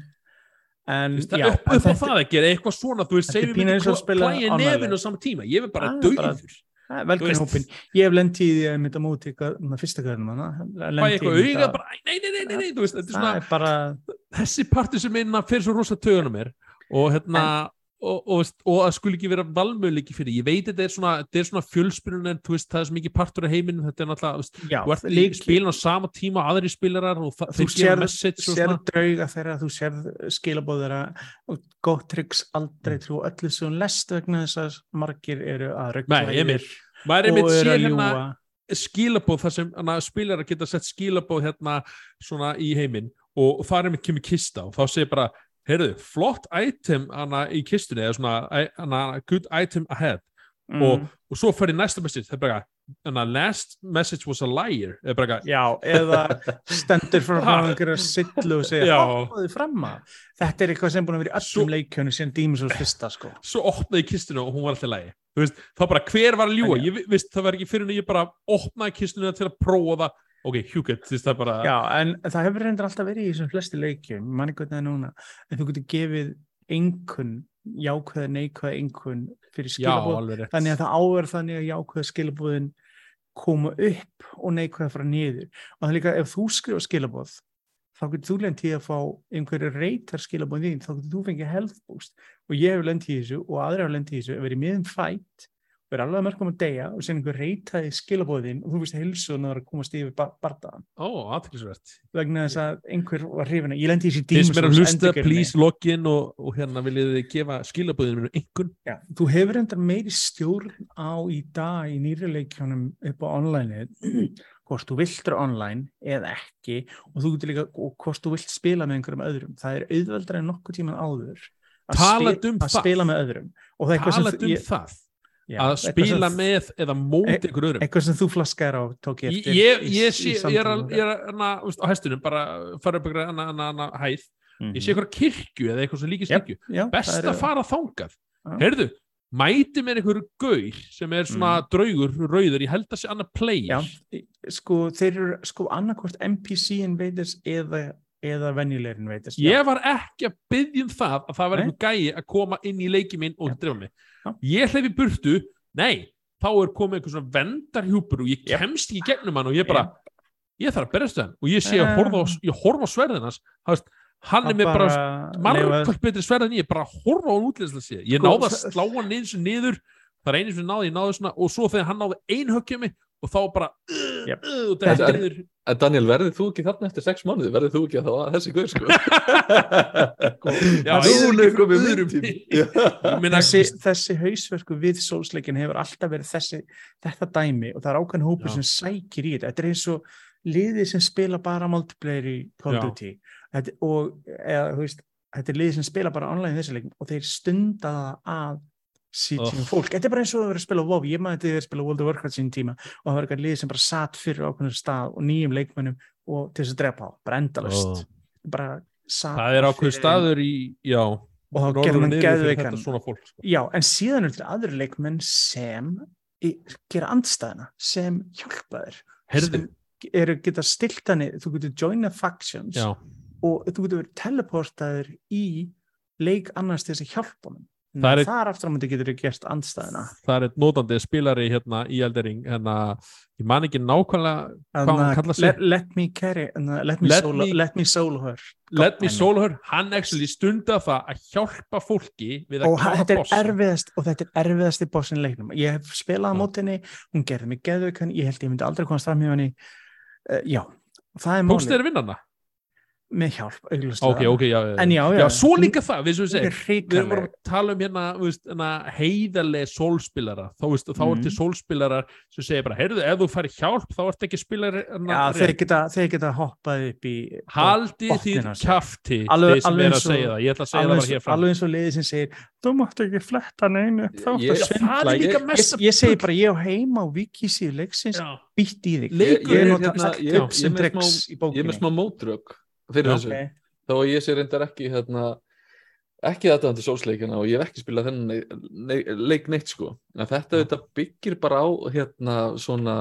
en veist, já, upp, upp á það að gera eitthvað svona þú veist, er segjum við klæja nefinu á sama tíma? Ég vil bara döður er velkvæm hópin. Ég hef lent í því að mynda móti eitthvað fyrsta hverjum fæ eitthvað auga bara, nei, nei, nei, nei, þetta er svona er bara þessi partur sem einna fyrir svo rosa tögunum er og hérna og, og, og að skuli ekki vera valmöðleiki fyrir ég veit þetta er svona, þetta er svona fjölspyrun en veist, það er svo mikið partur af heiminum. Þetta er náttúrulega, spilin á sama tíma aðri spilarar og þú sér svona. drauga þeirra, þú sérð skilabóð þeirra og gott tryggs aldrei Mm. trú öllu sem lest vegna þess að margir eru að röggla og eru sér að hérna ljúa skilabóð þar sem spilarar geta sett skilabóð hérna svona í heiminn og, það er einmitt kemur kista og þá segir bara heyrðu, flott item hana í kistunni eða svona hana, good item ahead. Mm. og, og svo fyrir næsta message það er bara hana, last message was a liar. Eða bara Já, eða stendur frá Ha? einhverja sillu og segja Já. hoppaði fram að. Þetta er eitthvað sem búin að vera í öllum leikjönum síðan Souls fyrsta sko. Svo opnaði kistuna og hún var alltaf lægi þú veist, þá bara hver var að ljúa ég veist, það var ekki fyrir en ég bara opnaði kistuna til að prófa það ok, hjúkett, þú veist það bara Já, en það hefur reyndar alltaf verið í þessum flesti leikjum manni það er núna en þú getur gefið einhvern jákvæða neikvæða einhvern fyrir já, skilabóð rétt. Þannig að það áver þannig að jákvæða skilabóðin koma upp og neikvæða frá niður. Og það er líka ef þú skrifa skilabóð þá getur þú lent í að fá einhverju reytar skilabóðin þín, þá getur þú fengið health boost og ég hef lent í þessu og aðra hef lent í þessu, fætt verið alveg að mörgum að deyja og sen einhver reytaði skilabóðin og þú veist það er að komast yfir bar bardaðan ó, aðtilsvert vegna þess að einhver var hrifin ég lendi í þessi þeir sem er að hlusta, please login og, og hérna viljið þið gefa skilabúðinu minn einhvern Já, þú hefur endar meiri stjórn á í dag í nýri leikjónum upp á online hvort þú viltur online eða ekki og þú getur líka hvort þú vilt spila með einhverjum öðrum. Það er auðveldra en nokkuð tíman áður að, Talandi um að spila með öðrum. Og það það já, að spila sem, með eða móti ykkur öðrum. eitthvað sem þú flaskar á tók ég ég, eftir ég, í- ég, í sé, ég er, að, ég er að, veist, á hestunum bara fara upp ykkur hana, hæð. Mhm. ég sé ykkur kirkju eða eitthvað sem líkist kirkju. já, best það að fara þangað. Já. heyrðu, mæti með einhverju gaur sem er svona draugur, rauður ég held að sé annað player. Já, sko þeir eru sko annarkvort NPC invaders eða, eða venjulegir invaders já. ég var ekki að byggja um það að það var einhver gæi að koma inn í leiki minn og drefa mig. Já. ég hleyfi burtu, nei þá er komið einhver svona vendarhjúpur og ég kemst ekki gegnum hann og ég bara ég þarf að berjast við hann. Og ég sé að Eh. horfa á, ég horfa á sverðinans hann, er með bara margkvæmt betri sverð en ég bara horfa á hann útlæðislega sé ég Sko, náði að slá hann niður, niður það er einu sem náði, ég náði svona og svo þegar hann náði ein höggja mig og þá bara uh, Jep. uh, þetta er- niður En Daniel, verðið þú ekki þarna eftir sex mánuði? Verðið þú ekki að þá að þessi guður, sko? Já, Nú ég ekki komið minn öðrum. tími. Þessi, þessi hausverku við sólsleikin hefur alltaf verið þessi, þetta dæmi og það er ákveðin hópur sem sækir í þetta þetta er eins og liðið sem spila bara multiplayer í Call of. Duty þetta, og eða, veist, þetta er liðið sem spila bara online í þessi leikin og þeir stunda það að sitjum Oh. fólk, þetta er bara eins og að vera að spila WoW, ég maður þetta er að spila World of Warcraft sín tíma og það var eitthvað lið sem bara satt fyrir ákveðin stað og nýjum leikmönnum og til þess að drepa á, bara endalust Ó. bara satt það er ákveð fyrir- staður í já, og þá og hann fyrir geðveikan fólk sko. Já, en síðan eru til aðri leikmenn sem í, gera andstæðina, sem hjálpa þér. Heyrðu. Sem eru geta stilt hann, þú getur joina factions já, og þú getur teleportaður í leik annars til þess að hjálpa honum. Það Það er- þar aftur á myndi getur þú gert andstæðina. það er eitt notandi spilari hérna í Eldering hérna, ég man ekki nákvæmlega hvað hann Þannig kallar að sig. let, let me carry, uh, let me, Let solo, me- let me solo her. Let me solo her, hann actually stunda það að hjálpa fólki við að klára er erfiðast og þetta er erfiðast í bossin leiknum. Ég hef spilað á mótinni, hún gerði mig geðveikan, ég held ég myndi aldrei komast fram hjá henni. Uh, já, það er málið? Með hjálp, auglustlega ok, ok, já, En já, já. já svo líka það, við er við erum að tala um hérna, hérna heiðarlega sólspilara þá, veist, þá er Mhm. til sólspilarar sem segir bara, heyrðu, ef þú færi hjálp þá ert ekki spilari hérna, já, þeir geta, þeir geta hoppað upp í haldi sér. kjafti Alveg- er eins að segja og- það, ég ætla að segja alveg það eins, bara hér fram. alveg eins og liði sem segir þú máttu ekki fletta þá Ég- er segi bara, ég á heima á vikisíu leiksins, Já. býtt í þig. Leikur ég er hérna- er með smá- í Fyrir Já. þessu. Að ég sé reyndar ekki hérna, ekki þetta andur sólsleikina og ég hef ekki spilað þennan nei- leik neitt sko. En þetta þetta byggir bara á hérna svona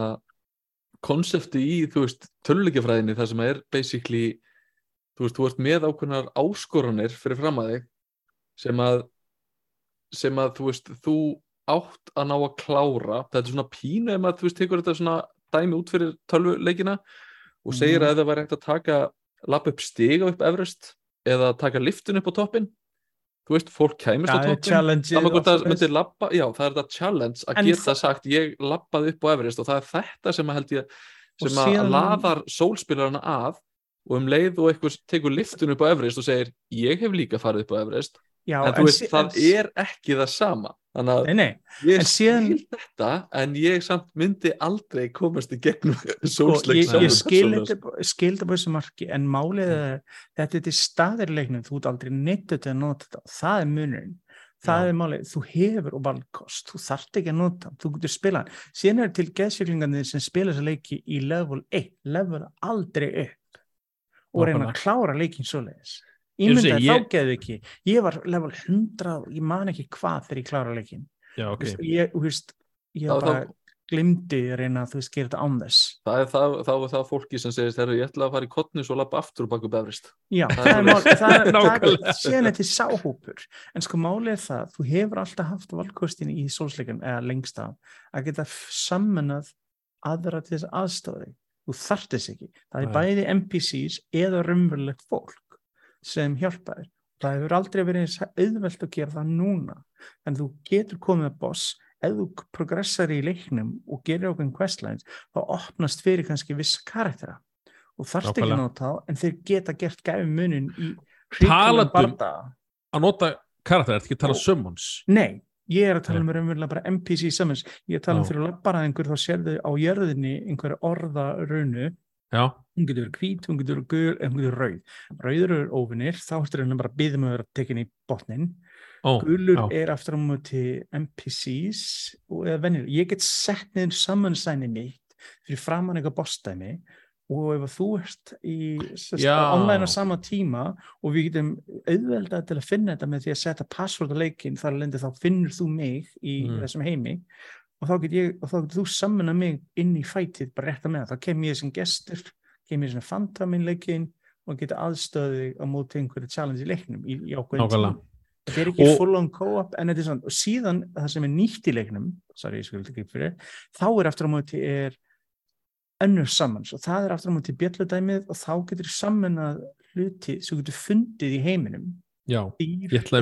konsepti í, þú veist, töluleikjafræðinni þar sem er basically þú veist, þú ert með ákveðnar áskoranir fyrir fram að þig sem að sem að þú veist, þú átt að ná að klára, þetta er svona pínu ef maður, þú veist, tekur þetta svona dæmi út fyrir tölvuleikina og segir Mhm. að það væri hægt að taka lappa upp stiga upp Everest eða taka liftun upp á toppin þú veist, fólk kæmist á Já, toppin það labba, já, það er þetta challenge að En geta sagt ég labbaði upp á Everest. Og það er þetta sem að held ég sem að síðan- laðar sólspilarana að og um leið og eitthvað tekur liftun upp á Everest og segir ég hef líka farið upp á Everest Já, en þú veist, sí- það en- er ekki það sama. Þannig að Nei, nei, ég en síðan- skil þetta en ég samt myndi aldrei komast í gegnum sko, sólsleik ég, ég skil þetta på þessu marki en málið er þetta er til staðir í leiknum þú ert aldrei neittu til að nota þetta. Það er munurinn, það Já. er málið þú hefur og valkost, þú þarft ekki að nota þú getur spila síðan er til geðsjöklingarnir sem spila þessa leiki í level 1, level aldrei upp og reyna að klára leikin svoleiðis Ég Ímyndaði segi, þá ég- geðu ekki, ég var level 100 ég man ekki hvað þegar ég klára leikin Já, ok. okay. ég, þú veist, ég Þá- bara þá- glimti að reyna að þú veist gera þetta án þess. Það er það, þá er það fólki sem segist þegar ég ætla að fara í kottnis og labba aftur og baka upp Everest Já, Það það er mál, það er, það er til sáhópur, en sko málið er það, þú hefur alltaf haft valkostin í sólsleikum eða lengst af, að geta sammenað aðra til þess aðstóði, þú þarft þess ekki, það er bæði NPCs eða raunverulegt fólk sem hjálpa þér, það hefur aldrei verið eins auðvelt að gera það núna, en þú getur komið að boss, ef þú progressar í leiknum og gerir okkur questlines, þá opnast fyrir kannski viss karaktera. Og þarft ekki að nota þá, en þeir geta gert gæfi munin í Talandi um- bardaga. Að nota karakter, ertu ekki að tala Ó. summons? Nei, ég er að tala um raunverulega bara NPC summons, ég er að tala um fyrir labbaraðingur þá sérðu á jörðinni einhverja orða raunu, Já, hún getur verið hvít, hún getur verið gul, en hún getur rauð. Rauður eru óvinnir, þá ertu rauninni bara að byggja með að vera tekin í botnin. ó, Gulur já. er aftur á móti NPCs og eða venjur. Ég get sett niður summonsæni mitt fyrir framann eitthvað bossdæmi og ef að þú ert í online á sama tíma og við getum auðveldað til að finna þetta með því að setja password á leikinn þar lendi þá finnur þú mig í Mm. þessum heimi og þá getur þú sammuna mig inn í fætið bara rétt að með það, þá kem ég sem gestur kem ég sem fantaminn leikinn og geta aðstöði á móti einhverju challenge í leiknum í, í þetta er ekki Og- full on co-op en þetta er svona, og síðan það sem er nýtt í leiknum sorry, fyrir þá er aftur á móti er önnur sammans. Og það er aftur á móti bjölludæmið og þá getur sammenað hluti sem getur fundið í heiminum. Já, dýr ætla-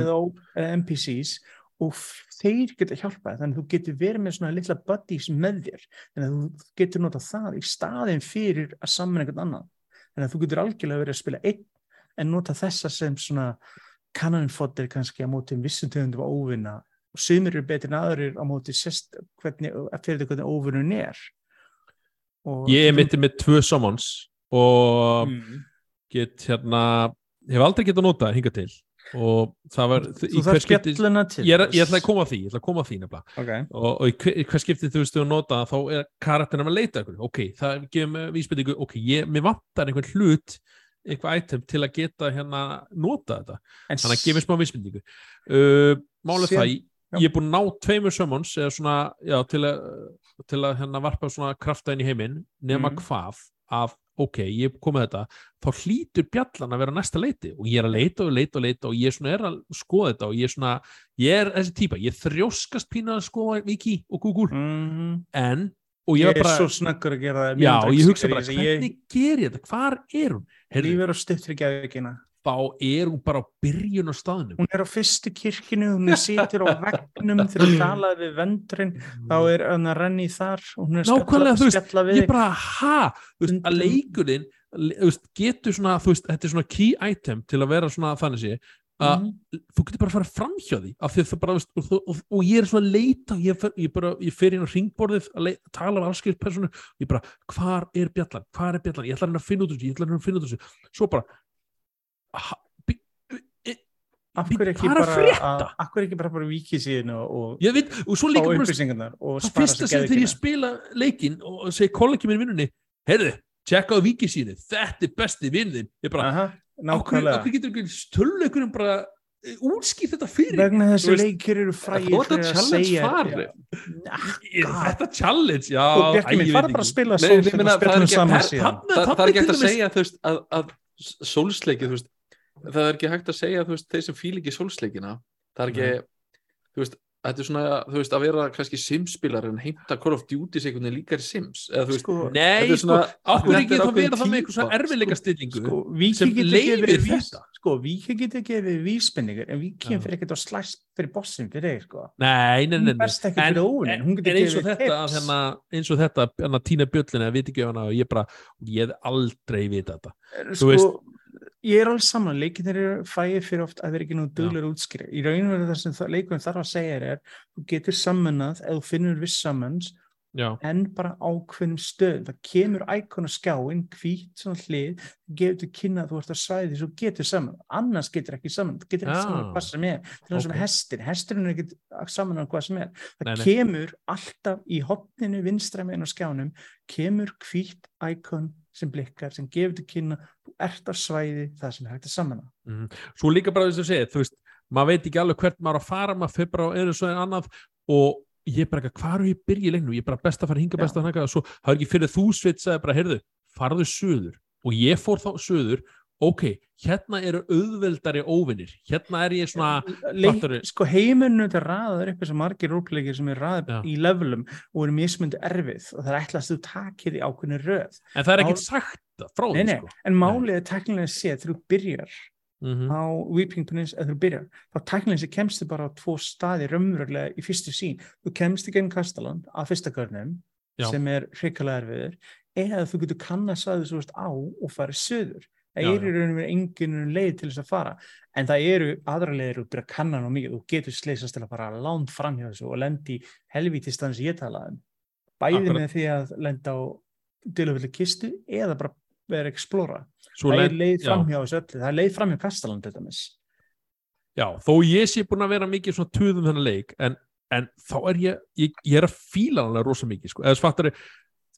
eða NPCs og þeir geta hjálpað þannig að þú getur verið með svona litla buddies með þér þannig að þú getur notað það í staðin fyrir að saman einhvern annan. Þannig að þú getur algjörlega verið að spila einn en nota þessa sem svona kannanfodder kannski á móti vissum tegundum að óvinna og sumir eru betri en aðrir á móti sérst hvernig, fyrir þetta hvernig óvinnun er. Og ég er mittið með tvö summons og mm. get hérna, hef aldrei getað notað hinga til og það var þú þarf spjalluna til ég, er, ég ætla að koma að því, ég ætla að koma að því nefnilega. Okay. og, og í hver, í hver skiptið þú veist þú nota þá er karakterinn að leita ykkur ok, það gefur mig vísbendingu ok, ég, mér vantar einhvern hlut eitthvað item til að geta hérna nota þetta, en þannig að gefa mér smá vísbendingu. Uh, málið það ég, ég er búin að ná tveimur summons eða svona, já, til að til að hérna varpa svona krafta inn í heiminn nema Mhm. hvað af ok, ég er komið þetta, þá hlýtur bjallan að vera næsta leiti og ég er að leita og leita og leita og ég svona er að skoða þetta og ég er svona, ég er þessi típa ég þrjóskast pína að skoða Viki og Google. Mm, en, og ég ég er bara svo snöggur að gera það. Já, og ég hugsa bara, skilja, ég- hvernig ger ég þetta? Hvar er hún? Lífur og stutt fyrir geðvikina þá er hún bara á byrjun á staðnum? Hún er á fyrstu kirkinu, hún situr á vegnum þegar hún talaði við vendurinn þá er hann að renni þar er Nákvæmlega, þú veist, ég bara, ha, þú veist, að leikurinn le- þú veist, getur svona, þú veist, þetta er svona key item til að vera svona þannig sé að Mhm. þú getur bara að fara fram hjá því af því að það bara, þú veist, og, og, og, ég er svona að leita ég, fer, ég, bara, ég fer inn á ringborðið að leita, tala af afskilt personu ég bara, hvar er bjallan, hvar er bjallan? Ég ætla reyna að finna út úr þessu, ég ætla reyna að finna út úr þessu. Svo bara af bí, hverju ekki er að bara af hverju ekki bara bara vikið síðan og, og ég veit, og svo fá líka bara upplýsingarnar og það spara fyrsta sem þegar ég spila leikinn og segi kollegi í vinnunni heyrðu, tjekka á vikisínu, þetta er besti vinnin ég bara, nákvæmlega. okkur getur ekki stöluleikurinn bara eh, útskýrt þetta fyrir vegna þessi leikir eru að fyrir að challenge fari. Er þetta challenge, já og ég fara veit bara að ekki. spila það er ekki- síðan. Það, það er ekki til að segja að, að sólsleiki, þú veist það er ekki hægt að segja, þú veist, þeir sem fíl ekki sólsleikina, það er ekki þú veist, þetta er svona, þú veist, að vera kannski simspilar en heimta Call of Duty einhvern veginn líkar Sims, eða þú veist sko, Nei, Þetta er sko, svona- ákveður þetta ekki er þá vera það með eitthvað svona týpa, erfiðleika stillingu sko, sem gefið þetta. sko, Viki getur gefið vísbendingar en Viki Já. fyrir ekkert að slæst fyrir bossin fyrir þig, sko Nei, nei, nei, hún nei. berst ekkert En- en, en eins og þetta að hérna, eins og þetta að týna bjöllina að viti ekki hana og ég bara, ég hef aldrei vita þetta sko, veist- ég er alveg saman leikin eru fæið fyrir oft að vera ekki nú duglegur útskýri í raun og veru það sem það- leikurinn þarf að segja er þú getur samanað þú finnur viss sammans Já, en bara ákveðnum stöðum. Það kemur íkon á skjáin hvít svona hlið, gefur til kynna að þú ert að svæði svo getur saman, annars getur ekki saman þú getur ekki saman hvað sem er. Til þess Ok. að hestin, hesturinn er ekki saman á hvað sem er, það Nei, nei. kemur alltaf í hotninu vinstra meginn á skjánum kemur hvít íkon sem blikkar, sem gefur til kynna þú ert á svæði það sem er hægt að samana svo líka bara þess að segja, þú veist maður veit ekki alveg hvert maður að fara maður fyrir bara einu svo en annað og ég er bara ekki, hvað er ég að byrja í leiknum? Ég er bara best að fara hinga, best að hanga og svo það er ekki fyrir þú svitsaði bara, heyrðu farðu söður og ég fór þá söður ok, hérna eru auðveldari óvinnir, hérna er ég svona Leik, fattarðu? sko heiminu þetta raðar upp þessar margir rúpleikir sem er raðar Já. í levelum og eru mismundi erfið og það er ætlast að þú takir í ákveðinu röð en það er ekkert sagt frá því sko. en málið er teknilega séð þegar þú byrjar Mhm. á Weeping Peninsula, eða þú byrjar þá teknilega séð kemstu bara á tvo staði raunverulega í fyrstu sín, þú kemst í genn Kastaland að fyrsta görnum Já. sem er hrikalega erfiður eða þú getur kannast að þú veist á og farið söður það Já, er í rauninu engin leið til þess að fara. En það eru aðra leiðir og byrja að kanna ná mikið. Þú getur sleisast til að fara langt framhjá þessu og lendi helvítið stann sem ég talaði um. Bæði Akkurat. með því að lenda á dölufulli kistu eða bara vera explora Svo það er leið já. framhjá þessu öllu. Það er leið framhjá Kastaland þetta mis Já, þó ég sé búin að vera mikið svona tuðum þennan leik, en, en þá er ég, ég, ég er að fíla hann rosa mikið, sko, eða fattar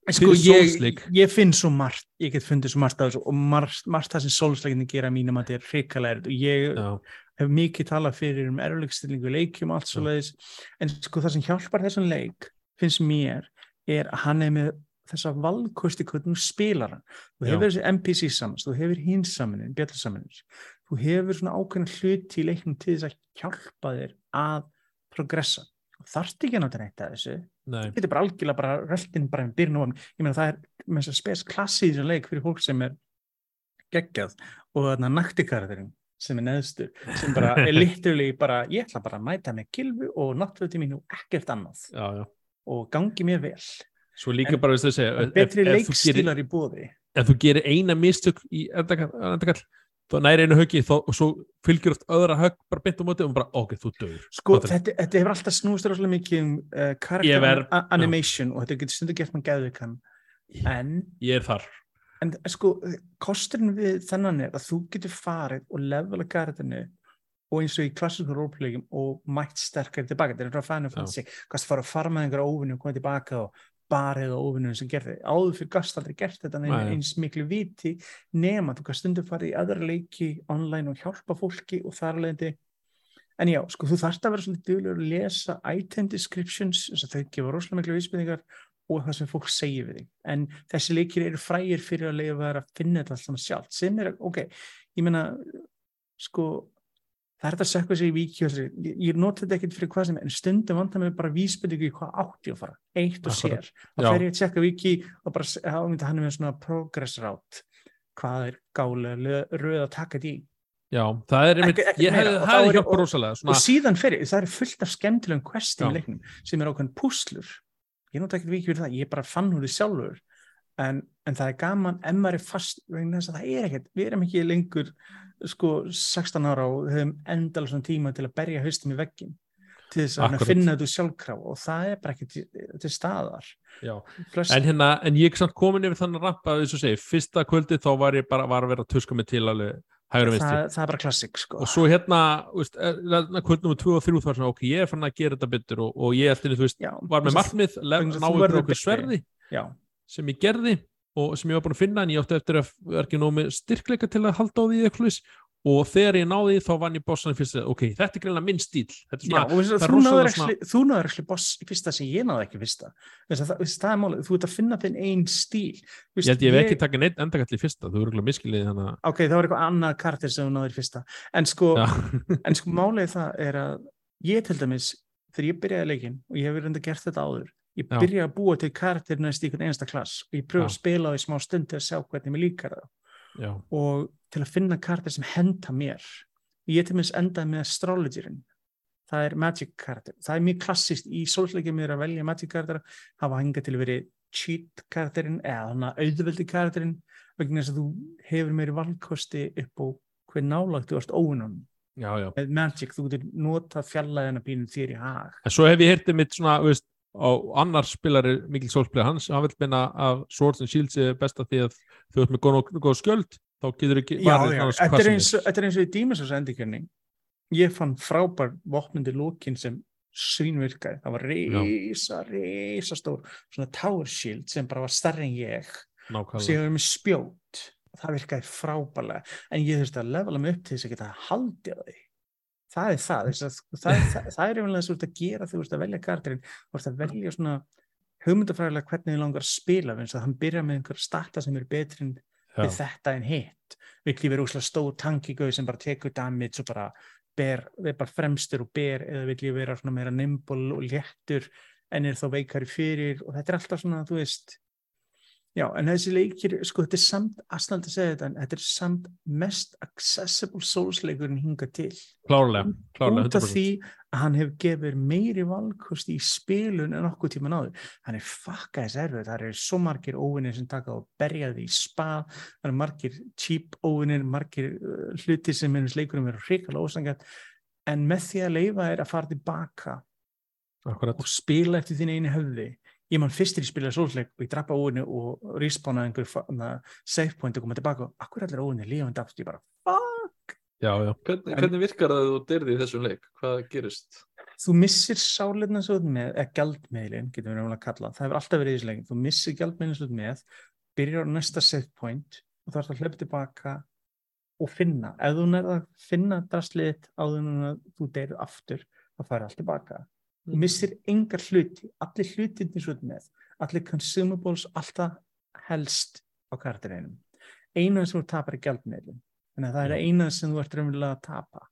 sko, ég, ég finn svo margt ég get fundið svo margt af þessu og margt, margt það sem sólsleikinni gera mínum að þetta er hrikalega erfitt. Og ég Já, hef mikið talað fyrir um erfleikstillingu leikjum allt svo leiðis en sko það sem hjálpar þessum leik finnst mér er að hann er með þessa valkosti hvernig þú spilar hann þú Já. hefur þessi NPC samans, þú hefur hins samanin, bjallsamanin þú hefur svona ákveðin hluti í leiknum til þess að hjálpa þér að progressa. Þarft ekki að neitt að þessu nei, þú getur bara algjörlega bara röldin bara með byrjun og ég meina það er með þess að spes klassi í þessum leik fyrir fólk sem er geggjað og þarna naktikarðurinn sem er neðstur sem bara er literally bara ég ætla bara að mæta með kilfu og náttúrulega mínu ekkert annað. Já, já. og gangi mér vel. Svo líka En- bara þess að segja, betri leikstílar í bóði ef þú gerir eina mistök í endakall þá næri einu höggi þá, og svo fylgjur oft öðra högg bara beint á móti og bara, ok, þú döður. sko þetta, þetta hefur alltaf snúist rosalega mikið um uh, karakter a- animation og þetta getur stundu gert með gæðvikan en Ég er þar. En sko, kosturinn við þennan er að þú getur farið og levela garðinu og eins og í klassísku roleplayum og mætt sterkari tilbaka. Þetta er frá Final Fantasy. Gast fara að fara með einhverja óvinni og koma tilbaka og barið á óvinnum sem gerði. Áður fyrir gast aldrei gert þetta Nei. eins miklu viti nema þú gast stundu farið í aðra leiki online og hjálpa fólki og þar leðandi En já, sko, þú þarft að vera svolítið duglegur að lesa item descriptions, þess að þau gefa rosalega miklu vísbendingar og það sem fólk segir við þig. En þessi leikir eru frægir fyrir að leiða að finna þetta alltaf sjálft. Sem er, ok, ég meina, sko, það er þetta að sökka sig í víki og þessi, ég, ég nota þetta ekkert fyrir hvað sem en stundum vandar mig bara vísbendingu í hvað átti að fara, eitt og sér. Þá fer ég að tjekka víki og bara, hann er með svona progress route, hvað er gálega röð að taka þetta í. Já, það er einmitt, Ekki- ekkert ég hefði, þá hefði er- hjálpað og- Svona, síðan fyrir, það er fullt af skemmtilegum Já. leiknum sem er ákveðin púslur. Ég nota ekkert vikið fyrir það, ég bara fann úr því sjálfur en, en það er gaman ef maður er fast, vegna þess að það er ekkert. Við erum ekki lengur sko 16 ára og við höfum endala svona tíma til að berja haustum í veggin til þess að finna þetta sjálfkrá og það er bara ekki til, til staðar. En hérna, en ég er komin yfir þannig rampa, þess að segja, fyrsta kvöldi þá var ég bara, var að vera tuska mig til alveg hægur og vinstri. það, það er bara klassik sko. og svo hérna, þú veist, hérna kvöld nummer 2 og 3 þá var svona, ok, ég er fann að gera þetta betur og, og ég eftir, þú veist, Já, var með þess að- markmið, lef, vegna þess að ná þú ykkur verður okkur sverði. Já, sem ég gerði og sem ég var búin að finna en ég átti eftir að vera ekki nóg með styrkleika til að halda á því eitthvað og þegar ég náði því, þá vann ég bossan í fyrsta ok, þetta er greinlega minn stíl Já, svona, það er þú náður rosalega ekki, boss í fyrsta sem ég náður ekki fyrsta. Það, veist, það er málið, þú ert að finna þinn einn stíl. Veist, ég held ég hef ekki takið neitt endakall í fyrsta, þú eru ekki miskilið að ok, það var eitthvað annað kartir sem þú náður í fyrsta. En sko, Já. en sko málið það er að ég til dæmis þegar ég byrjaði leikin og ég hef verið enda gert þetta áður ég Já. byrjaði að búa til kartir næst í einhvern einasta klass og ég pröfa að spila á því smá stund til að sjá hvernig mér líkar það. Já, og til að finna kartir sem henda mér. Ég til dæmis endaði með astrologyrinn það er magic kartir það er mjög klassist í sólsleikið mér að velja magic kartir hafa hingað til að verið cheat kartirinn eða þannig að auðveldi kartirinn vegna þess að þú hefur meiri valkosti upp á hver nálagt þú ert óunum með magic, þú getur notað fjallaðina pínum þér í hag. En svo hef ég hirtið mitt svona, veist á annar spilari, Mikil Sólspilari hans hann vil minna að Swords and Shields er besta því að þú ert með góð, góð skjöld þá getur ekki þetta er sem eins, og- þetta er eins og í Demon's Souls endurkjörni ég fann frábær vopnandi lókin sem svínvirkaði, það var reysa, reysa stór svona tower shield sem bara var starri en ég. Og nákvæmlega. Síðan var með spjót. Það virkaði frábærlega. En ég þurfti að levela mig upp til þess að geta haldið á því það er það það, það, það er einhvern veginn að gera þú ert að velja kartirinn þú ert að velja svona hugmyndafræðilega hvernig þið langar að spila eins og hann byrja með einhver starta sem eru betri en við þetta en hitt. Ég vera úslega stór tankigauð sem bara tekur damage og bara ber, er bara fremstur og ber eða vill ég vera svona meira nimble og léttur en er þá veikari fyrir. Og þetta er alltaf svona, þú veist já, en þessi leikir, sko, þetta er samt aðstæðan að segja þetta, en þetta er samt mest accessible souls-leikurinn hinga til klárlega, klárlega út af 100%. því að hann hefur gefið meiri valkost í spilun en okkur tíma náður hann er fakkaðis erfið, það eru svo margir óvinnir sem taka og berja því í spað það eru margir cheap óvinnir margir uh, hluti sem minnum leikurum eru hrikalega ósangat en með því að leifa er að fara tilbaka Akkurat. og spila eftir þín einu höfði ég man fyrstir í spilaði sólsleik og ég drappa óvinni og respawnaði einhver save point og koma tilbaka og akkur allir óvinni lífandi aftur, ég bara fuck! Já, já, Hvernig, hvernig virkar það að þú dyrði í þessum leik? Hvað gerist? þú missir sálirna svo út með, eða gjaldmiðlin, getum við náttúrulega að kalla, það. Hefur alltaf verið í þessu leikin, þú missir gjaldmiðlin svo út með, byrjar á næsta save point og þá ert að hlaupa tilbaka og finna, ef þú nærða að finna en að þú missir engar hluti, allir hlutinni svo með, allir consumables, alltaf helst á kartineinum. Eina sem þú tapar er gjaldmiðlin, þannig að það er eina sem þú ert raunverulega að tapa.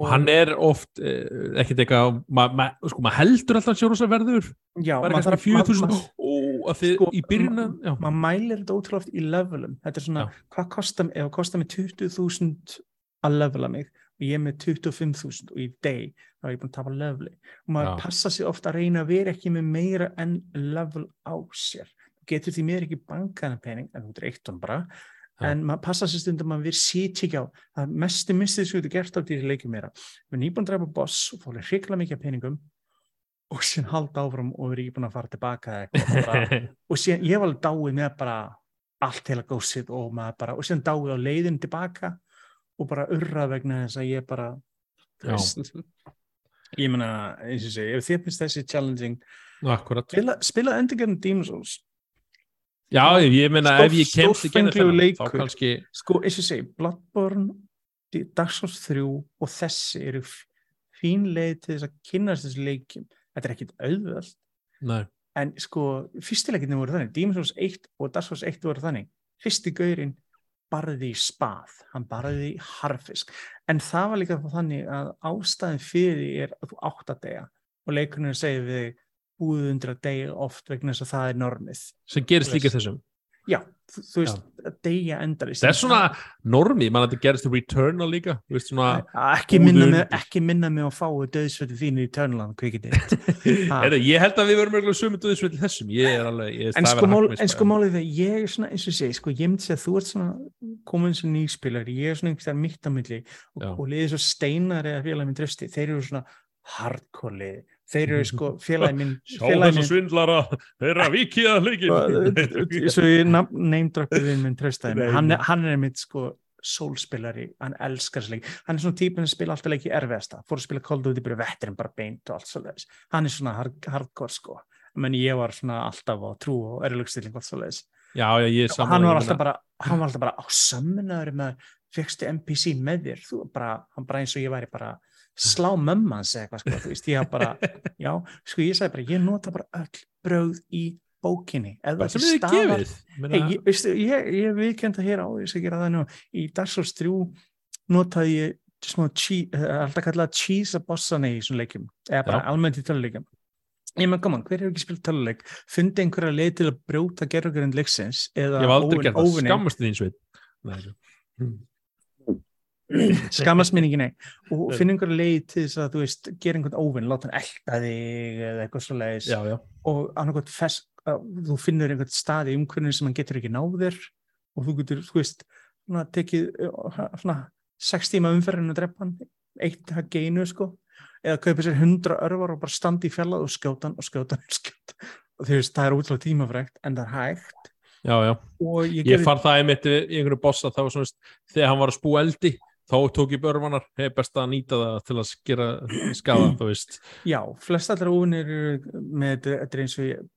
og hann er oft eh, ekkert eitthvað, maður ma, sko, ma heldur alltaf sér rosa verður, Já, bara maður kannski þarf- 4000 maður- ó, að þið Sko, í byrjunna já, maður mælir þetta ótrúlega oft í levelum þetta er svona, Já. hvað kostar ef það kostar mig 20.000 að levela mig og ég er með 25.000 og í day þá er ég búin að tapa leveli og maður Já. passa sig ofta að reyna að vera ekki með meira en level á sér Þú getur því mér ekki bankaðan pening en þú dreikt hann bara Já. en maður passa sig stundum að við sýt ekki á það mestu mistið sem þú getur gert á því leikjum meira við erum nýbúin að drepa boss og fólir hrikla mikið af peningum og síðan halda áfram og við erum ekki búin að fara tilbaka og síðan ég var alveg dáið með bara allt heila gósið og maður bara og síðan dáið á leiðin tilbaka og bara urra vegna þess að ég bara veist, ég meina eins og segi, ef þið finnst þessi challenging spila, spila endurgerðin Demon's Souls. Já, ég Stór- ef ég kemst ekki þá kannski sko eins og segi, Bloodborne Souls 3 og þessi eru fín leið til þess að kynast þessu leikjum. Þetta er ekkit auðvöld nei, en sko, fyrstileikinni voru þannig. Demon's Souls 1 og Dark Souls 1 voru þannig. Fyrsti gaurinn barði í spað, hann barði í harfisk en það var líka þannig að ástæðin fyrir því er að þú átt að deyja. Og leikurinn segir við að deyja oft vegna þess að það er normið. Sem gerist líka þessum já, þú, veist, að deyja endarist það er svona normi, mann að þetta gerist í Returnal líka, þú veist svona ekki minna, mig, ekki minna mig að fáu döðsvöldu þínu í. Heyrðu, ég held að við verum mjög sömu döðsvöld þessum, ég er alveg ég, en sko, mál, en sko málið það, ég er svona eins og segi, sko, ég myndi að þú ert svona komin sem nýspilari, ég er svona einhvers vegar mitt á milli og, og liðið svo steinar eða félagi minn drösti, þeir eru svona hardcore lið, þeir eru sko félagi minn, Sjá félagi þess að svindlara, þeirra vikið að leikin minn svo ég neymdroppið við minn mig, hann, hann er mitt sko sólspilari, hann elskar þessu leik hann er svona típun sem spila alltaf leiki erfiðasta. Fór að spila Cold Duty bara vetturinn bara beint og allt svoleiðis, hann er svona hard, hardcore sko, menn ég var svona alltaf á trú og erlugstilling og allt saman hann var alltaf bara hann var alltaf bara á sömmunaður með fegstu NPC með þér. Þú bara, hann bara eins og ég væri bara slá mömmans eða eitthvað sko, þú veist, ég haf bara já, sko ég sagði bara, ég nota bara öll bröð í bókinni eða gefið. Meina, Hey, ég, veistu, ég, ég viðkenda hér á þess að gera það nú. Í Dark Souls 3 notaði ég smá eh, alltaf kallað cheese að bossana í svona leikjum eða bara almennt í töluleikjum. Ég með gaman, hver hefur ekki spilt töluleik? Fundi einhverja leið til að brjóta gerðugurinn leiksins eða Ég hef aldrei óvin- gert það, óvininn. skammast þín sveit Nei, svo. skammast minni ekki nei. Og Nei. finna einhverja leið til þess að þú veist gera einhvern óvinn, láta hann elda þig eða eitthvað svo leiðis og annarkot fest, þú finnur einhvern stað í umhverfinu sem hann getur ekki náðir og þú getur, þú veist svona, tekið svona, sex tíma umferðinu að drepa hann eitt að geinu sko. Eða kaupa sér hundra örvar og bara standa í fjallað og skjóta hann og skjóta hann og skjóta hann. og þú veist, það er útrúlega tímafrægt en það er hægt. Já, já. ég, Ég fann það einmitt í einhverju bossa þá var svona, þegar hann var að spú eldi þá tók ég börvanar, hef best að nýta það til að gera skafa, þú veist já, flest allar óvinnir eru með þetta er eins og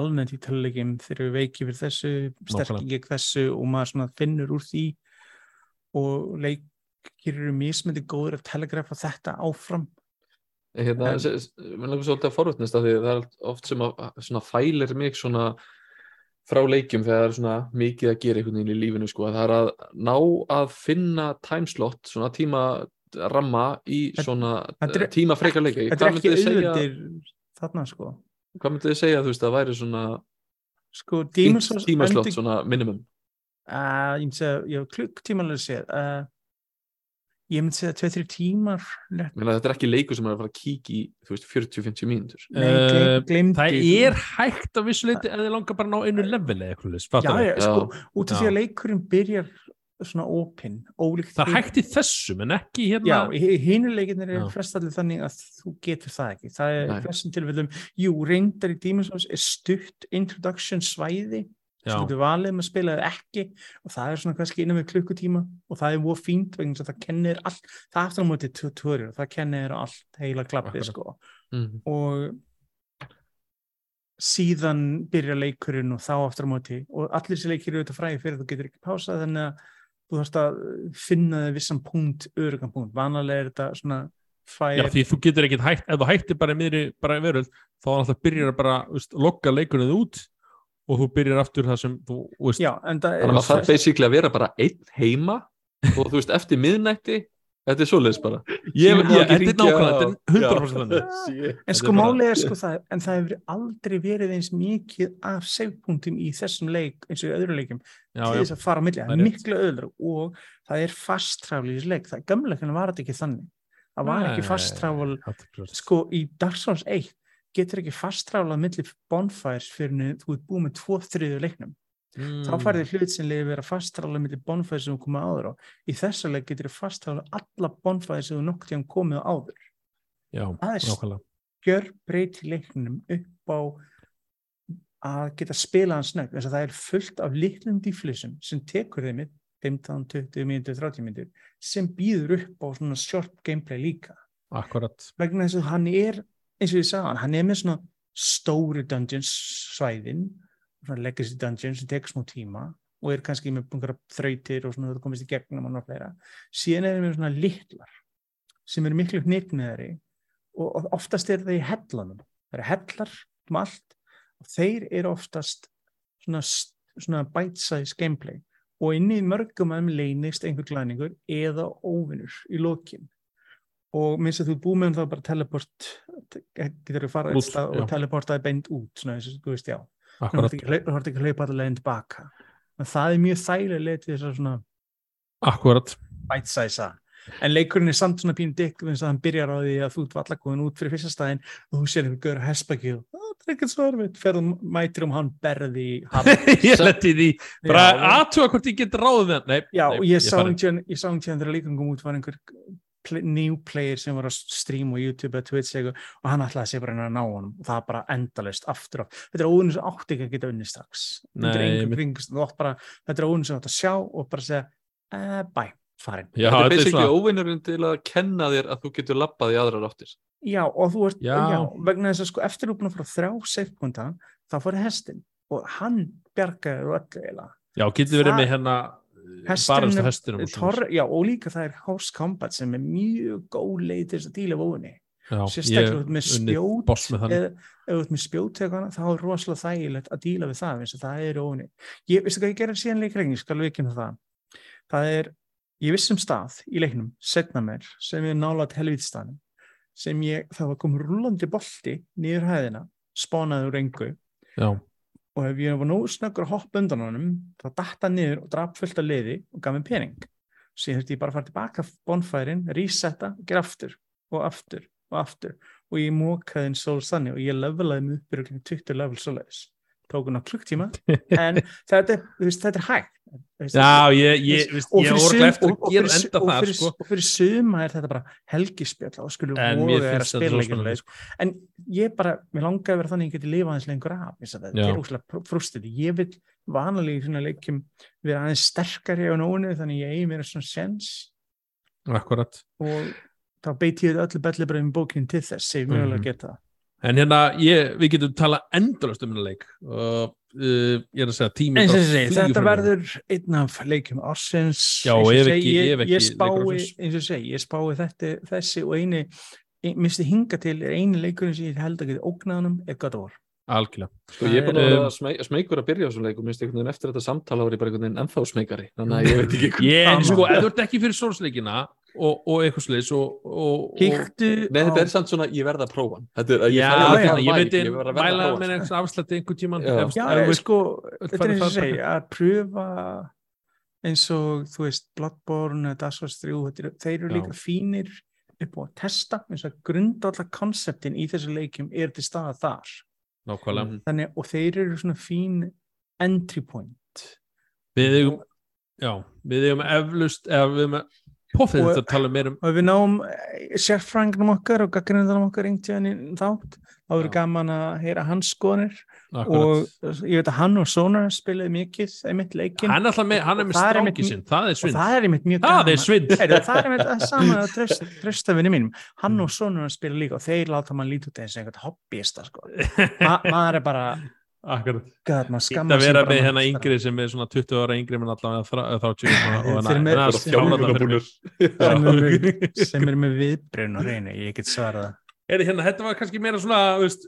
almennt í tölulegjum þeir eru veiki fyrir þessu, sterkir Nákvæmlega. gegn þessu og maður finnur úr því og leikir eru mismyndi góður að telegrafa þetta áfram hérna, En- mér langar svolítið að forvitnast af því það er oft sem að svona fælir mig svona frá leikjum þegar það er svona mikið að gera einhvern veginn í lífinu sko, að það er að ná að finna timeslot, svona tíma ramma í svona er tíma frekar leiki þetta er ekki auðvöldir þarna sko. Hvað myndið þið segja þú veist að væri svona sko tímaslot, endi- svona minimum? Uh, ég myndi segja, já, klukk tímalega séð uh, ég myndi segja 2-3 tímar. Meina, þetta er ekki leikur sem er að fara að kíkja í þú veist 40-50 mínútur. Gleymdi Það er hægt að vissu leiti ef þið langar bara að ná einu level eða eitthvað leys, já, já, sko, út af því að leikurinn byrjar svona opinn, ólíkt Það er hægt í þessum en ekki hérna Já, hinuleikinir er flestallir þannig að þú getur það ekki. Það er flestum tilfellum, jú, reyndar í Demon's Souls er stutt introduction svæði. Sem getur valið með að spila eða ekki. Og það er svona kannski innan við klukkutíma. Og það er voru fínt vegna þess að það kennir allt, það er aftur á móti tutorial, það kennir allt heila klappið sko. Mm. og síðan byrja leikurinn og þá aftur á móti. Og allir þessi leikir eru þetta fræði fyrir þú getur ekki pásað þannig að þú þarfst að finna þig vissan punkt, örugan punkt. Vanalega er þetta svona Já, því þú getur ekkert hægt, ef þú hættir bara miðri bara veröld, þá er alltaf byrjar bara veist, lokka leikurinn út og þú byrjar aftur það sem þú veist, Já, það þannig að maður þarf basically að vera bara einn heima og þú veist eftir miðnætti þetta er svoleiðis bara. Ég, ég, þetta er nákvæmlega, þetta er 100% þannig. Shit. En sko Þetta er er sko það, en það hefur aldrei verið eins mikið af savepunktum í þessum leik eins og í öðru leikum Já, til já, þess að fara á milli, það það er er miklu öðru og það er fast travel í þessu leik, það gamleikunum var þetta ekki þannig. Það var ekki fast travel 100%. sko í Dark Souls 1 getur ekki fast travel að milli bonfires fyrir þú ert búið með tvo þriðu leiknum. Mm. þá færði hlut sem leiði vera fast travel að milli bonfires sem þú komið áður á. Í þessu leik getur þið fast travel alla bonfires sem þú nokkuð tíðan komið áður. Já, það er gjör breyti leiknum upp á að geta spila hann snögg þess að það er fullt af litlum dýflissum sem tekur þeim 15, 20 mínútur, 30 mínútur sem býður upp á svona short gameplay líka. Akkurat, vegna þess að hann er eins og ég sagði hann, hann er með svona stóri dungeons svæðin svona legacy dungeons sem tekur smá tíma og er kannski með einhverja þrautir og svona þú komist í gegnum og náttúrulega síðan er það með svona litlar sem eru miklu hnitmiðari og oftast er það í hellanum það eru hellar um allt og þeir eru oftast svona, svona bite-size gameplay og inn í mörgum um leynist einhver glæningur eða óvinnur í lokin og minnst að þú ert búið með um það bara teleport getur þú fara Út, eitt stað já. og teleportaði beint út svona eins og þú veist já. Þú þarft ekki að hlaupa- að allir leginn tilbaka en það er mjög þægilega leið til þess að svona akkurat. bite-size en leikurinn er samt svona pínu dykk eins að hann byrjar á því að þú ert vallakóðin út fyrir fyrsta staðinn og þú sér einhver gaur að hespaki og það er ekkert svo erfitt. Ferðum mætir um hann berði Ég leti því, bara Já. aðtuga hvort ég get ráðið það Nei, Já, og ég sá hann tíðan, þegar kom út var einhver new player sem var að stream og YouTube eða Twitch eitthvað, og hann ætlaði að sé bara að reyna að ná honum. Og það er bara endalaust aftur á þetta er óunni sem átti ekki að geta unni strax. Þetta er óunni sem átt að sjá og bara segja uh, bæ, farin. Já, þetta er þetta basically óvinnurinn til að kenna þér að þú getur labbað í aðrar áttir. Já, og þú ert, Já. já, vegna þess að sko eftir þú búin að fara þrjá safepunta þá fór hestin og hann bjargaði öllu eiginlega. Já, getur verið með hérna Er- hestinum og Tor, já, og líka það er horse combat sem er mjög góð leið til þess að díla vóðinni sérstaklega ég út með spjót eða ert með spjót eða hana, þá er rosalega þægilegt að díla við það eins og það er óni ég veistu hvað ég gerði síðan leikregni, skal við ekki það. Það er, ég viss um stað í leiknum, setna mér sem er nálat helvítstanum sem ég, það var komið rúlandi bolti niður hæðina, spánaði úr engu og ef ég var nógu snöggur að hoppa undan honum þá datta niður og draf fullt af liði og gaf mér pening. Síðan þurfti ég bara að fara tilbaka bonfærin, resetta og gera aftur og aftur og aftur. Og ég mókaði einn sól þannig og ég levelaði mig upp í 20 level svoleiðis. Tók hún á klukktíma en þetta, þetta er hægt já ég, ég, veist, ég voru sum, eftir að gera enda það sko. og fyrir suma er þetta bara helgispjall og voga er að þetta spila ekki leik en ég bara, mér langaði að vera þannig að ég geti lifað aðeins lengur af þess að þetta Já. er úslega frústið ég vil vanalega í svona leikjum vera aðeins sterkari á nónu þannig ég eigi mér svona sens Akkurat og þá beiti ég öllu bellibröðum bókinn til þess sem ég mjögulega Mhm. geta. En hérna, ég, við getum tala endalast um hennar leik. Og uh, ég er að segja og bara ég segi, þetta verður einn af leikjum ársins. Já, og ekki- ég, ekki ég leikur spái, og ég segi, ég spái þetta, þessi og eini ein- minnst ég hinga til er eini leikurinn sem ég held að geta ógnaðanum er God of War. Algjörlega. Sko, ég er að Um, vera smeg, smeykur að byrja á þessum leikum, minnst einhvern veginn eftir þetta samtala var ég bara einhvern veginn ennþá smekari, þannig að ég veit ekki hvað. Ég, en sko, ef þú ert ekki fyrir sólsleikina og, og eitthvað sliðis og, og, og Kíktu Nei, þetta er samt svona, ég verða að prófa. Þetta er, Já, ég, ég, ég vibe, myndi ég verð að verða mæla að prófa með einhvers afslætti einhvern tíman Já. ef, Já, ef, ég, ef, sko, þetta er eins og bara. að pröfa eins og, þú veist, Bloodborne, Dark Souls 3, þetta eru- þeir eru líka fínir upp á að testa, eins og grundallar konseptin í þessu leikjum er til staða þar. nákvæmlega Mhm. Þannig, og þeir eru svona fín entry point. við eigum já, við eigum eflust eða við eigum poffið Og- þetta að tala meir um Og við náum sérfrængum okkar og gaggrindanum okkar í þátt, þá Já. gaman að heyra hans skoðanir og akkurat. ég veit að hann og Sonar spilaði mikið einmitt leikinn hann er alltaf með, hann er með Það er stráki sinn, það er og svinn það er einmitt mjög það gaman er svinn Heyrðu, það er einmitt það sama að tröst, tröstafinni mínum hann Mm. og sonur hann spila líka og þeir láta mann lítið út eins og einhvern hobbyista sko. Ma, maður er bara akkurat. Skammar að vera með hérna yngri sem er svona 20 ára yngri menn allavega þrá- 30 og Þeir eru með- en það þeir- þjálfað það fyrir mig. sem er með, viðbrun og reyni, ég get svarað það Heyrðu, hérna, þetta var kannski meira svona veist,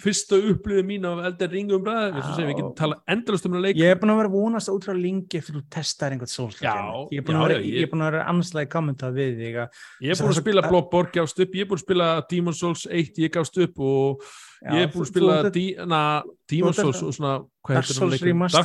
fyrsta upplöðu mín af eldir ringum bræði, við, getum tala endalast um að leik. Ég er búin að vera að vonast útrá lengi eftir þú testar einhvern sólsleik Já, ég er búin að vera, ég- er að vera anslægi kommenta við þig að Ég er Það búin er að spila Bloodborne, gafst upp, ég er búin að spila Demon's Souls 1, ég gafst upp og ég er búin að spila Demon's Souls og svona. Dark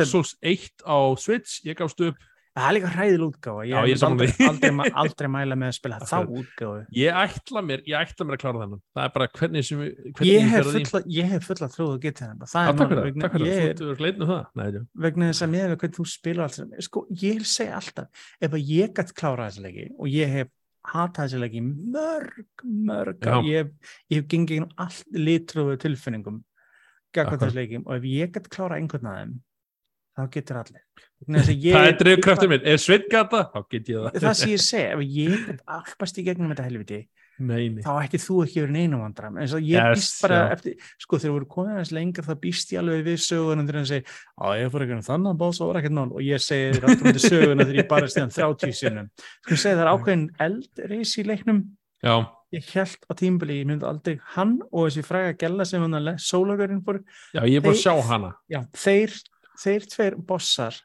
Souls 1 á Switch, ég gafst upp það er líka hræðil útgáfa. Já, ég sammála aldrei, aldrei, aldrei mæla með að spila þá útgáfu. Ég ætla mér, ég ætla mér að klára þennan. Það er bara hvernig sem við hvernig ég hef fulla, hef fulla trúið að geta það það er vegna, takk fyrir það, þú er gleitnum það. Nei, vegna þess að með hvernig þú spilar allt sem- sko, ég segja alltaf ef að ég gætt klára þessi leiki og ég hef hatað þessi leiki mörg, mörg ég hef, ég hef gengið gegnum allt litrúðu tilfinningum Akkurat. þessi leiki og ef ég gætt klára einhvern af þeim þá getur allir. Að ég- Það er drifkraftur minn, er Sveit gata, þá get ég það. Það sem ég segi, ef ég get alpast í gegnum þetta helviti Nei, nei. þá ætti þú ekki verið neina vandram og ég Yes, býst bara já. eftir sko þegar voru konið hans lengur þá býst ég alveg við söguna þegar hann segi á ég fór ekki um þannig að bósa og var ekkert nál og ég segi þér alltaf með söguna þegar ég bara stíðan 30 sinnum. Sko ég segi það er ákveðin eldreis í leiknum. Já, ég held á tímbili, ég myndi aldrei hann og þessi fræga gella sem hann sólagurinn fór, já, ég er búin að sjá hana. Já þeir þeir tveir bossar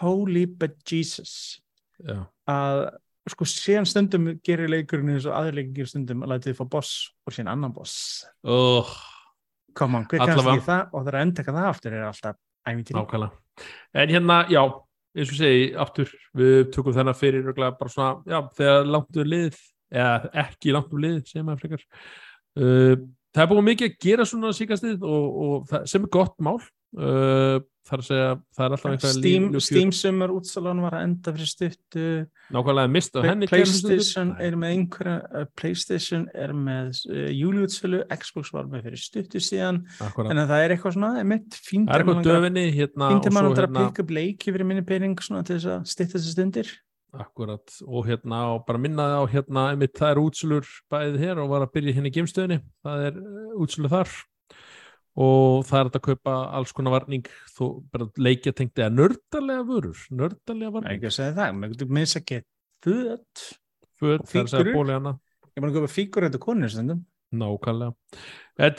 holy but Jesus. Já, að sko síðan stundum gerir leikurinn eins og aðleikin gerir stundum að læta þið fá boss og síðan annan boss. Oh, koma, hver ekki það? Og það er að endaka það aftur er alltaf nákvæmlega. En hérna, já, eins og segi aftur, við tökum þennan fyrir bara svona, já, þegar langt um lið eða ekki langt um lið sem maður frekar. Uh, það er búin mikið að gera svona síkastið og, og það, sem er gott mál uh, það er að segja, það er alltaf eitthvað Steam, Steam Summer útsalan var að enda fyrir stuttu. Nákvæmlega mist á henni Playstation Nei. er með einhverja uh, Playstation er með uh, júliútsölu, Xbox var með fyrir stuttu síðan. Akkúrat. en það er eitthvað svona mitt fínt það er eitthvað döfinni hérna að mann að hérna pikka upp leiki fyrir minni pening svona til þess að stytta þessi stundir. Akkurat, og hérna og bara minnaði á hérna, einmitt það er útsulur bæðið hér og var að byrja hérna í gemstöðinni, það er útsulur þar og það er að kaupa alls konar varning. Þó bara leikja tengdi að nördalega vörur er varning ekki að segja það, maður að geta föt. Föt, það er að segja bóli hana Ég bara að köpa fígur þetta konur nákvæmlega. Er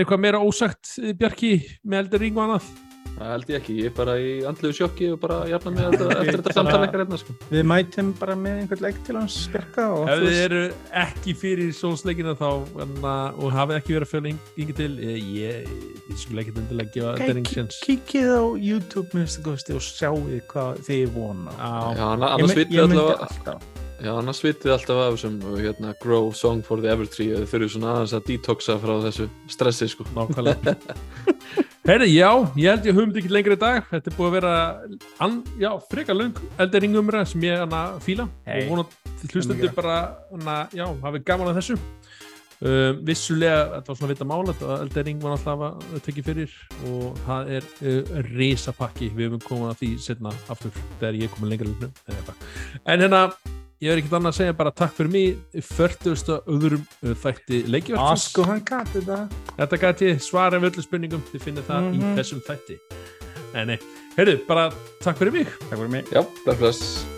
eitthvað meira ósagt Bjarki með eldur ring og annað Það held ég ekki, ég er bara í andlegu sjokki og bara jafna með þetta eftir þetta samtala ekkert hérna sko. Við mætum bara með einhvern leik til hans styrka og Ef þið eru ekki fyrir sólsleikina þá enna, og hafið ekki verið að fjöla yngi til ég, ég, ég skulle ekki endilega gefa eldur ring kí- sjens Kíkið á YouTube og sjáuð hvað þið vona. Já, annars vitið alltaf. Já, annars vitið alltaf af þessum hérna, Grow Song for the Evertree eða þurfið svona aðeins að detoxa frá þessu stressi sko. nákvæmlega Herri, já, ég held ég höfum þetta ekki lengri í dag. Þetta er búið að vera an, já, frekar ring umræð sem ég hana fíla. Hey. og vonandi hlustendur Mikið. bara hana, já, hafið gaman að þessu. Um, vissulega, þetta var svona vita mála þetta eldur ring var alltaf að tekja fyrir. Og það er uh, risapakki. Við höfum komað að því setna aftur þegar ég er komið lengra en hérna, ég er ekkert annað að segja bara takk fyrir mig 40. öðrum uh, þætti hann gæti þetta. Þetta gæti svara við öllu spurningum þið finnir það í Mhm. þessum þætti Nei, nei, heyrðu, bara takk fyrir mig Takk fyrir mig. Já, bless bless